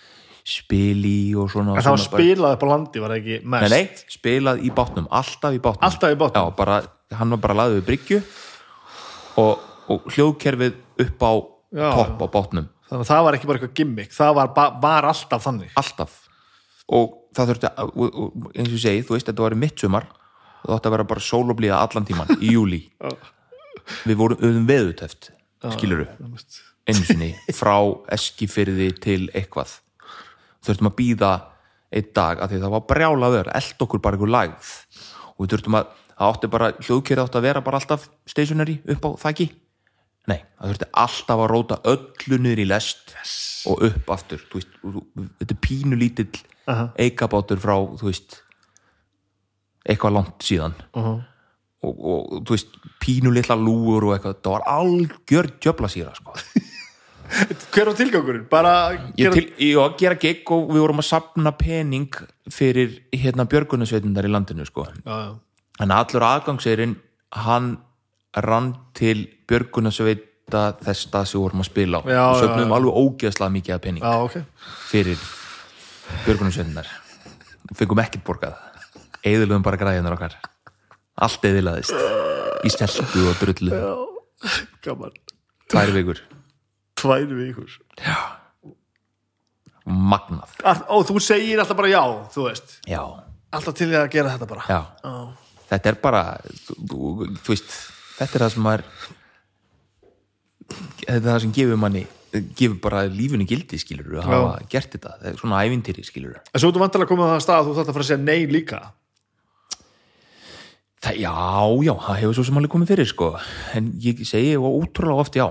spili og svona, en það var spilað upp á landi var það ekki Nei, mest? nei, spilað í bátnum, alltaf í bátnum. Alltaf í bátnum? Já, bara, hann var bara laðið við bryggju og, og hljóðkerfið upp á Já, topp á bátnum þannig að það var ekki bara eitthvað gimmick það var, var alltaf þannig. Alltaf. Og það þurfti, að- og, og, eins og ég segi, þú veist, þetta var mitt sumar það átti að vera bara sól og blíða allan tíman í júli við vorum veðutöft skiluru, einu sinni frá eskifyrði til eitthvað. Þurftum að býða einn dag að því það var brjála vör eld okkur bara einhver lagð og við þurftum að það átti bara, hljóðkerið átti að vera bara alltaf stationary upp á þakki nei, það þurfti alltaf að róta öllu niður í lest og upp aftur veist, og þetta er pínu lítill Aha. eikabátur frá, veist eitthvað langt síðan Uh og, og þú veist, pínu litla lúur og eitthvað, það var algjör djöfla síra sko. Hver var tilgangurinn? Bara ég gera... til, að gera gig og við vorum að sapna pening fyrir hérna björgunarsveitundar í landinu sko. Já, já. en allur aðgangseyrin hann rann til björgunarsveita þess stað sem við vorum að spila á Já, og já, söfnum já. alveg ógeðslega mikið af pening Já, ok. fyrir björgunarsveitundar fengum ekkert borgað eðilum bara græðinar okkar allt eðilaðist í stelpu og drullu Gaman. tvær vikur Tvær vikur. magnað All, ó, þú segir alltaf bara já, þú veist. já, Alltaf til að gera þetta bara. já Já. þetta er bara þú, þú, þú veist, þetta er það sem maður þetta er það sem gefur manni gefur bara lífinu gildi skilur að hafa gert þetta, það er svona ævintýri skilur En svo þú vantilega komið á það stað að þú þarft að fara að segja nei líka. það, já, já, það hefur svo sem alveg komið fyrir sko, en ég segi og ótrúlega oft já,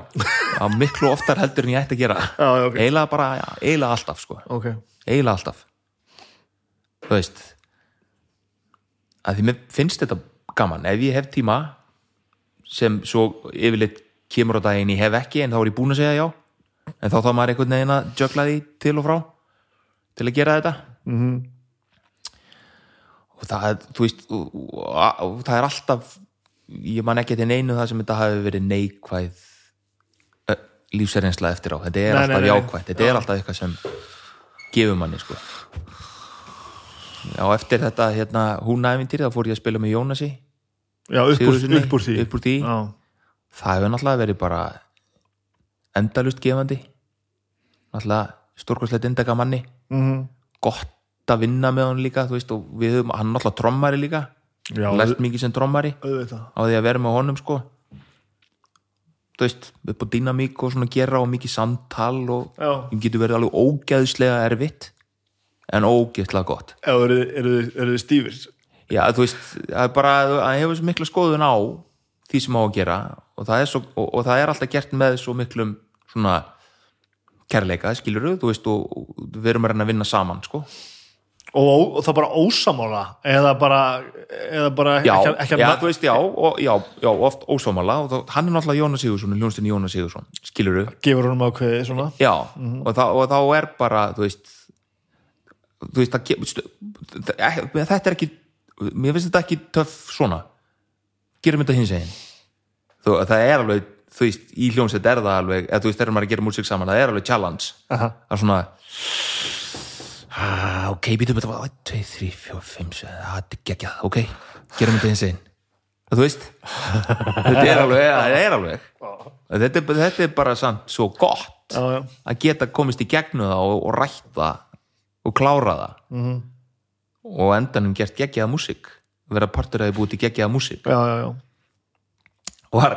að miklu oftar heldur en ég ætti að gera, Já, já, ok. eiginlega bara eiginlega alltaf sko, Ok. eiginlega alltaf. Þú veist að því mér finnst þetta gaman, ef ég hef tíma sem svo yfirleitt kemur á daginn ég hef ekki en þá er ég búin að segja já. En þá þá maður einhvern veginn að jökla því til og frá til að gera þetta. Mm Mhm. og það, þú veist og, og, og það er alltaf ég man ekki til neinu það sem þetta hafi verið neikvæð lífsreynsla eftir á, þetta er Nei, alltaf nei, nei. jákvætt. Þetta er alltaf eitthvað sem gefur manni sko. Já, eftir þetta hérna húnæfintýri þá fór ég að spila með Jónasi Já, upp úr, Sigurðssyni, upp úr því. upp úr því. Það hefur náttúrulega verið bara endalust gefandi. Náttúrulega stórkostlegt indaka manni. Mm gott að vinna með hann líka veist, höfum, hann er náttúrulega trommari líka. Lært mikið sem trommari. á því að vera með honum sko. Þú veist, upp á dýnamík og svona gera og mikið samtal og það getur verið alveg ógeðslega erfitt en ógeðslega gott. Já, eru, þið stífir? Já, þú veist, það er bara að hefur svo mikla skoðun á því sem á að gera og það er, svo, og, og það er alltaf gert með svo miklum svona kærleika, skilur þú veist, og, og við erum að reyna að vinna saman, sko Og, og það bara ósamála? Eða bara, eða bara já, ekki, ekki já, þú veist, já, og, já, já oft ósámála og þá, hann er náttúrulega Jónas Sigursson hljónstin Jónas Sigursson, skilur gefur honum ákveði svona. já, og, þá, og þá er bara þú veist þú veist, það- þetta er ekki mér finnst þetta ekki töff svona gerum þetta hins eginn þú, það er alveg, þú veist, í hljónsett er það alveg, eða þú veist, þegar maður er að gera músík saman það er alveg challenge Aha. það er svona ah, ok, býtum þetta 1, 2, 3, 4, 5, 6 það er geggjað, ok, gerum þetta hins eginn þú veist þetta er alveg, það er alveg þetta er, þetta er bara samt svo gott Já, já. að geta komist í gegnu það og, og rætt það og klára það Mhm. Og endanum gert geggjaða músík vera partur að þið búið til geggjaða músík. Og það er,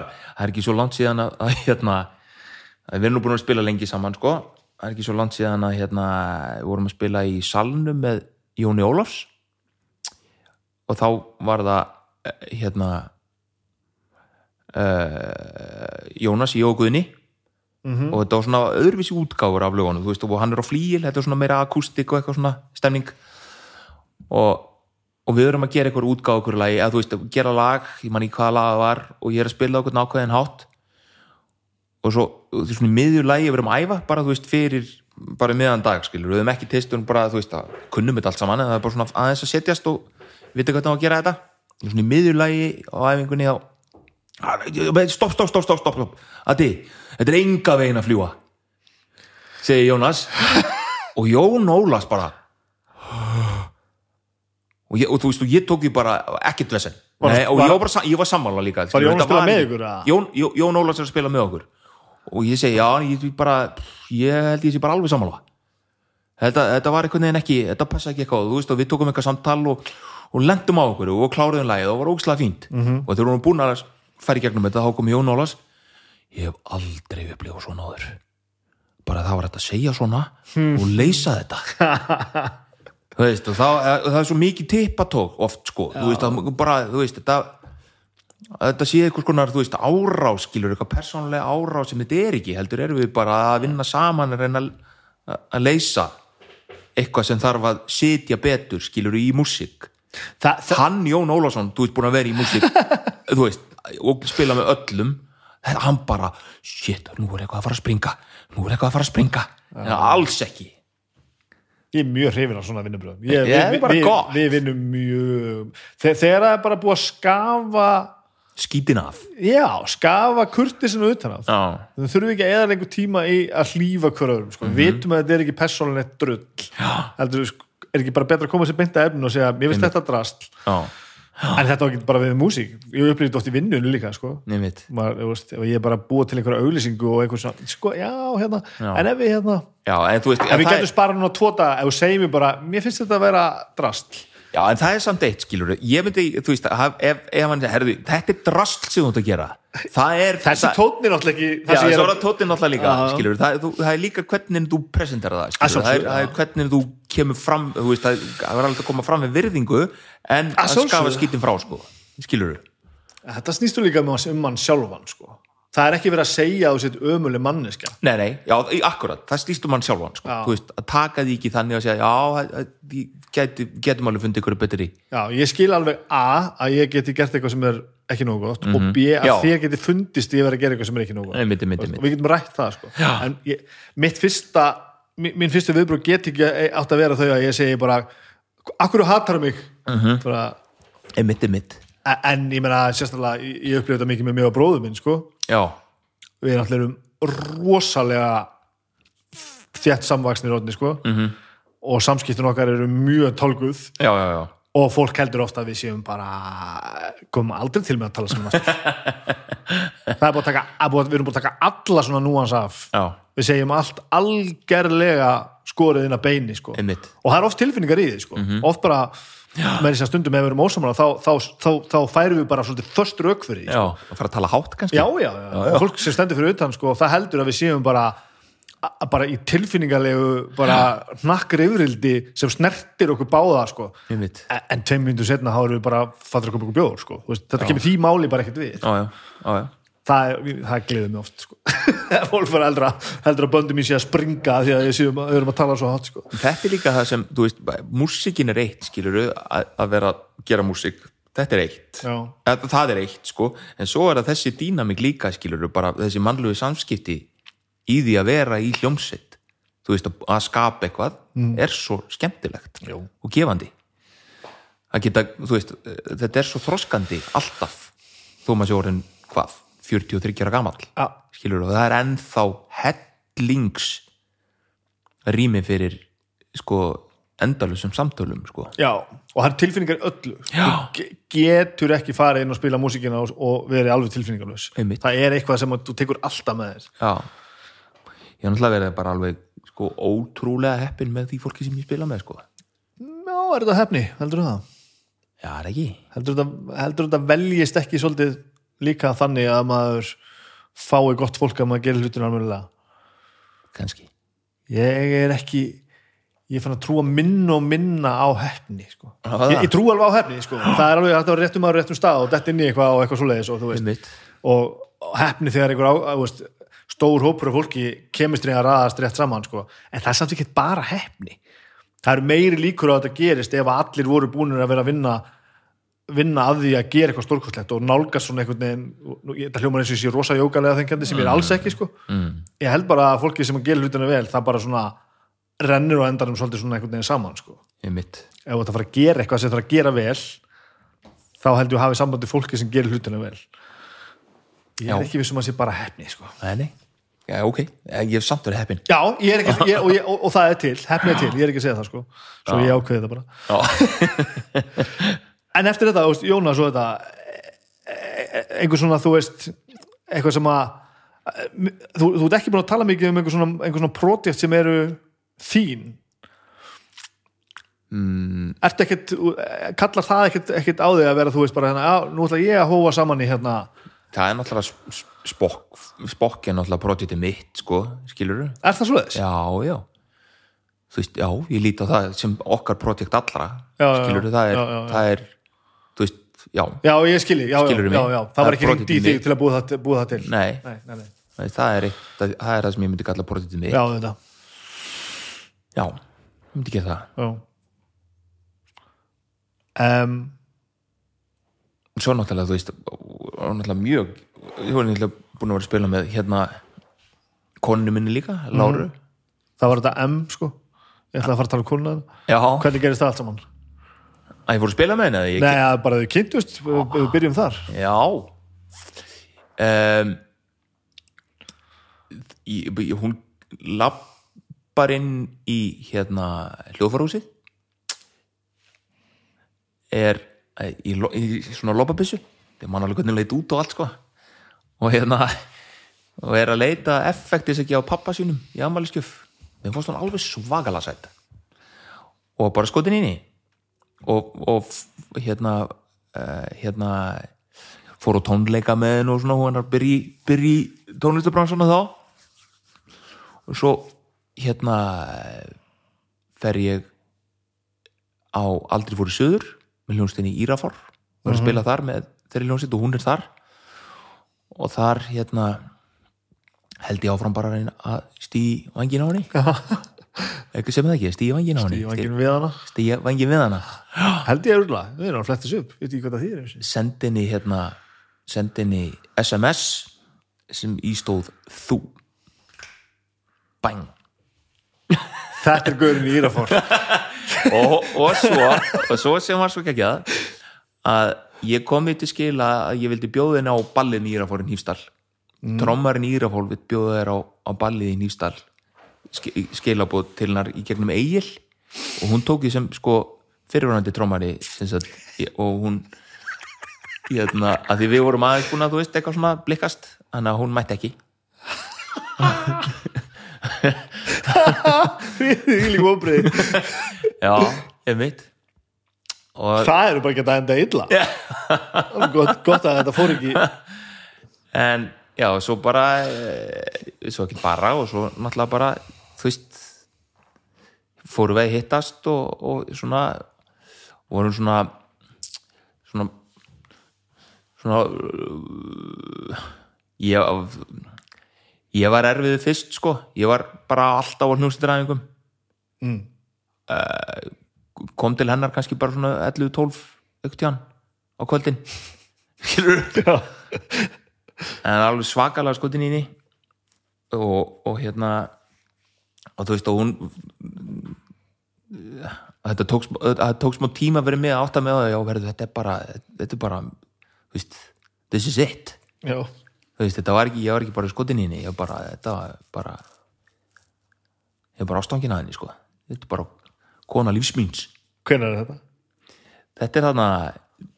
ekki svo langt síðan að, að hérna, við erum nú búin að spila lengi saman sko, það er ekki svo langt síðan að hérna, við vorum að spila í salnum með Jóni Ólafs. Og þá var það eh, hérna uh, Jónas í Jóguðni Mhm. og þetta var svona öðruvísi útgáfur af lögunum, þú veist, og hann er á flíil þetta er svona meira akústik og eitthvað svona stemning og, og við erum að gera eitthvað útgáf okkur lagi, að þú veist, að gera lag ég man ekki hvaða lag það var og ég er að spila okkur nákvæðin hátt. Og svo, þú veist, svona í miðju lagi við erum að æfa, bara þú veist, fyrir bara meðan dag, skilur, við höfum ekki testun bara, þú veist, að kunnum þetta allt saman en það er bara svona aðeins að setjast og vita hvernig á að gera þetta. Svona í miðju lagi á æfingunni á stopp, stopp, stopp, stopp, stopp. Addi, þetta er enga veginn að fljúa segi Jónas. Og Jón Ólas bara og, ég, og þú veist, og ég tók því bara ekkert vesen og var- ég var, bara, ég var sammála líka Var Jón að þetta spila með ykkur? Jón, Jón, Ólas er að spila með okkur. Og ég segi, já, ég, bara ég held ég sé bara alveg sammála. Þetta, þetta var einhvern veginn ekki þetta passa ekki eitthvað, þú veist, við tókum eitthvað samtal og, og lendum á okkur og kláruðum lagið og var ógslag fínt. -hmm. og þegar vorum búin að færi gegnum þetta, þá kom Jón Ólas ég hef aldrei upplifað svona áður. Bara það var hægt að segja svona og leysa þetta þú veist, og það, það er svo mikið tippatók oft sko, þú veist, að bara, þú veist, þetta þetta sé eitthvað skonar, þú veist, árás skilur eitthvað persónlega árás sem þetta er ekki heldur erum við bara að vinna saman að reyna að- leysa eitthvað sem þarf að sitja betur skilur í músík. Þa, það, hann Jón Ólafsson, þú veist búin að vera í músík þú veist, og spila með öllum hann bara, shit, nú er eitthvað að fara að springa nú er eitthvað að fara að springa. En alls ekki ég er mjög hrifin á svona vinnubröðum ég, Ég er við, bara við, gott. við vinnum mjög Þe, þegar það er bara búið að skafa skítin af. Já, skafa kurtisinu utan af. Já, við þurfum ekki að eða lengur tíma í að hlýfa hver öðrum, sko. við vitum að þetta er ekki persónulegt drull. Heldur, sko, er ekki bara betra að koma sér beint að efnu og segja, mér finnst þetta drasl. Já, en þetta var ekki bara við músík. Ég upplýði oft í vinnunni líka sko. Maður, veist, ég er bara búið til einhverja auglýsingu og einhver svona, sko, já, hérna. Já. en ef við, hérna, já, en veist, ef við getum sparað núna daga, ef við segjum bara, mér finnst þetta að vera drasl já, en það er samt eitt skilur ég myndi, þú veist, ef, ef, hann herðu, þetta er drasl sem þú ert að gera. Það er þessi er náttúrulega ekki Já, svo er tóttin náttúrulega líka, Já. skilur það, þú, það er líka hvernig þú presentera það, Að skilur það er, það er hvernig þú kemur fram þú veist, það það er alveg að koma fram með virðingu en Að skafa skítin frá, sko skilur þetta snýstu líka um um hann sjálfan sko. Það er ekki verið að segja þú sett ömuleg manneskja Nei, nei, já, akkurat, það stýst um hann sjálfan sko. Þú veist, að taka því ekki þannig að segja, já, geti, getum alveg fundið ykkur betri já, ég skil alveg A að ég geti gert eitthvað sem er ekki nógu gott og B að Já. þér geti fundist ég verið að gera eitthvað sem er ekki nógu gott Nei, mitt, mitt, og mitt. við getum rætt það sko. en ég, mitt fyrsta mi- minn fyrstu viðbröð get ekki átt að vera þau að ég segi bara akkur hatar mig Mhm. bara, Einmitt, einmitt, en ég meina sérstaklega ég, ég upplifði þetta mikið með og bróðum minn sko. Já, við erum allir um rosalega þétt samvaksnir rótni sko. Mhm. -hmm. og samskiptin okkar eru mjög tólguð já, já, já og fólk heldur ofta að við séum bara komum aldrei til með að tala saman það er búið að taka við erum búið að taka alla svona núans af Já, við segjum allt algerlega skorið inn að beini sko. einmitt, og það er oft tilfinningar í því sko. oft bara með þess að stundum ef við erum ósamála þá, þá, þá, þá færum við bara svolítið först rauk fyrir því já, að fara að tala hátt kannski? Já, já, já, og fólk sem stendur fyrir utan sko, það heldur að við séum bara bara í tilfinningarlegu bara hnakkar yfirildi sem snertir okkur báða sko. Einmitt, en, en tveim myndu setna þá erum við bara fattur okkur okkur bjóður sko. Þú veist, þetta kemur því máli bara ekkert við. Já, já, já, já það, það gleður mig oft sko. fólk fyrir eldra, heldur að böndum í sig að springa því að að við erum að tala svo hátt sko. þetta er líka það sem, þú veist, músikin er eitt, skilur að, að vera að gera músik þetta er eitt, það, það er eitt sko, en svo er það þessi dýnamik líka skilur bara þessi mannlegu samskipti í því að vera í hljómsveit. Þú veist, að- að skapa eitthvað er svo skemmtilegt Jú. og gefandi. Að geta, þú veist, þetta er svo þroskandi alltaf, þó maður sé orðin hvað, 43 ára gamall Já. skilur og það er ennþá hellings rými fyrir sko endalusum samtölum sko. Já, og það er tilfinningar öllu. Þú ge- getur ekki farið inn og spila músíkina og, og verið alveg tilfinningarlaus Einmitt. það er eitthvað sem þú tekur alltaf með þér. Já, ég er náttúrulega verið bara alveg sko ótrúlega heppin með því fólki sem ég spila með sko. Já, er þetta hefni, heldur það? Já, er ekki? Heldur heldur þetta veljist ekki svolítið líka þannig að maður fái gott fólk að maður gerir hlutin alveg kannski Ég er ekki ég fann að trúa minna og minna á hefni sko. Það. ég, ég trú alveg á hefni sko. það er alveg að vera réttum maður réttum stað og dett inn í eitthvað og eitthvað veist, Einmitt. og, og hefni þegar einhver stór hópur af fólki kemistri að raðast rétt saman sko. en það er samt ekki bara hefni það eru meiri líkur á að þetta gerist ef allir voru búinir að vera að vinna vinna að því að gera eitthvað stórkostlegt og nálgast svona einhvern veginn þetta hljómar eins og ég sé rosa jókalega þengjandi sem ég er alls ekki sko. mm. ég held bara að fólki sem að gera hlutina vel það bara svona rennur og endar um svolítið svona einhvern veginn saman sko. Ef þú ert að fara að gera eitthvað sem það að gera vel þá held ég að hafi sambandi fólki sem gerir hlutina vel ég er Já. ekki vissum að sé bara hefni sko. Nei. Já, ok, ég hef samt verið heppin já, ekki, ég, og, ég, og, og það er til hefni er til, ég er ekki að segja það sko. svo ég ákveði það bara Já, en eftir þetta, þú veist, Jónas og þetta e- e- einhver svona, þú veist eitthvað sem að þú, þú ert ekki búin að tala mikið um einhver svona, einhver svona projekt sem eru þín mm. ertu ekkert kallar það ekkert, ekkert á þig að vera þú veist bara hérna, já, nú ætla ég að hóa saman í hérna það er náttúrulega spokk spokk er náttúrulega projektið mitt sko, skilur Er það svo þess? já, já þú veist, já, ég líti á það sem okkar projekt allra, Já, skilur já. það er, það er þú já, Já, ég skilji, já, já, Skilurðu já, já, það var ekki hringt í þig til að búa það, búa það til. Nei, nei, nei, nei. það er eitt, það, það er það sem ég myndi kalla projektið mitt, Já, þetta, já, ég myndi gera það. Já. Um, svo náttúrulega, þú veist náttúrulega mjög ég var náttúrulega búin að vera að spila með hérna konu minni líka, Láru. Það var þetta M, sko. Ég ætlaði að fara að tala um konuna já, Hvernig gerist það allt saman? Að ég fór að spila með henni Nei, að bara þau kynntust, við, við byrjum þar. Já. Um, ég, Hún lappar inn í hérna hljóðfarhúsið er í, í svona lopabissu þegar mann alveg hvernig leit út og allt sko. Og hérna og er að leita effektis ekki á pappa sínum í amaliskjöf þeim fórst hann alveg svagalega sætt og bara skotin inn í og, og hérna uh, hérna fór á tónleika með henn og svona hún er byrja í tónlistabransana þá. Og svo hérna fer ég á aldrei fór í söður með hljónstinni Írafár. Og er að spila þar með þeirri hljónstitt og hún er þar. Og þar hérna held ég áfram bara að stíði vangin á henni ekki sem það ekki, stíði vangin á henni var ekki við hana. Stíði vangin við hana. Held ég örgulega, við erum að fletta þessu upp. Veit ekki hvað það þessu sendinni hérna sendinni SMS sem ístóð þú. Bang Þetta er gaurin í Írafór og, og svo og svo sem var svo geggjað að ég kom í til skil að ég vildi bjóða henni á ballin í Írafórin Hýfstall mm. trommarinn í Írafól við bjóða þér á, á ballið í Hýfstall skilabóð til hennar í gegnum Egil og hún tók því sem sko fyrirvörandi ég- og hún hérna, að því við vorum aðeins búin að þú veist eitthvað svona blikkast þannig að hún mætti ekki. Því líka óbreyði já, ég veit og Það eru bara ekki að enda illa. Gott, gott að þetta fór ekki. En já, svo bara eh, svo ekki bara og svo náttúrulega bara fórum við að hittast og, og svona vorum svona svona svona uh, ég ég var erfiðu fyrst sko. Ég var bara alltaf á hnústræðingum Mm. kom til hennar kannski bara svona 11-12 auktíðan á kvöldin. En alveg svakalega skotin í henni. Og, og hérna og þú veist og hún þetta tók, að tók smá tíma fyrir mig að átta með það já verður þetta er bara þetta er bara, þú veist this is it, já. Veist þetta var ekki ég var ekki bara skotin í henni, ég var bara þetta var bara ég var bara ástangin að henni sko. Þetta er bara kona lífsmýns Hvenær er þetta? þetta er þarna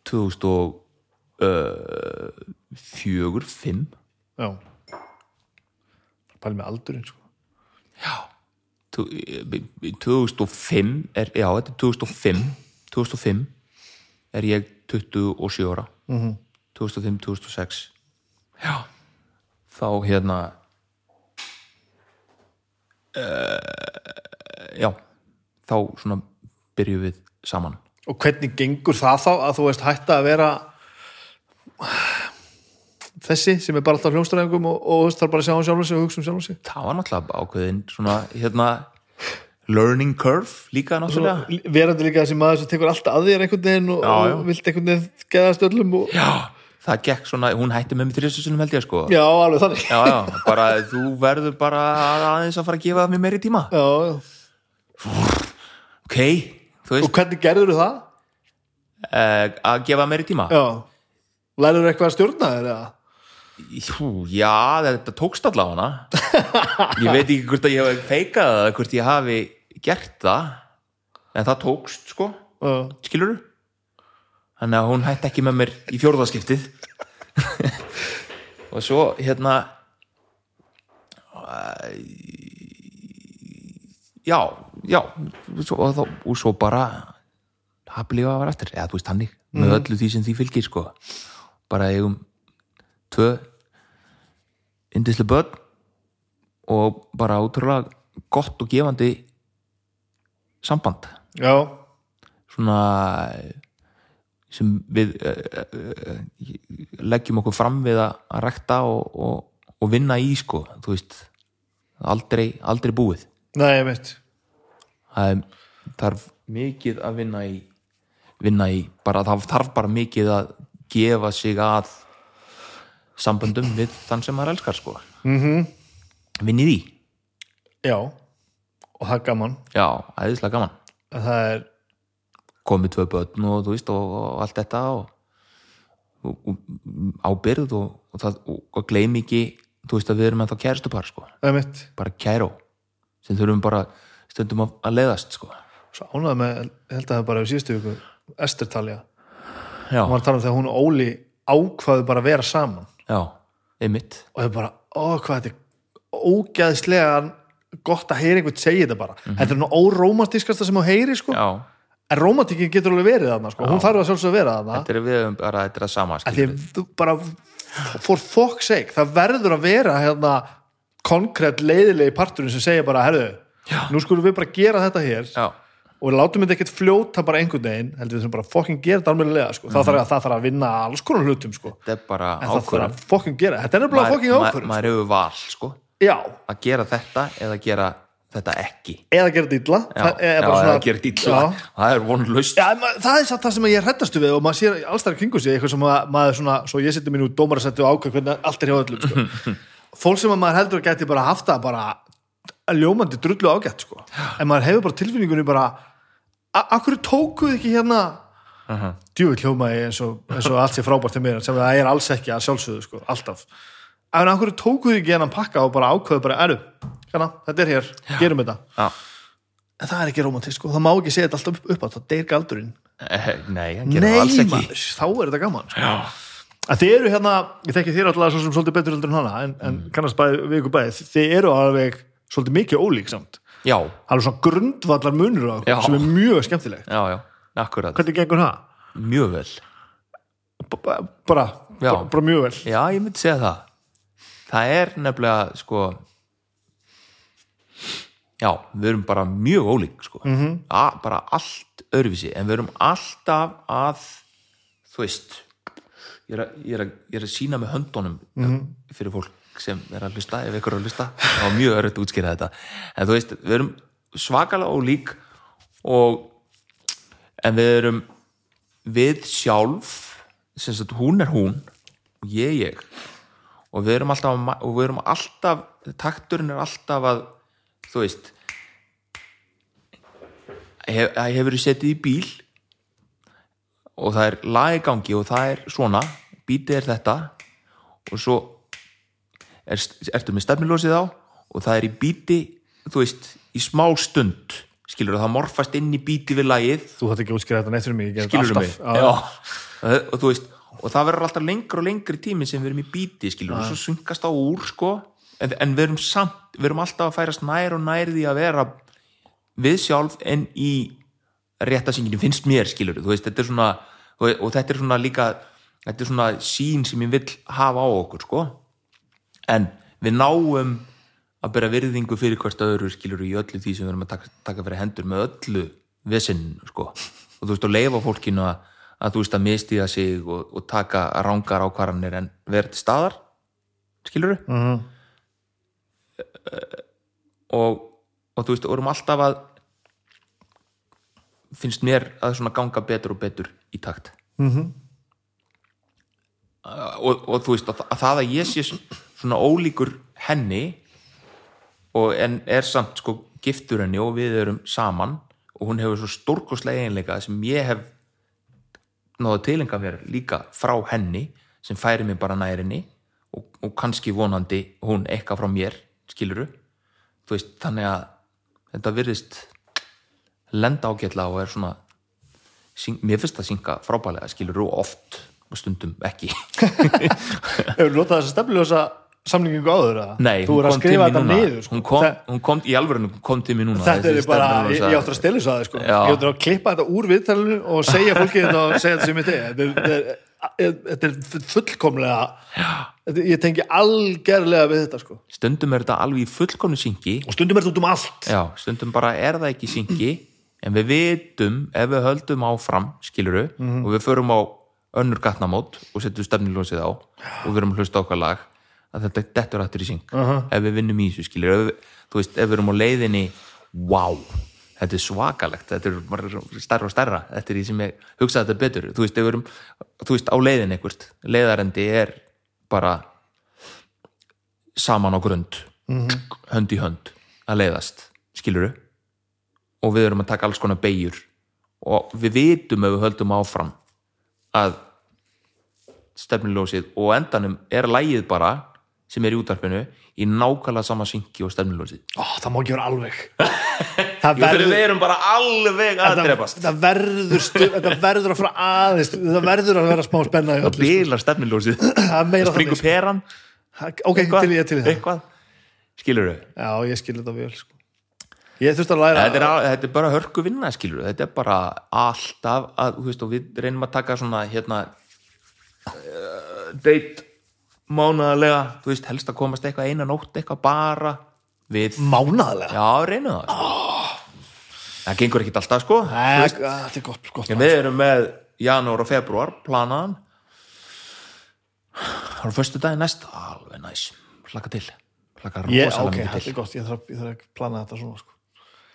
2004 5 Já. Pæli með aldurinn sko. Í 2005 er, já, þetta er 2005 2005 er ég 27 ára. -hmm. 2005-2006 já. Þá hérna uh, já þá svona byrjum við saman. Og hvernig gengur það þá að þú veist hætta að vera þessi sem er bara alltaf hljómsdræðingum og, og þú þarf bara að sjá hann sjálfum sig og hugsa um sjálfum sig. Það var náttúrulega ákveðin svona hérna learning curve líka náttúrulega. Svo verandi líka þessi maður sem tekur alltaf að þér einhvern veginn og, og vilt einhvern veginn geðast öllum og... já, það gekk svona, hún hætti með mig þrjusunum held ég sko. Já, alveg þannig. Já, já, bara þú verður bara aðeins að fara að gefa mér meiri tíma. Já, já. ok, þú Og veist, hvernig gerður það? uh, að gefa meiri tíma? Já. Lærður eitthvað að stjórna þér eða? Jú, já, þetta tókst allavega ég veit ekki hvort að ég hef feikað það, hvort ég hafi gert það en það tókst sko, Já. skilur þannig að hún hætti ekki með mér í fjórðaskiptið og svo hérna já, já svo, og, þá, og svo bara haflífa að vera eftir, eða þú veist hannig með öllu því sem því fylgir sko. Bara eigum tvö indisli börn og bara útrúlega gott og gefandi samband. Já, svona sem við uh, uh, leggjum okkur fram við að rekta og, og, og vinna í sko, þú veist aldrei, aldrei búið. Nei, ég veit. Það þarf mikið að vinna í vinna í, bara það þarf bara mikið að gefa sig að samböndum við þann sem maður elskar sko. Mm vinni því, já, og það er gaman. Já, æðislega gaman. Að það er, komið tvö börn og þú veist og, og allt þetta og, og, ábyrð og, og, það, og, og gleym ekki þú veist að við erum ennþá kæristupar sko. Það er mitt bara kæró sem þurfum bara stundum að, að leiðast sko. Svo ánægði með, held að það bara við síðustu viku Ester Talja, hún var að tala um þegar hún og Óli ákvaðu bara að vera saman já, einmitt. Og það er bara, ó hvað þetta er ógæðislega gott að heyra einhvern segja þetta bara. Þetta er nú órómantískasta sem þú heyri sko. Já, en rómantíkin getur alveg verið þarna sko. hún þarf að sjálfsög vera þarna. Þetta er við höfum bara þetta er að sama þú bara for fuck's sake, það verður að vera hérna konkrétt leiðilegi parturinn sem segja bara, herðu, Já. nú skulum við bara gera þetta hér. Já, og látum þetta ekkert fljóta bara einhvern veginn heldur við þurfum bara fucking gera þetta almennilega sko. það, þarf að, það þarf að vinna alls konar hlutum sko. þetta er bara en það þarf að fucking gera, þetta er fucking maður, ákvörðun maður hefur val sko. Já, að gera þetta eða gera þetta ekki. Eða gera já, það er bara það er ma- það er satt það sem ég hrættastu við og maður sér allstæðar kringu sig eitthvað sem að, maður svona, svo ég seti mín út dómarasætti og ákveð hvernig allt er hjá öllum sko. fólk sem að maður heldur að gæti bara haft það bara ljómandi drullu ágætt sko. en maður hefur bara tilfinningunni bara akkur tókuð ekki hérna uh -huh. djúvill hljómaði eins og, eins og allt sé frábært til mér sem það er alls ekki að sjálfsögðu sko, alltaf en akkur tókuð ekki hérna pakka og bara ákveðu bara, eru, hérna, þetta er hér gerum þetta, já. en það er ekki romantist sko. það má ekki segja þetta alltaf upp, upp á það deyr galdurinn Eh, nei, hann gera það alls ekki maður, þá er þetta gaman sko. já, að þið eru hérna, ég þekki þér alltaf svo sem svolítið betur heldur en hana, en, en Mm. kannast bæði við ykkur bæði, þið eru alveg svolítið mikið ólík samt, já, alveg svona grundvallar munur á Já. sem er mjög skemmtilegt já, hvernig gengur það? mjög vel bara, bara, bara mjög vel Já, ég myndi segja það Það er nefnilega sko Já, við erum bara mjög ólík sko. Mhm. -hmm. A, bara allt öðruvísi en við erum alltaf að þú veist ég er að, ég er að, ég er að sína með höndunum Mhm. fyrir fólk sem er að hlusta ef ykkur er að hlusta, það var mjög örið að útskýra þetta. En þú veist, við erum svakalega ólík og en við erum við sjálf sagt hún er hún og ég ég. Og við erum alltaf, við erum alltaf takturinn er alltaf að þú veist hef, að hefur setið í bíl og það er lag í gangi og það er svona bítið er þetta og svo er, ertu með stefnilósið á? Og það er í bíti þú veist, í smá stund. Skilur það morfast inn í bíti við lagið. Þú hætti ekki að útskýra þetta neitt fyrir mig skilur mig. Og, og þú veist og það verður alltaf lengri og lengri tími sem við erum í bíti skilur og svo syngast á úr sko. En, en við erum samt, við erum alltaf að færast nær og nær því að vera við sjálf en í réttasinginu finnst mér skilur veist, þetta er svona og, og þetta er svona líka þetta er svona sín sem ég vill hafa á okkur sko en við náum að bera virðingu fyrir hvert öðru skilur í öllu því sem við erum að taka, taka fyrir hendur með öllu vesinn sko. og þú veist að leifa fólkinu að, að þú veist að mistiða sig og, og taka rángar ákvarðanir en vera til staðar skilur Mhm. og, og þú veist, og erum alltaf að finnst mér að svona ganga betur og betur í takt Mhm. uh, og, og þú veist að, að það að ég sé svona ólíkur henni en er samt sko giftur henni og við erum saman og hún hefur svo stórkostlega eiginleika sem ég hef náða tilenga mér líka frá henni sem færi mig bara nær henni og, og kannski vonandi hún eitthvað frá mér, skiluru þú veist, þannig að þetta virðist lenda ágætla og er svona syng, mér finnst það synga frábælega skiluru oft og stundum ekki. Hefur notað þessa stefniljósa samlingingu áður eða? Nei, þú hún er að skrifa þetta niður sko. hún, kom, hún kom í alvörinu kom til mér núna þetta er bara, ég, ég áttur að stela svo að sko. Ég áttur að klippa þetta úr viðtalinu og segja fólki þetta og segja þetta sem ég tegi þetta er, fullkomlega þetta, ég tengi algerlega við þetta sko. stundum er þetta alveg í fullkomnu syngi og stundum er þetta út um allt Já, stundum bara er það ekki syngi en við vitum ef við höldum áfram skiluru Mhm. og við förum á önnur gatnamót og setjum stefnilósið á og við erum að hlusta á okkar lag að þetta dettur aftur í syng Uh-huh. ef við vinnum í þessu skiluru ef, þú veist, ef við erum á leiðinni wow, þetta er svakalegt þetta er bara stærra og stærra þetta er því sem ég hugsa þetta betur. Þú veist, ef við erum, þú veist, á leiðin eitthvað leiðarendi er bara saman á grund hönd í hönd að leiðast skiluru og við erum að taka alls konar beigjur og við vitum ef við höldum áfram að stefnilósið og endanum er lægið bara sem er í útarpinu í nákvæmlega sama syngi og stefnilósið Ó, það má ekki vera alveg. Það Jú, þegar við erum bara alveg að drefast þetta verður þetta verður að fara aðeins þetta verður að vera smá spenna það sko. bilar stefnilósið það springur sko. peran. Ok, til ég til það eitthvað? Skilur þau já, ég skil þetta vel sko. ég þurfti að læra þetta er, á- þetta er bara hörku vinna skilur þetta er bara alltaf að, veist, við reynum að taka svona hérna uh, date mánaðarlega, þú veist, helst að komast eitthvað eina nótt eitthvað bara við, mánaðlega já, reynum það sko. það gengur ekkit alltaf sko. Æ, þetta er gott, gott við erum með janúar og februar planaðan. Það er fyrstu dagi næst. Alveg næs, hlaka til. Hlaka rosalega mikið þetta til. er gott, ég þarf, ég þarf að plana þetta svona sko.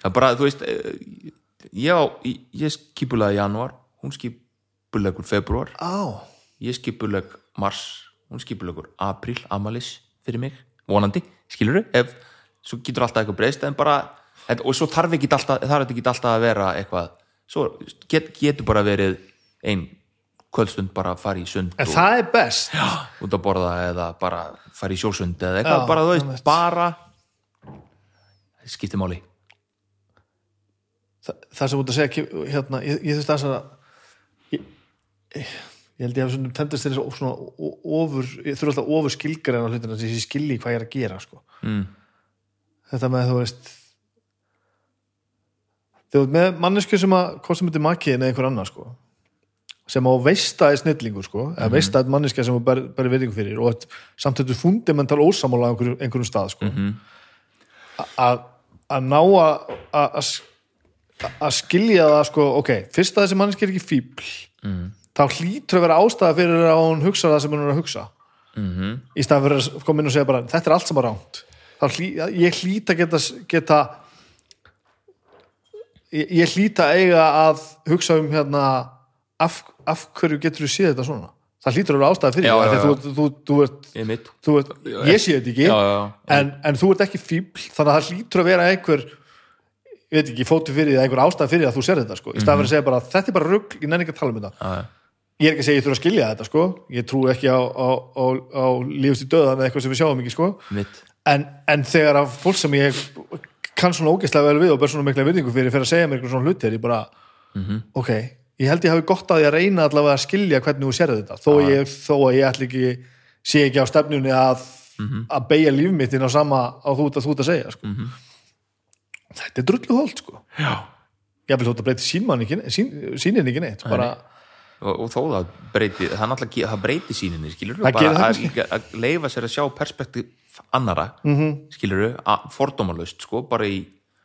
það er bara, þú veist eh, já, ég, skipulega janúar hún skipulegur februar á, ég skipuleg mars hún skipulegur apríl, amalis fyrir mig, vonandi, skilur ef, svo getur alltaf eitthvað breyst en bara, en, og svo þarf ekki alltaf þarf ekki alltaf að vera eitthvað svo get, getur bara verið ein kvöldstund bara að fara í sund en og það er best. Já, út að borða eða bara fara í sjósund eða eitthvað, Já, bara þú veist, bara það skiptir máli. Þa, það sem út að segja hérna, ég, ég þurfti að ég, ég held ég hef svona tendist til þess að ofur, ég þurfi alltaf ofur á hlutina þess að ég skilji hvað ég er að gera sko. mm. þetta með þú veist þú veist með mannesku sem að sem þetta makiðin eða einhver annar sko sem á veista er snillingur sko eða veista er manneska sem þú ber, ber virðingu fyrir og að- samt þetta er fundamental ósamála á einhverjum, einhverjum stað sko að að ná að að- að að skilja það sko, ok, fyrst að þessi manneski er ekki fíbl mm. Þá hlýtur að vera ástæða fyrir að hún hugsa það sem hún er að hugsa. Mm í staðan fyrir að koma inn og segja bara þetta er allt sem er ránt hlý, ég hlýt að geta, geta ég, ég hlýt að eiga að hugsa um hérna af, af hverju getur þú séð þetta svona? Það hlýtur að vera ástæða fyrir Já, já, já. þú, þú, þú, ert, ég ert, ég sé þetta ekki. En, en þú ert ekki fíbl þannig að það hlýtur að vera einhver ég veit ekki, fótu fyrir eða einhver ástæða fyrir því að þú sér þetta sko, í staðan fyrir að segja bara þetta er bara rugl, ég nenni ekki að tala um þetta. Ég er ekki að segja ég þurfa að skilja þetta sko. Ég trú ekki á, á, á, á lífust í döðan eða eitthvað sem við sjáum ekki sko. En, en þegar að fólk sem ég kann svona ógeðslega vel við og ber svona mikla virðingu fyrir fyrir að segja mér eitthvað svona hluti er ég bara ok, ég held ég hafi gott að því að reyna allavega að skilja hvernig þú sér þetta. Þó, ég, þó að ég ætla ekki sé ekki á stefnunni að, að beigja líf mitt inn á sama á þú að þú að segja sko. þetta er drullu holt sko. já. ég vil þótt að breyti sínmann ekki, sín, sínin ekki neitt bara, og, og þó það breyti það, náttúrulega- það breyti síninni skilur gerir það að, að leifa sér að sjá perspektíf annara mm -hmm. skilur fordómalust sko, bara í,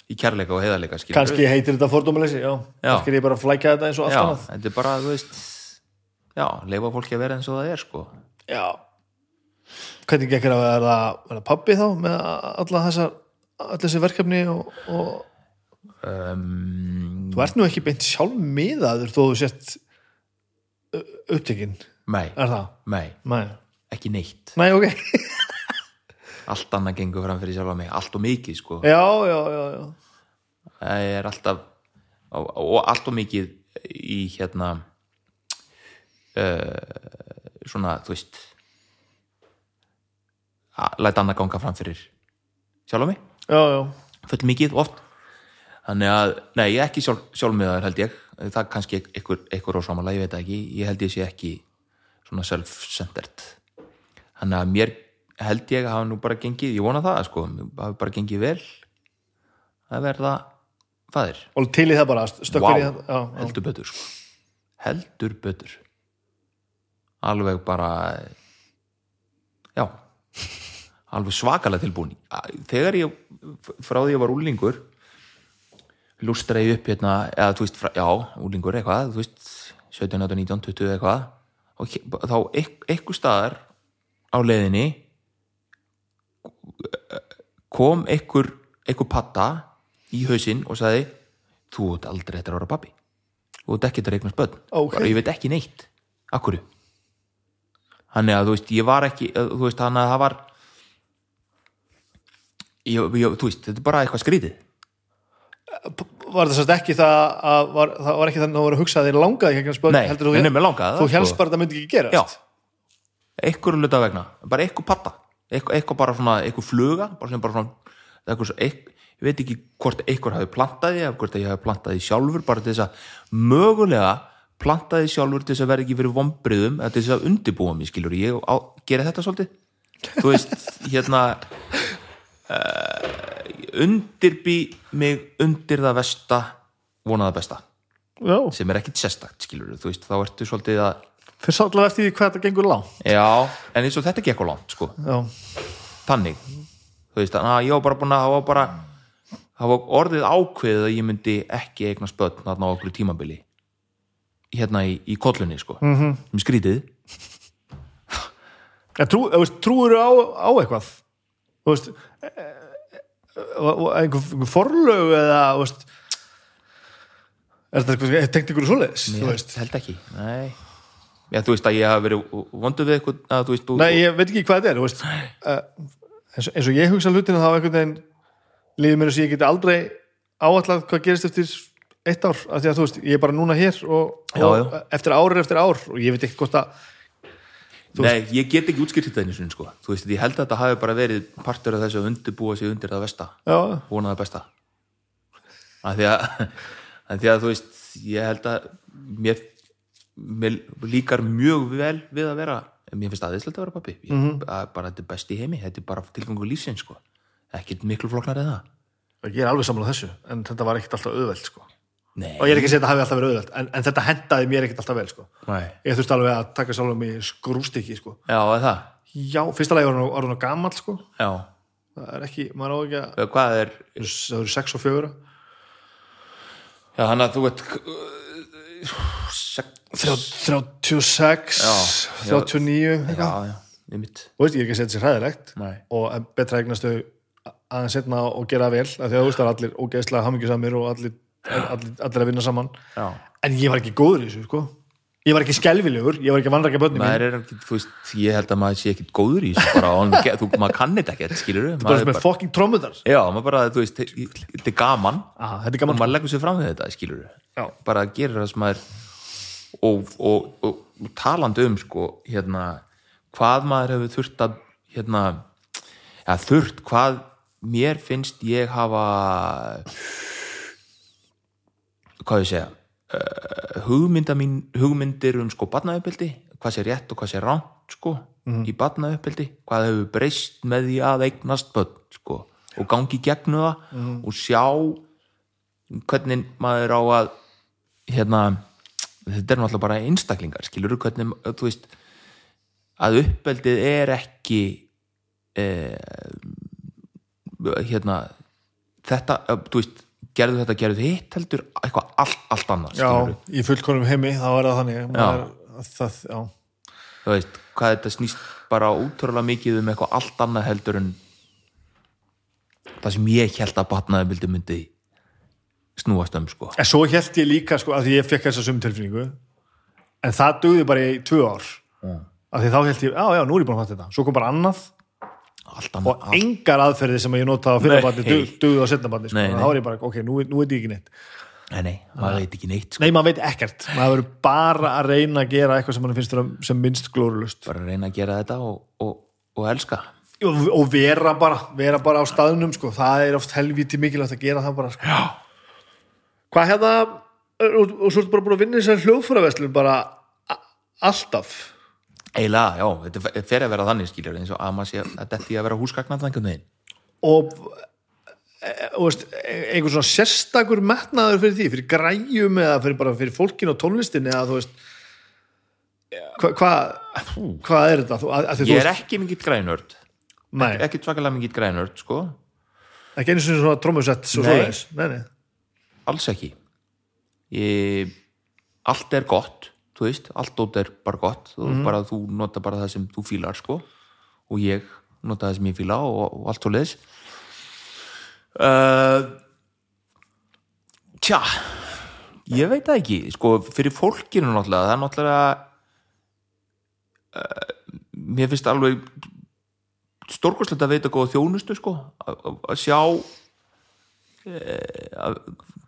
í kærleika og heiðarleika skilur kannski heitir þetta fordómaleysi kannski er ég bara að flækja þetta eins og allt annað. þetta er bara, þú veist já, leifa fólki að vera eins og það er sko. Já. Hvernig þér að vera, vera pabbi þá með alla þessar allir þessi verkefni og, og um, þú ert nú ekki beint sjálf miðaður þó þú sért ö, upptekinn, nei, er það? nei, Nei, ekki neitt. Nei ok. Allt annað gengur fram fyrir sjálfa mig, allt og mikið sko. Já, já, já, já. Það er alltaf og, allt og mikið í hérna uh, svona, þú veist læta annað ganga fram fyrir sjálfa mig, Já, já, full mikið oft. Þannig að, nei, ég er ekki sjálf, sjálfmiðaður held ég, það er kannski einhver, einhver ósámála, ég veit ekki, ég held ég sé ekki svona self-centered þannig að mér held ég að hafa nú bara gengið ég vona það sko, hafa bara gengið vel að verða fæðir, og til í það bara, stökkur Vá. í það já. heldur betur sko. heldur betur alveg bara já alveg svakalega tilbúin þegar ég frá því ég var úlingur lústraði upp hérna eða þú veist, já, úlingur eitthvað þú veist, 17, 18, 19, 20 eitthvað. Og þá eitthvað staðar á leiðinni kom einhver einhver patta í hausinn og sagði þú ert aldrei þetta að vera pappi þú ert ekki þetta að reikna spöld Ókei. bara ég veit ekki neitt. Akkurju þannig að þú veist, ég var ekki eh, þú veist, þannig að það var ég, ég, þú veist, þetta er bara eitthvað skrítið var það ekki það að var, það var ekki þannig að þú voru að hugsa að þér langaði ekki að spöld heldur þú, mér langaði þú helst sko. bara að það myndi ekki gerast? Já. einhver luta vegna, bara eitthvað patta eitthvað, eitthvað bara svona, eitthvað fluga bara sem bara svona, eitthvað, svo- eitthvað, ég veit ekki hvort einhver hafi plantaði eða hvort ég hafi plantaði sjálfur bara til þess að mögulega plantaði sjálfur til þess að vera ekki fyrir vombriðum eða til þess að undirbúa mig skilur ég á, gera þetta svolítið. Þú veist, hérna undirbý mig undir það versta vonaða besta. Já. sem er ekkit sérstakt skilur þú veist, þá ertu svolítið að fyrir sátlega eftir því hvað þetta gengur lág Já, en eins og þetta gekk á langt sko. já, þannig þú veist, að ég var bara búin að hafa bara hafa orðið ákveðið að ég myndi ekki eigna spötn þarna á okkur tímabili. Hérna í, í kollunni sko, mm -hmm. skrítið. En trú, þú trúur á, á eitthvað þú veist e- e- e- og einhver, forlög eða þú veist er þetta tengt ykkur svoleiðis ég þú held, ekki Nei. Já, þú veist að ég hafa verið vondu við eitthvað veist, Nei, ég veit ekki hvað þetta er veist, uh, eins, og, eins og ég hugsa hlutinu þá einhvern veginn líður mér að ég geti aldrei áallat hvað gerist eftir eitt ár af því að þú veist, ég er bara núna hér og, Já, og já. eftir ár eftir ár og ég veit ekki hvort að Nei, ég get ekki útskýrt þetta einu sinni sko. þú veist, ég held að þetta hafi bara verið partur af þessu að undirbúa sig undir það versta já, vona það besta að því því að þú veist ég held að mér, mér líkar mjög vel við að vera, mér finnst aðeinslega að vera pappi ég, Mhm. að bara þetta er best í heimi þetta er bara tilgangu lífsins sko ekkert miklu flóknar eða ég er alveg sammála þessu en þetta var ekkert alltaf auðveld sko. Nei, og ég er ekki að segja að þetta hafi alltaf verið auðveld en, en þetta hendaði mér ekkert alltaf vel sko. Ég þurfti alveg að taka sjálfum í skrústykki sko. Já, er það? já, fyrsta lagi var hann- var hann gammal sko. Það er ekki, maður á ekki að hvað er það eru sex og fjögur Já, hann að þú veit sek, 36 Já, 39 Já, eitthvað. og veist, ég er ekki að setja sér hræðilegt Nei. og betra eignast þau aðeins setna og gera vel af því að þú veist er allir ógeðslega hamingjusamir og allir, allir, allir að vinna saman. Já, en ég var ekki góður í þessu sko. Ég var ekki skelfilegur, ég var ekki vanrækja börnum maður er ekki, þú ég held að maður sé ekkit góður í þessu bara, og þú, maður kann þetta ekkert, skilur bara með fucking trómmutar Já, maður bara, þú veist, þetta er gaman. Ah, þetta er og gaman maður leggur sér fram við þetta, skilur Já. bara að gera það sem maður og, og, og, og talandi um sko, hérna hvað maður hefur þurft að hérna, ja, þurft, hvað mér finnst ég hafa hvað ég segja uh, hugmynda mín, hugmyndir um sko barnauppildi, hvað sé rétt og hvað sé ránt sko, í barnauppildi hvað hefur breyst með því að eignast börn sko, og gangi gegnu það og sjá hvernig maður á að hérna þetta er náttúrulega bara einstaklingar skilur hvernig, þú veist að uppeldið er ekki eh, hérna þetta, þú veist gerðu þetta, gerðu hitt heldur eitthvað allt, allt annað já, skilurðu. í fullkonum heimi þá er það þannig maður, það, já. þú veist, hvað þetta snýst bara útrúlega mikið um eitthvað allt annað heldur en það sem ég held að batnaði vildi myndi snúast um sko en svo held ég líka sko að ég fekk þessa sum tilfinningu en það dugði bara í tvö ár Mm. af því þá held ég, já já, nú er ég búin að fatta þetta svo kom bara annað allt annað, og engar aðferði sem ég notaði á fyrrabandi Nei. dugði á setnabandi sko. Þá er ég bara, ok, nú, nú veit ég ekki neitt nei, nei, maður veit ekki neitt sko. nei, maður veit ekkert, maður verður bara að reyna að gera eitthvað sem mann finnst sem minnst glórulust bara reyna að gera þetta og, og, og elska og, og vera bara, vera bara á staðnum sko. það er oft helviti mikilvægt að gera það bara sko. hvað hérna og, svo ertu bara búin að vinna þessar hljóðfæraveslun bara a- alltaf eiginlega, já, þetta fer- að vera þannig skilur eins og að maður sé að þetta í að vera húsgagnað einhvern veginn. Og e, og veist, e, einhver svona sérstakur metnaður fyrir því, fyrir græjum eða fyrir bara fyrir fólkin og tónlistin eða þú veist hvað hva, hva er þetta? Þú, að, að ég er ekki mikill grænörd. Nei, ekki svakalega mikill grænörd, sko. Ekki einu sinni svona trómusett svo Nei. nei, nei. Alls ekki. Ég, allt er gott þú veist, allt dót er bara gott. Þú, bara, þú nota bara það sem þú fílar sko. og ég nota það sem ég fíla og, og allt svo leiðis uh, tja ég veit það ekki. Sko, fyrir fólkinu náttúrulega það er náttúrulega uh, mér finnst alveg stórkostlegt að veita góða þjónustu sko, að sjá að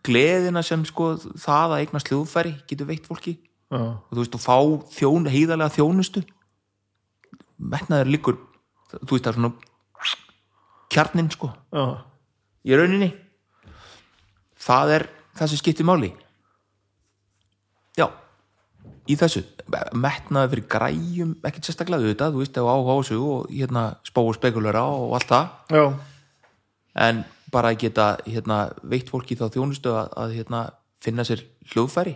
gleðina sem sko það að eignast hljóðfæri getur veitt fólki og þú veist og fá þjón, heiðarlega þjónustu. Metnaður líkur þú veist það er svona kjarnin sko. Já, í rauninni það er það sem skiptir máli. Já í þessu, metnaður fyrir græjum ekkert sérstaklega auðvitað, þú veist á þessu og hérna spá og spekulera og allt það. Já, en bara að geta hérna, veitt fólki þá þjónustu að, að hérna, finna sér hljóðfæri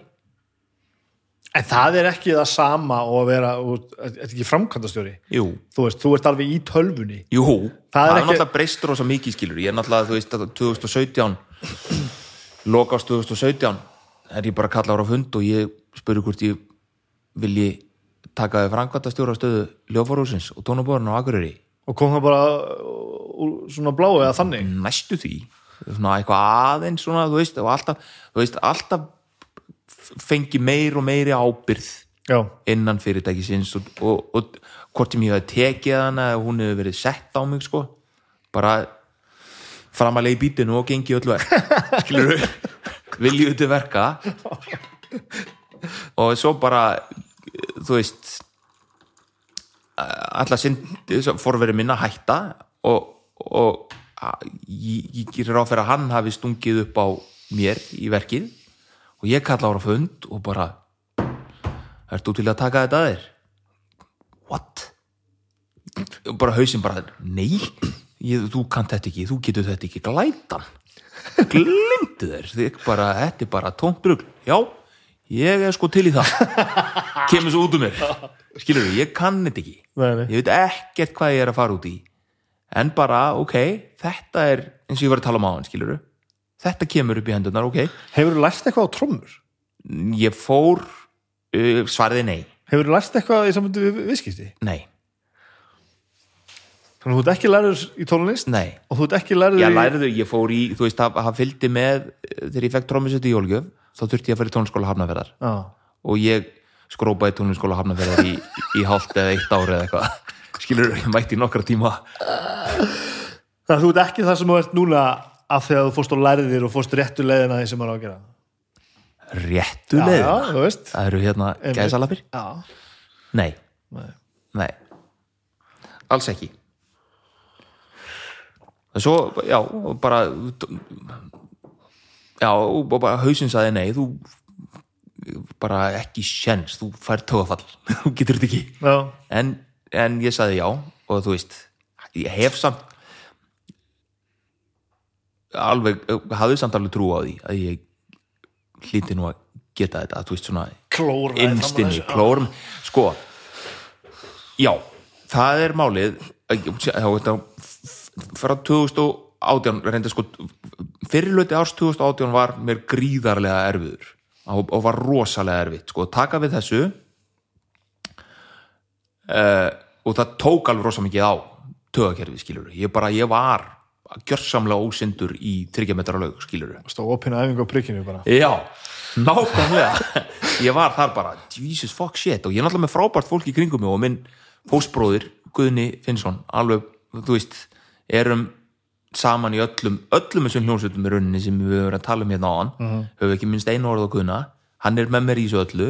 en það er ekki það sama og að vera, og, þetta er ekki framkvæmdastjóri. Jú, þú veist, þú ert alveg í tölvunni. Jú. Það það er er ekki- náttúrulega breyst rosa mikið skilur ég er náttúrulega, þú veist, að 2017 lokast 2017 er ég bara að kalla ára á fund og ég spurði hvort ég vilji taka framkvæmdastjóra stöðu hljóðfárhúsins og tónabórun á Akureyri. Og kom það bara úr svona bláu eða þannig? Næstu því. Svona eitthvað aðeins svona, þú veist, og alltaf, þú veist, alltaf fengi meir og meiri ábyrð já, innan fyrirtækisins og, og, og hvort sem ég hef tekið hana eða hún hefur verið sett á mig sko. Bara framalega í bítinu og gengi öllu skilur við viljið til verka? Og svo bara þú veist alltaf sinn forverið minna hætta og, og ég, ég gerir á fyrir að hann hafi stungið upp á mér í verkið og ég kalla ára fund og bara Ert þú til að taka þetta að þér? What? Og bara hausinn bara, nei ég, þú kannt þetta ekki, þú getur þetta ekki. Glætan. Glimtu þér. Bara, þetta er bara tómt brugl já, ég er sko til í það. Kemur svo út um mér. Skilur ég kann þetta ekki. Nei, nei. ég veit ekkert hvað ég er að fara út í. En bara, ok, þetta er eins og ég var að tala um á hann, skilur þetta kemur upp í hendurnar, ok. Hefur þú lært eitthvað á trommur? ég fór uh, svariði nei, hefur þú lært eitthvað í samfundu við viðskipti? nei, þannig að þú ert ekki lærður í tónlist? Nei. Og þú ert ekki lærður ég í læriðu, ég fór í, þú veist, það, það fylgdi með eh, þegar ég fekk trómmisett í Jólgjöf þá þurfti ég að fara í tónskóla hafnaferðar já, og ég skrópaði tónskóla hafnaferðar í, í hálft eða eitt ári eða eitthvað. Skilur, ég mætti nokkra tíma. Þannig að þú ert ekki það sem þú ert núna af því að þú fórst og lærðir og fórst réttu leiðina því sem maður á að gera. Réttu já, leið já, þú veist. Það eru hérna Einmitt. gæsalapir? Já, nei, nei. nei, alls ekki. Svo, já, bara já, og bara hausinn saði nei, þú bara ekki sjens, þú fær tögafall þú getur þetta ekki. En, en ég saði já og þú veist, ég hef samt alveg, hafði samt alveg trú á því að ég hlýti nú að geta þetta, þú veist svona á innstinni, klórum sko já, það er málið þá frá 2018 reynda sko fyrirluti árs 2018 var mér gríðarlega erfiður og, og var rosalega erfitt sko, taka við þessu uh, og það tók alveg rosa mikið á tögakerfi skilur ég bara, ég var gjörsamlega ósindur í 30 metra laug skilur stóð opina æfingu á prikkinu bara. Já, nákvæmlega. Ég var þar bara, Jesus fuck shit og ég er náttúrulega með frábært fólk í kringum mig og minn fóstbróðir, Guðni Finnsson alveg, þú veist erum saman í öllum öllum þessum hljómsveitum í rauninni sem við höfum verið að tala um hérna á hann uh höfum ekki minnst einu orð á Guðna. Hann er með mér í þessu öllu.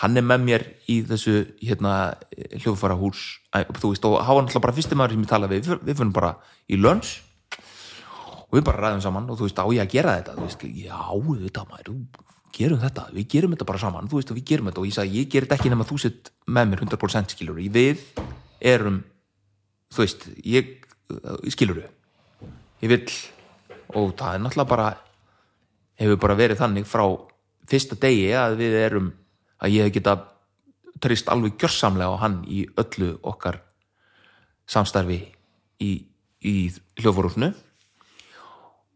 Hann er með mér í þessu hérna, hljóðfara hús þú veist, og hann var náttúrulega bara fyrsti maður sem ég tala við. Við, finnum bara í lönns og við bara ræðum saman og þú veist, á ég að gera þetta? Þú veist, já, þetta maður, gerum þetta, við gerum þetta bara saman þú veist og við gerum þetta. Og ég sagði, ég ger þetta ekki nema þú sett með mér 100% skilur við erum þú veist, ég skilur ég vill og það er náttúrulega bara hefur bara verið þannig frá fyrsta degi að við erum að ég hef geta trist alveg gjörsamlega á hann í öllu okkar samstarfi í, í hljóforúfnu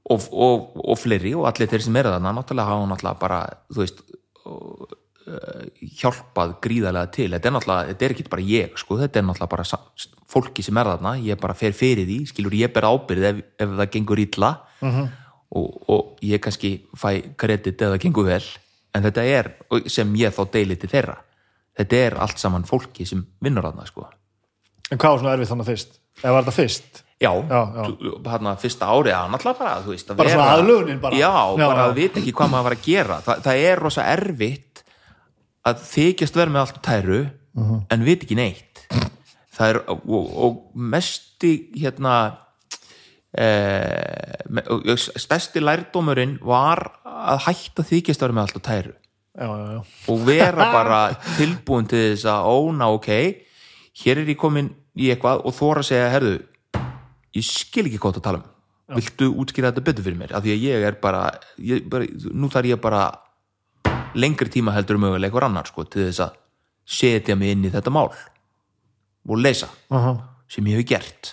og, og, og fleiri og allir þeir sem eru þarna náttúrulega hafa náttúrulega bara veist uh, hjálpað gríðarlega til þetta er náttúrulega, þetta er ekki bara ég sko, þetta er náttúrulega bara fólki sem er þarna ég bara fer fyrir því, skilur ég ber ábyrð ef, ef það gengur illa -hmm. og, og ég kannski fæ kredit ef það gengur vel en þetta er, sem ég þá deili til þeirra þetta er allt saman fólki sem vinnur þarna sko En hvað var svona erfið þannig fyrst? Eða var þetta fyrst? Já, hérna fyrsta árið að náttúrulega bara, þú veist, að Bara svona aðlögunin bara. Já, Já, bara já. að vita ekki hvað maður var að gera Þa, það er rosa erfitt að þykjast vera með allt tæru Mhm. en vita ekki neitt það er, og, og mesti hérna eh, stærsti lærdómurinn var að hætta að þykjast vera með allt tæru Já, já, já. og vera bara tilbúin til þess að óna ok, hér er ég komin í eitthvað og þóra að segja, herðu ég skil ekki hvað þú tala um. Viltu útskýra þetta betur fyrir mér? Af því að ég er bara, ég, bara nú þarf ég bara lengri tíma heldur um eitthvað annar sko, til þess að setja mig inn í þetta mál og leysa Aha. sem ég hef gert.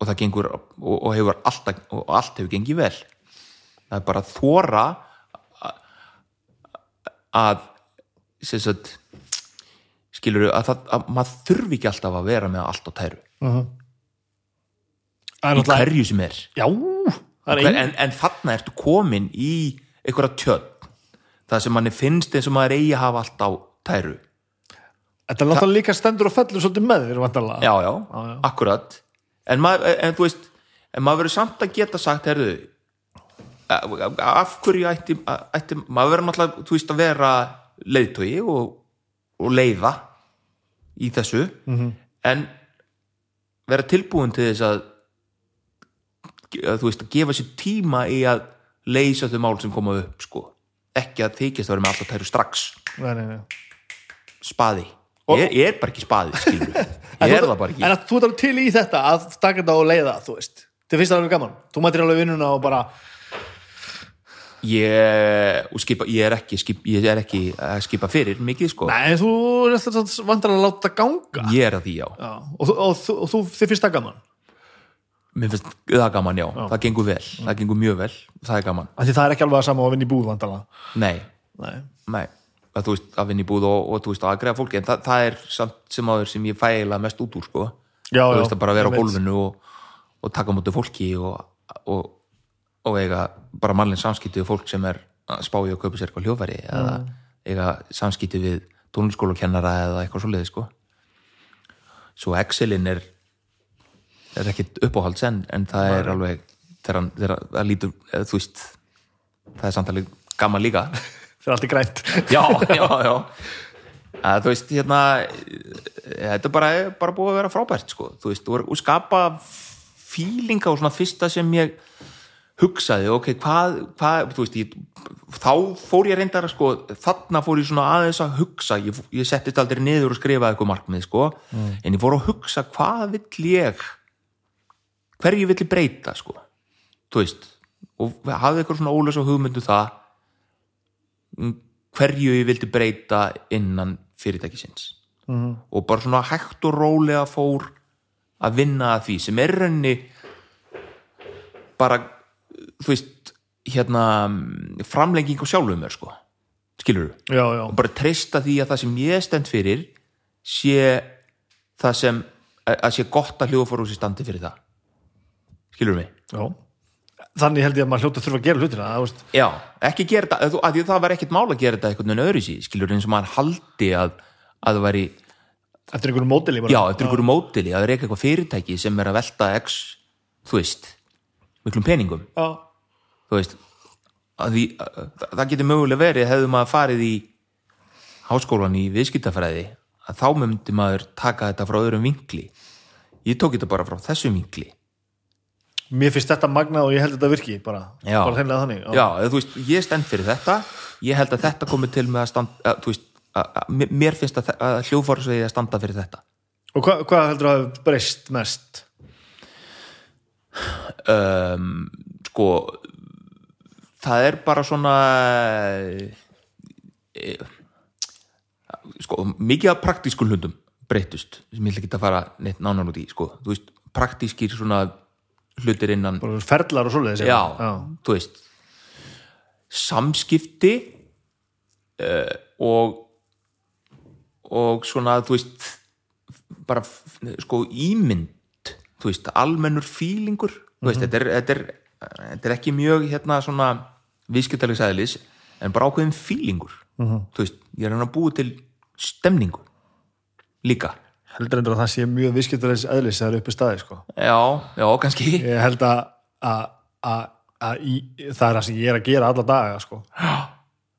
Og það gengur og, og hefur alltaf og allt hefur gengið vel. Það er bara að þóra að- að sagt skilur að, það, að maður þurfi ekki alltaf að vera með allt á tæru. Í náttúrulega hverju sem er Já, er Hver, en, en þarna ertu komin í einhverja tjöld það sem manni finnst eins og maður eigi að hafa allt á tæru Þetta er náttúrulega líka stendur og fellur svolítið með þér vantarlega. já, já, Já, já. akkurat en, maður, en þú veist en maður verður samt að geta sagt herðu, af hverju ætti, ætti maður verður náttúrulega þú veist að vera leiðtogi og, og leiða í þessu -hmm. en vera tilbúin til þess að þú veist að gefa sér tíma í að leysa þau mál sem koma upp sko. ekki að þykjast að vera með alltaf tæru strax Nei, nei, nei. spaði ég, ég er bara ekki spaði ég er það bara ekki En að þú ert alveg til í þetta að taka þetta og leiða, þú veist. Þið finnst alveg gaman. Þú mætir alveg vinnuna og bara, ég, og skipa, ég er ekki skip, ég er ekki að skipa fyrir mikið sko nei, þú er alltaf vantar að láta ganga. ég er að því já, Já. Og, og, þú- og þú, þið finnst það gaman. Mér finnst það gaman já, það gengur vel, það gengur mjög vel. Það er gaman, því það er ekki alveg að sama á að vinna í búð vantarlega. nei, Nei. nei. Að þú veist, að vinna í búð og, og þú veist, að greiða fólki. En það, það er samt sem áður sem ég fæ eiginlega mest út úr sko, Já, þú já, veist að bara vera á gólfinu og, og taka móti fólki og, og, og eiga bara mannlega samskipti við fólk sem er að spá í að kaupa sér eitthvað hljófæri eða eiga samskipti við tónlskólakennara eða eitthvað svoleiði sko svo Excelin er ekkit uppáhalds en, en það er alveg þegar það lítur eða, þú veist, það er samtalið gaman líka. Það er allt í grænt. já, já, já. Að, þú veist, hérna þetta er bara, bara búið að vera frábært sko, þú veist, og, skapa fílinga og svona fyrsta sem ég hugsaði, ok, hvað, hvað veist, ég, þá fór ég reyndar sko, þarna fór ég svona aðeins að hugsa, ég, ég settist aldrei niður og skrifaði eitthvað markmið, sko. En ég fór að hugsa, hvað vill ég hverju vill ég breyta, sko? Þú veist, og hafði eitthvað svona ólösa hugmyndu það mm, hverju ég vildi breyta innan fyrirtækisins. -hmm. og bara svona hægt og rólega fór að vinna að því sem er í rauninni bara þú veist hérna framlenging á sjálfum mér sko. Skilur Já, já. og bara treysta því að það sem ég stend fyrir sé það sem að sé gott að hljóðforúsi standi fyrir það skilur mig já. Þannig held ég að maður hljóta þurfa að gera hlutina. Veist. Já, ekki gera þetta, að, að það var ekkert mál að gera þetta einhvern veginn öðru sí, skilur eins og maður haldi að, að það væri, Eftir einhverju mótili bara. já, eftir einhverju mótili að það er eitthvað fyrirtæki sem er að velta x, þú veist, miklum peningum, Já. þú veist að því, að, það getur mögulega verið hefðu maður farið í háskólan í viðskiptafræði að þá myndi maður taka þetta frá öðrum vinkli ég tók þetta bara frá þessum vinkli Mér finnst þetta magnað og ég held þetta virki bara. Já. Bara þeinlega þannig. já, þú veist, ég stend fyrir þetta ég held að þetta komi til með að standa að, veist, að, að, mér finnst að, að hljóðfórsvegi að standa fyrir þetta Og hva, hvað heldur að hafa breyst mest? um, sko það er bara svona e, sko mikið af praktískum hlutum breytust sem ég ætla ekki að fara neitt nánar út í sko, þú veist, praktískir svona hlutir innan Bara ferlar og svoleiðis já, já. þú veist. Samskipti uh, og og svona, þú veist bara, sko, ímynd þú veist, almennur fílingur. Þú veist, þetta er, þetta er þetta er ekki mjög, hérna, svona viðskiptaleg sæðilis, en bara ákveðin fílingur, þú veist ég er hann að búi til stemningu líka, Heldur endur að það sé mjög viðskiptalegis eðlis að það er uppi staði sko. já, já, kannski Ég held að, að, að, að í, það er það sem ég er að gera alla daga sko.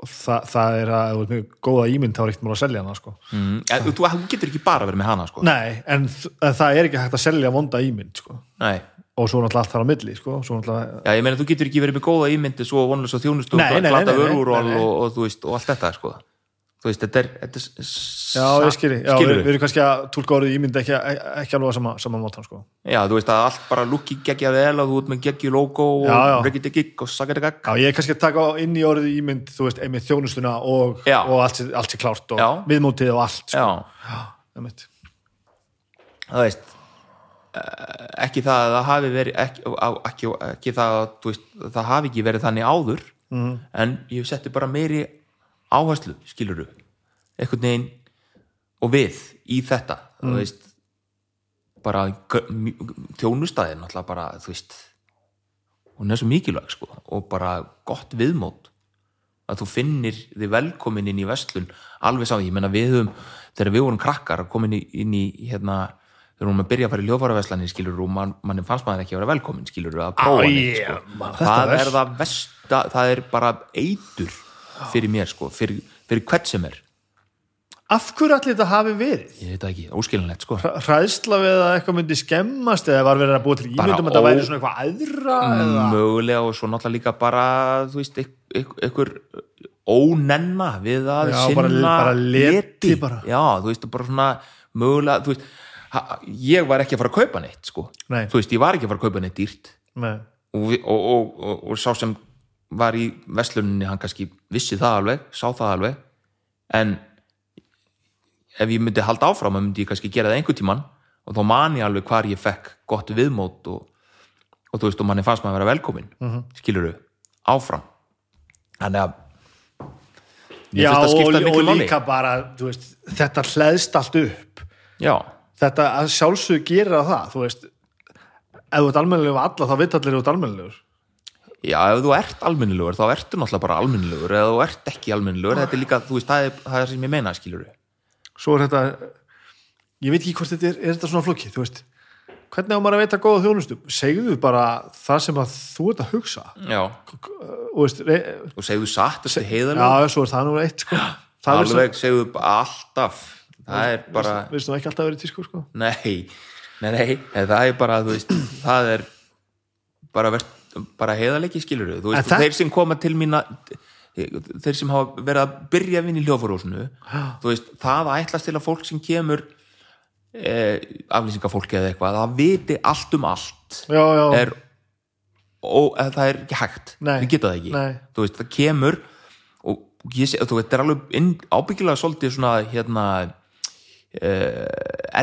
og það, það er að þú ert mjög góða ímynd þá er ekkert mál að selja hana sko. mm, en, þú, getur ekki bara verið með hana, sko Nei, en, það er ekki hægt að selja vonda ímynd sko. Nei. og svo náttúrulega allt þar á milli sko. náttúrulega Já, ég meina þú getur ekki verið með góða ímyndi svo Nei, og nei, nei, glata vörur og, og, og, og allt þetta sko. Þú veist, þetta er, þetta er Já, ég skilji, já, við, við erum kannski að tólka orðið ímynd ekki, ekki alveg að sama, sama mótan sko. Já, þú veist að allt bara lukki geggja vel og þú ert með geggju logo og reggið gigg og sagði gagg Já, ég er kannski að taka inn í orðið ímynd þú veist, einmitt þjónustuna og, og allt, allt sé klárt og Já. viðmótið og allt sko. Já, einmitt. það veist eh, ekki það að það hafi verið ekki, ekki, ekki það veist, það hafi ekki verið þannig áður mm. en ég setti bara meiri áherslu, skilur einhvern veginn og við í þetta, Mhm. þú veist bara þjónustæðin náttúrulega bara, þú veist hún er svo mikilvæg sko og bara gott viðmót. Að þú finnir þið velkomin inn í vestlun alveg sá, ég menna við höfum þegar við vorum krakkar að koma inn í, inn í hérna, þegar við vorum að byrja að fara í ljófaraverslanir skilur og man, manni fannst maður ekki að vera velkomin skilur að prófa Æ, neitt sko. man, það er það versta það er bara eitur fyrir mér sko, fyrir, fyrir hvert sem er Af hverju allir þetta hafi verið? ég veit ekki, óskilinlegt sko Hræðsla við að eitthvað myndi skemmast eða var verið að búa til ímyndum að það væri svona eitthvað aðra eða... mögulega og svo náttúrulega líka bara þú veist, ykkur ónenna við að Já, sinna bara- bara leti bara. já, þú veist, bara svona mögulega, þú veist ég var ekki að fara að kaupa neitt sko. Nei. þú veist, ég var ekki að fara að kaupa neitt dýrt Nei. og, og, og, og sá sem var í vesluninni, hann kannski vissi það alveg, sá það alveg. En ef ég myndi halda áfram, þá myndi ég kannski gera það einhver tíman og þá man ég alveg hvar ég fekk gott viðmót og, og þú veist, og manni fannst maður að vera velkomin mm -hmm. skilur áfram. Þannig að Já, að og, og líka bara veist, þetta hlæðst allt upp. Já, þetta að sjálfsög gerir það þú veist, ef þú ert almennilegur alla þá veit allir að þú ert almennilegur já, ef þú ert almennilegur þá ertu náttúrulega bara almennilegur. Eða þú ert ekki almennilegur, þetta er líka, þú veist, það er, það sem ég meina, skilur svo er þetta ég veit ekki hvort þetta er, er þetta svona flóki þú veist, hvernig á maður að veita góða þjónustu? Segðu bara það sem að þú ert að hugsa. Já, og veist, og segðu satt, þetta er heiðalega já, svo er það nú eitt sko. það alveg segðu alltaf. Það er bara, veist nú ekki alltaf verið tísku sko. nei. Nei, nei, það er bara, þú veist það er bara, ver, bara heiðalegi skilur þú En veist, það- þeir sem koma til mína þeir sem hafa verið að byrja að vinna í veist, það að ætlast til að fólk sem kemur eh, aflýsingafólki eða eitthvað, það viti allt um allt já, já, er og það er ekki hægt. Nei. við geta það ekki. Veist, það kemur og ég sé, þú veist, þetta er alveg inn, ábyggilega svolítið svona hérna uh,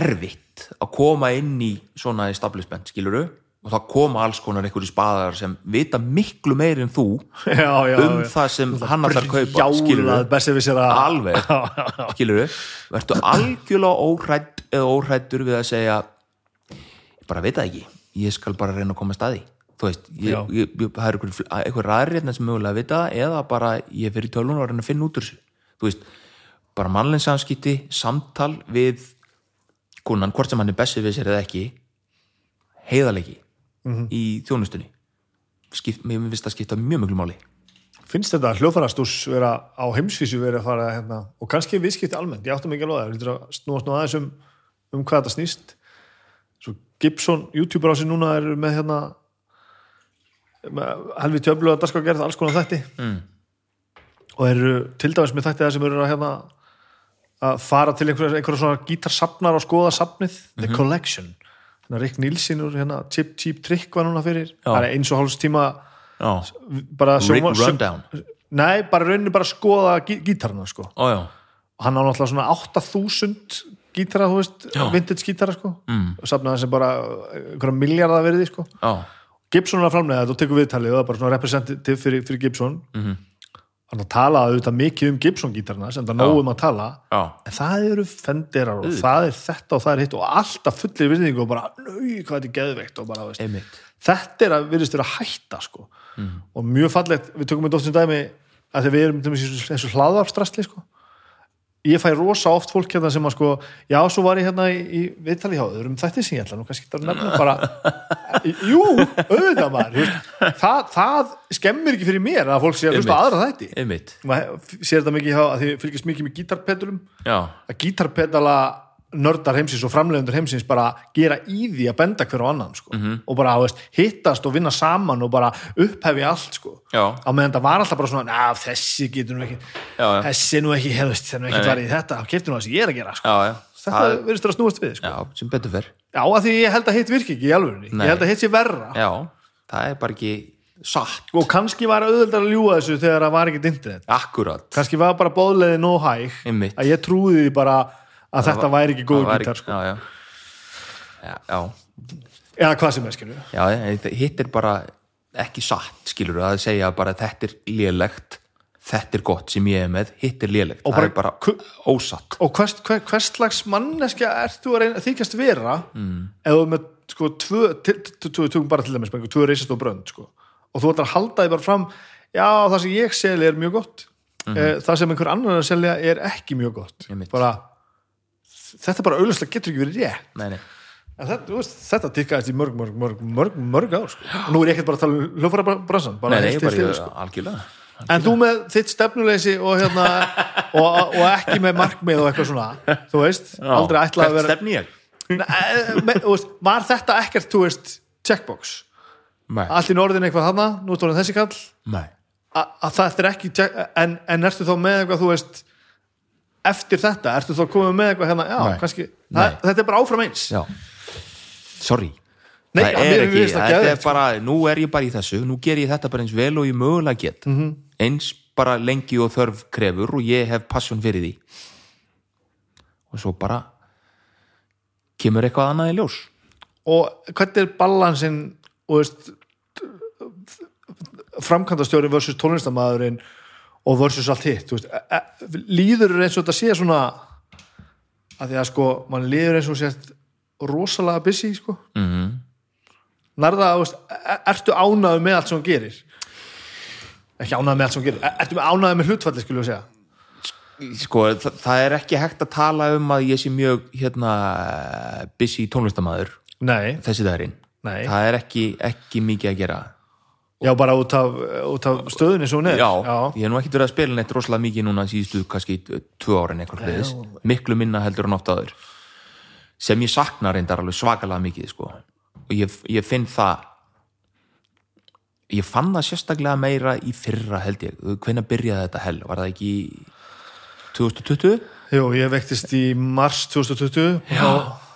erfitt að koma inn í svona establishment, skiluru og það koma alls konar einhverju spaðar sem vita miklu meir en þú já, já, um já. það sem hann að kaupa sér að alveg. Skiluru, verður algjörlega óhrætt eða óhrættur við að segja ég bara veit það ekki. Ég skal bara reyna að koma að staði. Þú veist, ég, ég, ég, það er einhver, einhver ræðir hérna sem mögulega vita eða bara ég fyrir tölun og reyna að finna út úr þessu. Þú veist, bara mannlega samskipti samtal við kunan, hvort sem hann er bessi við sér eða ekki heiðalegi í þjónustunni. Skipt, mér finnst það skipta mjög mjög máli. Finnst þetta hljóðfarastús vera á heimsvísu verið að fara hérna, og kannski viðskipti almennt, ég áttum ekki alveg að það er snúast nú aðeins um, um hvað þetta snýst. Svo Gibson, youtuber á sig núna er með hérna með helvi tjöflu að daska gerð alls konar þætti. Mm. og eru til dæmis með þætti það sem eru að hérna að fara til einhverja, einhverja svona gítarsafnar og skoða safnið, The Mhm. Collection. að Rick Nilsson úr hérna Chip Cheap Trick var núna fyrir, eins og hálfs tíma bara Rick sjónvar- sjó- Rundown. Nei, bara rauninni bara að skoða gí gítarna sko, og hann á náttúrulega svona 8000 gítara, þú veist, Já. vintage gítara sko, Mm. og safnaði sem bara einhverja miljardar verði sko. Gibson er að framlega þetta og tekur viðtalið og það er bara svona representative fyrir, fyrir Gibson. Mhm. Hann að tala auðvitað mikið um Gibson gítarna sem það nóg um að tala. Já, en það eru fenderar og það er þetta og það er hitt og alltaf fullir virðingu og bara, nau, hvað þetta er geðveikt. Og bara, veist, þetta er að virðist vera hætta sko. og mjög fallegt, við tökum þetta oft sem dæmi að við erum í þessu hlaðarstrastli sko. Ég fæ rosa oft fólk hérna sem að sko, já, svo var ég hérna í, í viðtali hjá öðrum þætti sem ég ætla nú kannski ekki að nefna bara, jú, auðvitað maður það, það skemmir ekki fyrir mér að fólk sé að hlusta aðra þætti. Maður sér þetta mikið hjá að því fylgist mikið með gítarpedalum að gítarpedala nördar heimsins og framleiðundur heimsins bara gera í því að benda hver á annan sko. Mhm. og bara veist, hittast og vinna saman og bara upphefi allt sko. Á meðan það var alltaf bara svona "Ná, þessi getur nú ekki Já, já. þessi nú ekki, hefðust, það er nú ekki Nei. farið í þetta keftur nú það sem ég er að gera sko. já, já þetta vera að snúast við sko. já, sem betur fer já, að því ég held að hitt virki ekki í alvörunni Nei. ég held að hitt sé verra já, það er bara ekki satt, og kannski var auðvöldar að ljúga þessu þegar það var ekkert internet akkurat kannski var bara bóðleiði nóg hæg Einmitt. að ég trúði bara að þetta væri ekki góð Það var gítar sko. já, já. Já, eða hvað sem er en hitt er bara ekki satt, skilur að segja bara þetta er lélegt þetta er gott sem ég er með, hitt er lélegt. Og það bara- er bara ósatt. Og hvers, hver, hvers slags manneskja ert þú að reyna, þykjast vera mm. ert með sko tvö, tökum bara til dæmis tvö reisast og brönd sko. og þú ætlar að halda því bara fram já það sem ég selja er mjög gott. Mm það sem einhver annar að selja er ekki mjög gott. Bara, þetta bara auðvitað getur ekki verið rétt nei, nei. þetta, veist, þetta tikkaðist í mörg, mörg, mörg, mörg, mörg ár sko. og nú er ég ekkert bara að tala um hljófara bransan bara nei, bara yfir, ég, sko. algjörlega En þú með þitt stefnuleysi og, hérna, og, og ekki með markmið og eitthvað svona, þú veist, aldrei ætlað að vera stefni ég? Veist, Var þetta ekkert, þú veist, checkbox í norðin eitthvað þarna, nú er þessi kall að þetta er ekki en, en ertu þá með eitthvað, þú veist eftir þetta, ertu þá komið með eitthvað hérna, já, Nei. kannski, Nei. það, þetta er bara áfram eins Já, sorry Nei, það að er ekki, þetta er sko. bara nú er ég bara í þessu, nú ger ég þetta bara eins vel og ég mögulega get Mhm. -hmm. eins bara lengi og þörf krefur og ég hef passion fyrir því og svo bara kemur eitthvað annað í ljós og hvernig er balansin og veist framkvæmdastjóri versus tónlistamæðurinn og versus allt hitt veist, e, e, líður eins og þetta sé svona að því að sko mann líður eins og sért rosalega busy sko. Mm -hmm. nærða, veist, e, ertu ánæður með allt sem gerir? Ekki ánæður með allt sem gerir ertu ánæður með hlutfalli skulle við segja? Sko, það, það er ekki hægt að tala um að ég sé mjög hérna busy tónlistamæður þessi dagurinn. Nei, það er ekki, ekki mikið að gera já bara út af, út af stöðunni sem hún er. Já, ég hef nú ekkert verið að spila neitt rosalega mikið núna síðustu kannski tvö árin eitthvað hliðis, miklu minna heldur en oft áður. Sem ég sakna reyndar alveg svakalega mikið sko. og ég, ég finn það ég fann það sérstaklega meira í fyrra held ég, hvenær byrjaði þetta hell? Var það ekki í 2020? Jú, ég vektist í mars 2020 þá,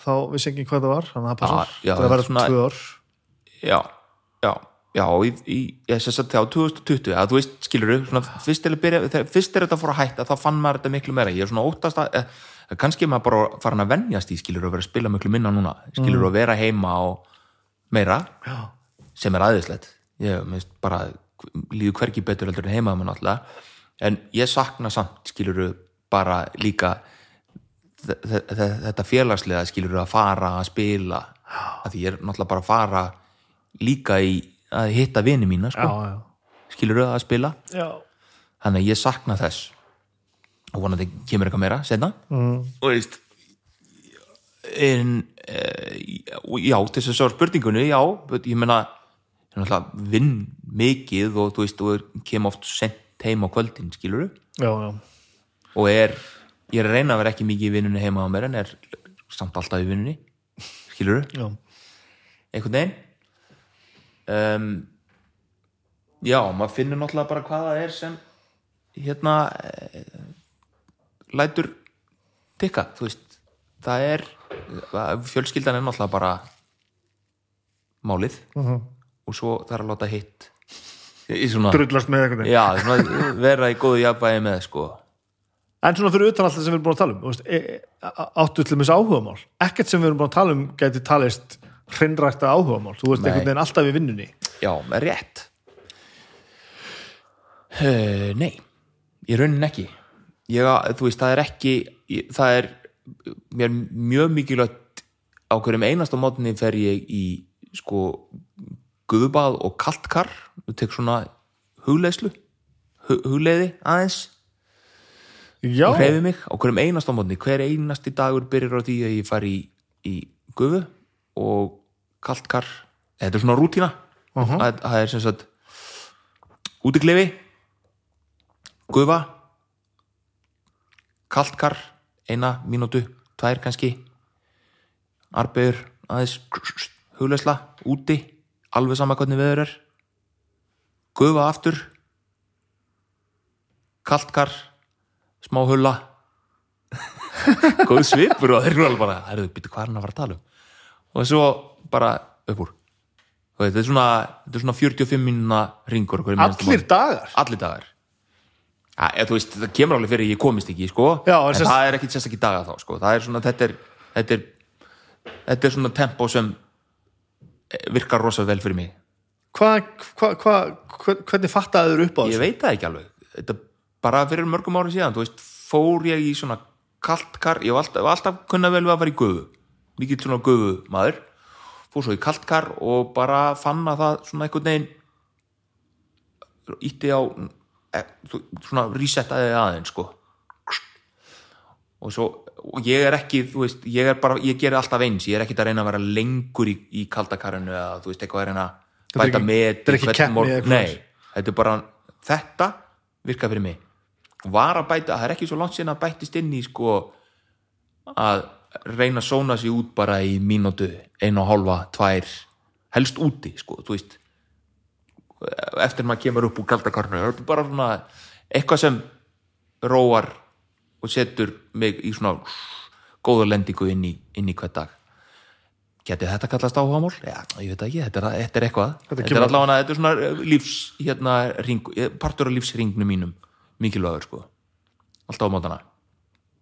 þá vissi ekki hvað það var þannig að það passar, já, það verður svona- tvö ár. Já, já, já í, í, ég sé að á 2020 að þú veist, skilur svona, fyrst, er að byrja, þegar, fyrst er þetta fór að hætta þá fann maður þetta miklu meira, ég er svona óttast að eh, kannski maður bara farin að venjast í skilur að vera að spila miklu minna núna skilur að vera heima og meira Já. sem er aðeinslegt ég minnst bara líður hvergi betur heldur en heima með náttúrulega. En ég sakna samt skilur bara líka þe- þe- þe- þetta félagslega skilur að fara að spila. Að því ég er náttúrulega bara að fara líka í að hitta vini mína sko, já, skilur að spila já. þannig að ég sakna þess og vonandi kemur eitthvað meira setna Mm. og veist en e, já, til þess að svara spurningunni já, ég náttúrulega vinn mikið og þú veist, og kem oft sent heim á kvöldin, skilur já, já. og er, ég er að reyna að vera ekki mikið í vinnunni heima á mér en er samt alltaf í vinnunni skilur já. einhvern veginn um, já, maður finnur náttúrulega bara hvað það er sem hérna e, lætur tikka, þú veist. Það er, fjölskyldan er náttúrulega bara málið. Mhm. og svo það er að láta hitt drullast með eitthvað já, svona vera í góðu jafnvægi með sko. En svona fyrir utan alltaf sem við erum búin að tala um e, e, áttu til þess áhugamál? Ekkert sem við erum búin að tala um gæti talist hreinrækta áhugamál, þú veist Nei. einhvern veginn alltaf í vinnunni. Já, með rétt. Uh, Nei Í raunin ekki. Ég, Þú veist, það er ekki það er mér mjög mikilvægt á hverjum einasta mótni fer ég í sko guðbað og kaltkar og tek svona hugleðslu hu, hugleiði aðeins. Já, og hreyfi mig á hverjum einasta mótni hver einasti dagur byrjar á því að ég fari í, í gufu og kaltkar þetta er svona rútína. Mhm. það, það er sem sagt útiklefi gufa kaltkar eina mínútu, tvær kannski arbegur aðeins hugleysla úti alveg sama hvernig veður er gufa aftur kaltkar smá hulla. Góð svipur og þeir eru alveg bara. Herðu, býttu hvað er hann að fara að tala um og svo bara upp úr. Og þetta er svona, þetta er svona 45 mínuna ringur allir dagar? Allir dagar. Ja, eða, veist, það kemur alveg fyrir ég komist ekki sko, Já, en sérst- það er ekki sérstakki daga þá sko. er svona, þetta er þetta er, þetta er svona tempo sem virkar rosa vel fyrir mig. Hva, hva, hva, hvernig fattaði þau upp á ég þessu? veit það ekki alveg. Þetta bara fyrir mörgum árum síðan veist, fór ég í svona kaltkar ég hef alltaf, alltaf kunna vel við að fara í gufu mikill svona gufu maður. Fór svo í kaltkar og bara fann að það svona einhvern veginn ítti á e, svona resetaði aðeins sko. Og svo og ég er ekki, þú veist, ég er bara ég gerir alltaf eins, ég er ekkert að reyna að vera lengur í, í kaldakarinu eða þú veist, eitthvað að reyna að bæta ekki- með þetta er ekki er bara þetta virka fyrir mig. Var að bæta, það er ekki svo langt sinna að bættist inn í sko að reyna að sóna sig út bara í mínútu, einu og hálfa, tvær helst úti, sko, þú veist. Eftir maður kemur upp úr kaldakarnu, þetta er bara svona eitthvað sem róar og setur mig í svona góða lendingu inn í, inn í hver dag. Geti þetta kallast áhugamál? Já, ég veit það ekki, þetta er, þetta er eitthvað. Þetta Þetta, er allavega, þetta er svona eh, lífs hérna, ring, eh, partur af lífsringnum mínum mikilvægur, sko. Alltaf á mótana.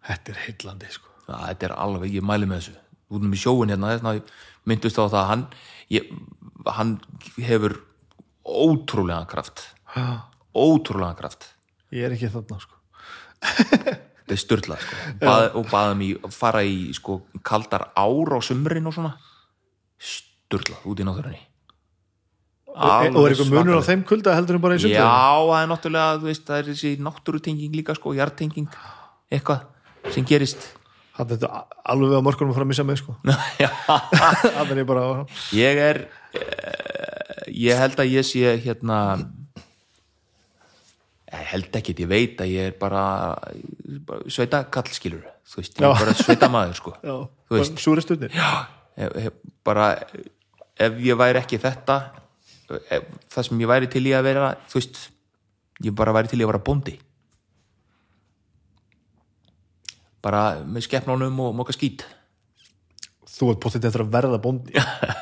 Þetta er heillandi sko. Já, þetta er alveg, ég mæli með þessu. Út um í sjóin hérna, þess að myndust á það að hann, ég, hann hefur ótrúlega kraft. Ótrúlega kraft. Ég er ekki þarna sko. þetta er styrlað sko. Bað, og baðum í að fara í sko, kaldar ár á sumrin og svona. Styrlað út í náttúrunni. Og, og er eitthvað munur á þeim kulda heldur en bara í Já, sundlaugum? það er náttúrulega þú veist, það er þessi náttúrutenging líka sko, hjartenging, eitthvað sem gerist Hann þetta alveg að mörkunum að fara að missa mig sko. Já, er ég bara ég er eh, ég held að ég sé hérna ég held ekki, ég veit að ég er bara, bara sveita kallskilur, þú veist, ég Já. er bara sveita maður sko, já, Þú veist. súri stundin Ef- ef- bara ef ég væri ekki þetta ef, það sem ég væri til í að vera þú veist, ég bara væri til í að vera bóndi bara með skeppnánum og moka skít. Þú ert potið eftir að verða bóndi.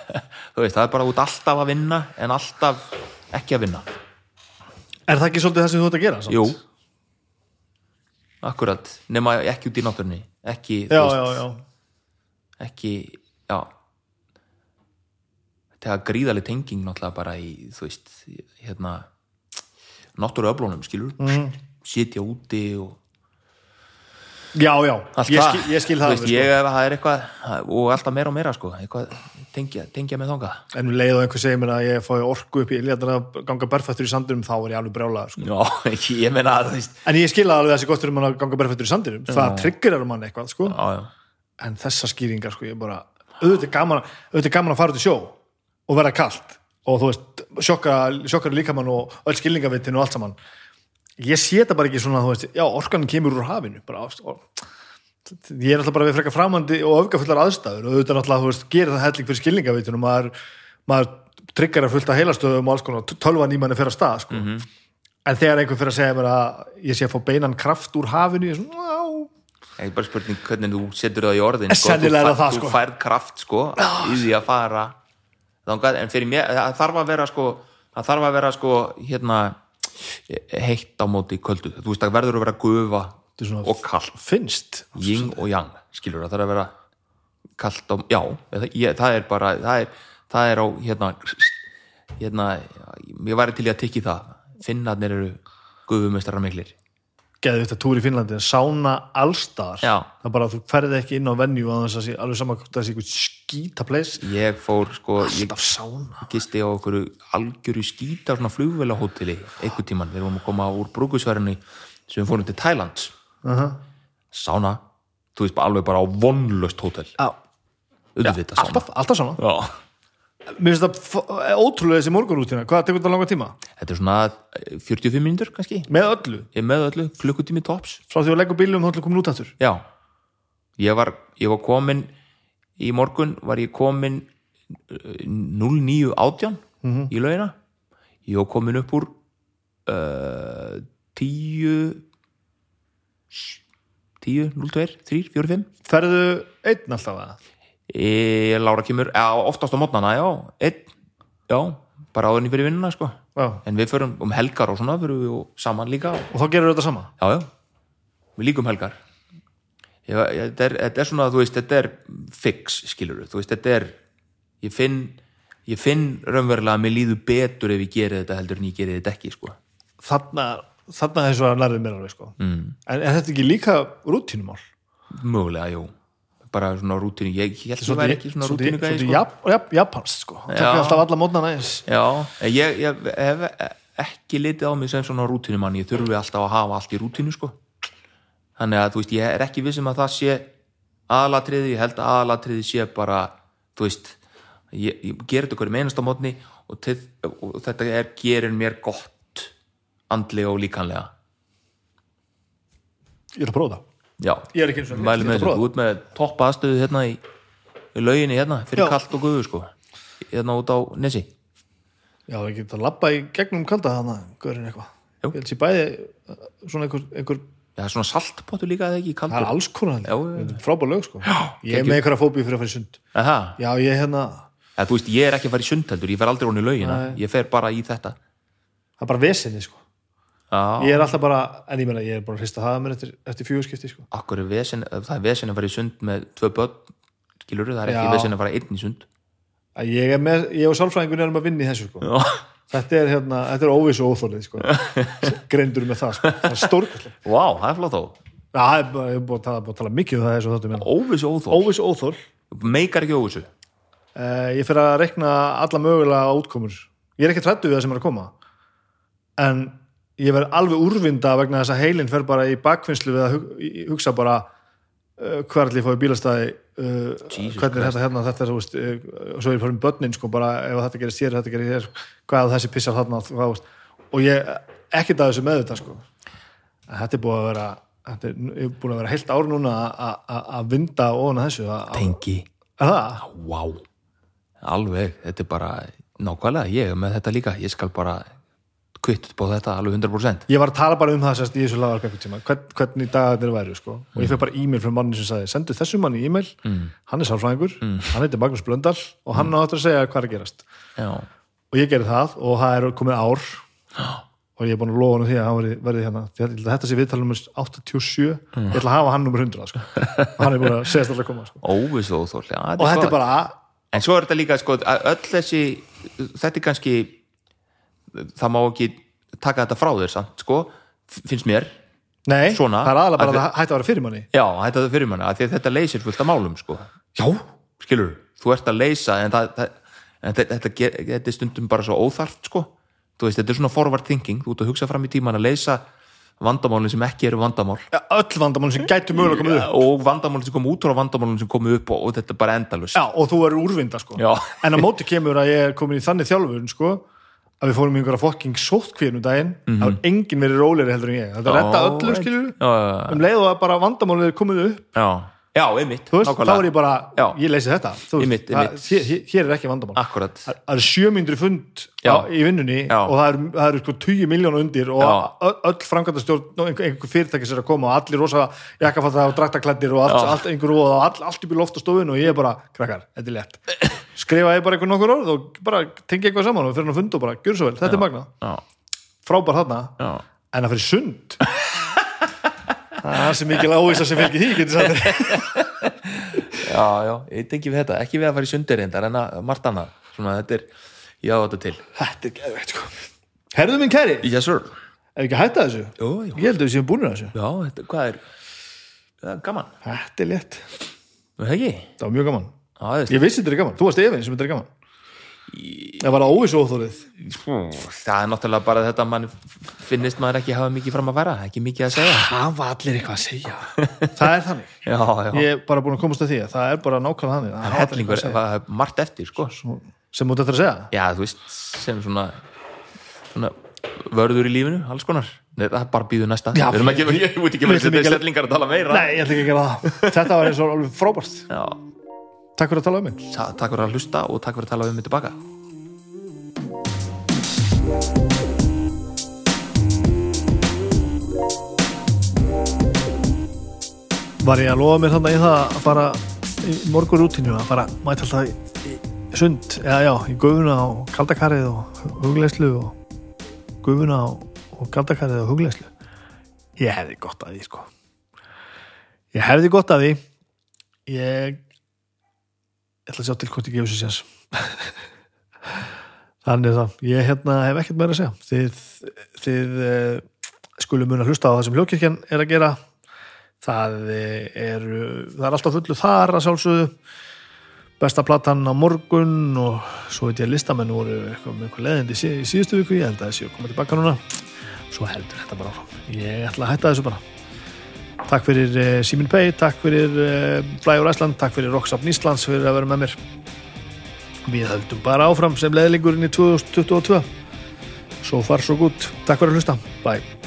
Þú veist, það er bara út alltaf að vinna en alltaf ekki að vinna. Er það ekki svolítið það sem þú ert að gera? samt? jú. Akkurat, nema ekki út í náttúrunni. Ekki, já, veist, já, já. ekki já. Þetta er gríðaleg tenging náttúrulega bara í, þú veist hérna náttúru öflunum, skilur mm. sitja úti og já, já, ég, skil, ég skil það veist, alveg, ég, það er eitthvað og alltaf meira og meira sko eitthvað tengja, tengja með sko. en um leið og einhver segir mér að ég fái orku upp í iljarnar að ganga berfættur í sandinum þá er ég alveg brjálaður sko. já, ég meina að en ég skil alveg þessi gott fyrir mann að ganga berfættur í sandinum. Það triggerar mann eitthvað sko. já, já, en þessa skýringar sko, ég bara auðvitað er gaman, auðvitað er gaman að fara út í sjó og vera kalt og þú veist, sjokkar, líkamann og öll skilningavitin og allt saman ég sé þetta bara ekki svona, þú veist, já, orkanin kemur úr hafinu bara, og, ég er alltaf bara við frekar framandi og öfgafullar aðstæður. Og auðvitað þú veist, gerir það helling fyrir skilningavitin og maður, maður tryggar að fullta heilastöðum og alls konar, tölvan í manni fyrir að stað, sko. En þegar einhver fyrir að segja mér að ég sé að fá beinan kraft úr hafinu ég er svona, já, Það er bara spurning hvernig þú setur það í orðin sko. Þú, það það, þú sko. færð kraft sko, í því að fara en fyrir mér það þarf að vera sko, það þarf að vera sko, hérna heitt á móti köldu, þú veist það verður að vera gufa er og kall finnst. Yin og yang, skilur það þarf að vera kallt á, já það, ég, það er bara, það er, það er á hérna, hérna ég væri til í að tikki það. Finnarnir eru gufumestrar miklir geðu þetta túr í Finnlandi að sána allstar Já. það er bara að þú ferði ekki inn á venju að þess að sé alveg saman hvort það sé eitthvað skýta place ég fór sko, ég alltaf sána gisti á okkur algjöru skýta svona flugvélahóteli einhvern tíman, við vorum að koma úr brúkusverðinni sem við fórum til Thailand uh -huh. sána, þú veist bara alveg bara á vonlöst hótel. Já, auðvitað sána alltaf, alltaf sána Já. Mér finnst það ótrúlega þessi morgunrútina Hvað tekur þetta langa tíma? þetta er svona eh, 45 mínútur kannski. Með öllu, ég með öllu, klukkutími tops. Frá því að leggur bílum þá til komin út aftur? Já, ég var, ég var komin í morgun var ég komin eh, 09.18 í laugina. Ég var komin upp úr uh, 10 10, 02, 3, 4, 5 Ferðu einn alltaf að e, Lára kemur, já, oftast á mótnana já, einn, já bara áðurinn fyrir vinnuna, sko. Já. en við förum um helgar og svona, förum við saman líka. Og, Og þá gerur þetta sama? Já, já, við líkum helgar. Ég, ég, þetta, er, þetta er svona, þú veist, þetta er fix, skilur þú veist, þetta er ég finn, ég finn raunverulega að mér líður betur ef ég geri þetta heldur en ég geri þetta ekki, sko. Þarna, þarna þessu að lærið mér alveg sko. mm. en er þetta ekki líka rútínumál? mögulega, jú bara svona rútínu, ég, held að það væri ekki svona sko. jap, jap, japanst sko. Það tekur alltaf alla mótna næs Já, ég, ég hef ekki litið á mig sem svona rútínumann. Ég þurfi alltaf að hafa allt í rútínu sko. þannig að þú veist, ég er ekki vissum að það sé aðalatriði, ég held að aðalatriði sé bara, þú veist ég, ég ger þetta hverjum einasta mótni og, til, og þetta er, gerir mér gott andlega og líkanlega Ég er að prófa það Já, er mæli með þessu, ert með topp aðstöðu hérna í, í lauginni hérna, fyrir Já. kallt og guðu sko. Hérna út á Nesi Já, ég get að labba í gegnum kalda hana Görinn eitthvað. Jú. Ég held sér bæði uh, svona einhver, einhver Já, svona saltpottur líka eða ekki Það kaldur er alls konar Já, já, Frábær lög sko. Ég er með einhverja fóbíu fyrir að fara í sund. Aha. Já, ég hérna Eða, þú veist, ég er ekki að fara í sund heldur, ég fer aldrei honni í laugina, ég fer bara í þetta. Það er bara vesinni sko Já, Ég er alltaf bara En ég meina, ég er bara að hrista það að mér eftir, eftir fjögurskipti sko. Akkur er vesen það er vesen að fara í sund með tvö börn skilur það er ekki Já. vesen að fara einn í sund. Að Ég er með, ég og sálfræðingun erum að vinna í þessu sko. Já, Þetta er hérna, þetta er óviss og óþólið sko. Greindur með það sko. Það er stórkvæslega Vá, það er flott þó. Það er bara- ég er búin að tala, búin að tala mikið um það þessu þáttum hérna. Óvissu óþól, Óviss og óþól meikar ekki óvissu? Uh, Ég fer að rekna alla mögulega útkomur. Ég er ekki trættu við það sem er að koma. En ég verð alveg úrvinda vegna þess að heilin fer bara í bakvinnslu við að hugsa bara uh, hver allir fóði bílastæði uh, hvernig er þetta hérna þetta er, þú veist, uh, og svo er fyrir börnin sko bara ef þetta gerist hér, þetta gerist hér hvað þessi pissar þarna hvað, og ég, ekkert að þessu með þetta sko. En þetta er búið að vera þetta er, er búin að vera heilt ár núna að- vinda ofan þessu að, að, Tengi, vá. Alveg, þetta er bara nákvæmlega, ég er með þetta líka ég skal bara kvitt upp á þetta alveg 100% Ég var að tala bara um það sérst í þessu lagarp einhvern tíma, hvern, hvernig dagarnir væru sko. og ég fekk bara e-mail frá manni sem sagði sendu þessu manni e-mail, hann er sálfræðingur. Hann heitir Magnús Blöndal og hann áttur að segja hvað er að gerast. Já, og ég gerði það og það er komið ár. Og ég er búin að lofa hann því að hann verði, verði hérna, þetta sé viðtal nummer 87, ég ætla að hafa hann nummer 100 sko. og hann er búin að segja að koma sko. já, og þetta er bara En svo er þetta líka, sko, öll þessi þetta er kannski það má ekki taka þetta frá þér samt, sko, finnst mér. Nei, Svona, það er aðalega bara að að það hætti að vera fyrir manni já, þetta er fyrir manna, af því að þetta leysir fullt af málum, sko, já, skilur þú ert að leysa, en, það, það, en þetta, þetta, er stundum bara svo óþarft, sko. Veist, þetta er svona forward thinking, þú ert að hugsa fram í tíman að leysa vandamálin sem ekki eru vandamál. Öll vandamál sem gætu mögulega komið upp. Og vandamálin sem komu út frá vandamálin sem komu upp og, og þetta er bara endalust já, og þú er úrvinda sko. En á móti kemur að ég er komin í þannig þjálfun sko, að við fórum í einhverja fokking sótkvíðnum daginn það var enginn verið rólegri heldur en ég. Þetta er redda öllu skilur já, já, um leið og að bara vandamálið er komið upp já, já, einmitt, þú veist, þá er ég bara, Já. ég leysi þetta þú veist, Einmitt, það- einmitt. hér, hér- hér er ekki vandamál. Akkurat það það eru sjömyndri fund Já. í vinnunni Já. og það eru, það eru sko 20 miljón undir og Já. öll, og einhver, einhver fyrirtæki sem er að koma og allir rosa jakkafatta og draktaklættir og allt, allt einhver og allt, allt upp í loft á stofun og ég er bara, krakkar, þetta er létt skrifa ég bara einhver nokkur orð og bara tengi eitthvað saman og fyrir hann að funda og bara, gjör svo vel, þetta er magna já, frábær þarna, já, en að fyrir sund. Það er sem mikil ávísa sem fylgir því, getur þér já, já ég tengi við þetta, ekki við að fara í sundir reyndar en að margt annað, svona þetta er já, þetta til, þetta er geðveikt sko. Herðu minn kæri, yes sir. Ef ekki hætta þessu? Jú, jú, ég held að við séum búinir þessu. Já, þetta, hvað er það gaman, þetta er létt, er það ekki? Það var mjög gaman. já, það ég vissi þetta er gaman, þú varst efinn sem þetta er gaman. Það var óvissu óþórið það er náttúrulega bara þetta að mann finnist maður ekki hafa mikið fram að vera ekki mikið að segja. Það var allir eitthvað að segja. Það er þannig, já, já, ég er bara búin að komast að því að það er bara nákvæmlega þannig. Það er hellingur, það er margt eftir sko. sem út eftir að segja? Já, þú veist, sem svona svona vörður í lífinu alls konar, Nei, það bara býðu næsta. Já, við erum ekki, ég veit ekki ætlum ekki þetta að- stellingar að tala meira. Nei, ég ætla ekki að gera það. Þetta var eins og alveg frábært. Já, takk fyrir að tala um mig. Ta- takk fyrir að hlusta og takk fyrir að tala um mig tilbaka. Var ég að lofa mér þannig í það að fara í morgur rútinu að fara mæta alltaf í, sund eða já, í gufuna og kaldakarið og hugleislu og gufuna og, og kaldakarið og hugleislu ég hefði gott að því sko. Ég hefði gott að því. Ég ég ætla að sjá til hvort ég gefur sér sérs þannig það. Ég hérna hef ekkert meira að segja. Þið, þið uh, skulum mun að hlusta á það sem hljókirkjan er að gera. Það er, það er alltaf fullu þar að sjálfsögðu. Besta platan á morgun og svo veit ég að listamenn voru eitthvað með eitthvað leðindi í síðustu viku. Ég held að þessi að koma tilbaka núna. Svo heldur þetta bara áfram. Ég ætla að hætta þessu bara takk fyrir uh, Simin Pay, takk fyrir uh, Flyur Æsland, takk fyrir Rocksapn Íslands fyrir að vera með mér. Við höldum bara áfram sem leðlingurinn í 2022 svo far svo gút, takk fyrir að hlusta, bye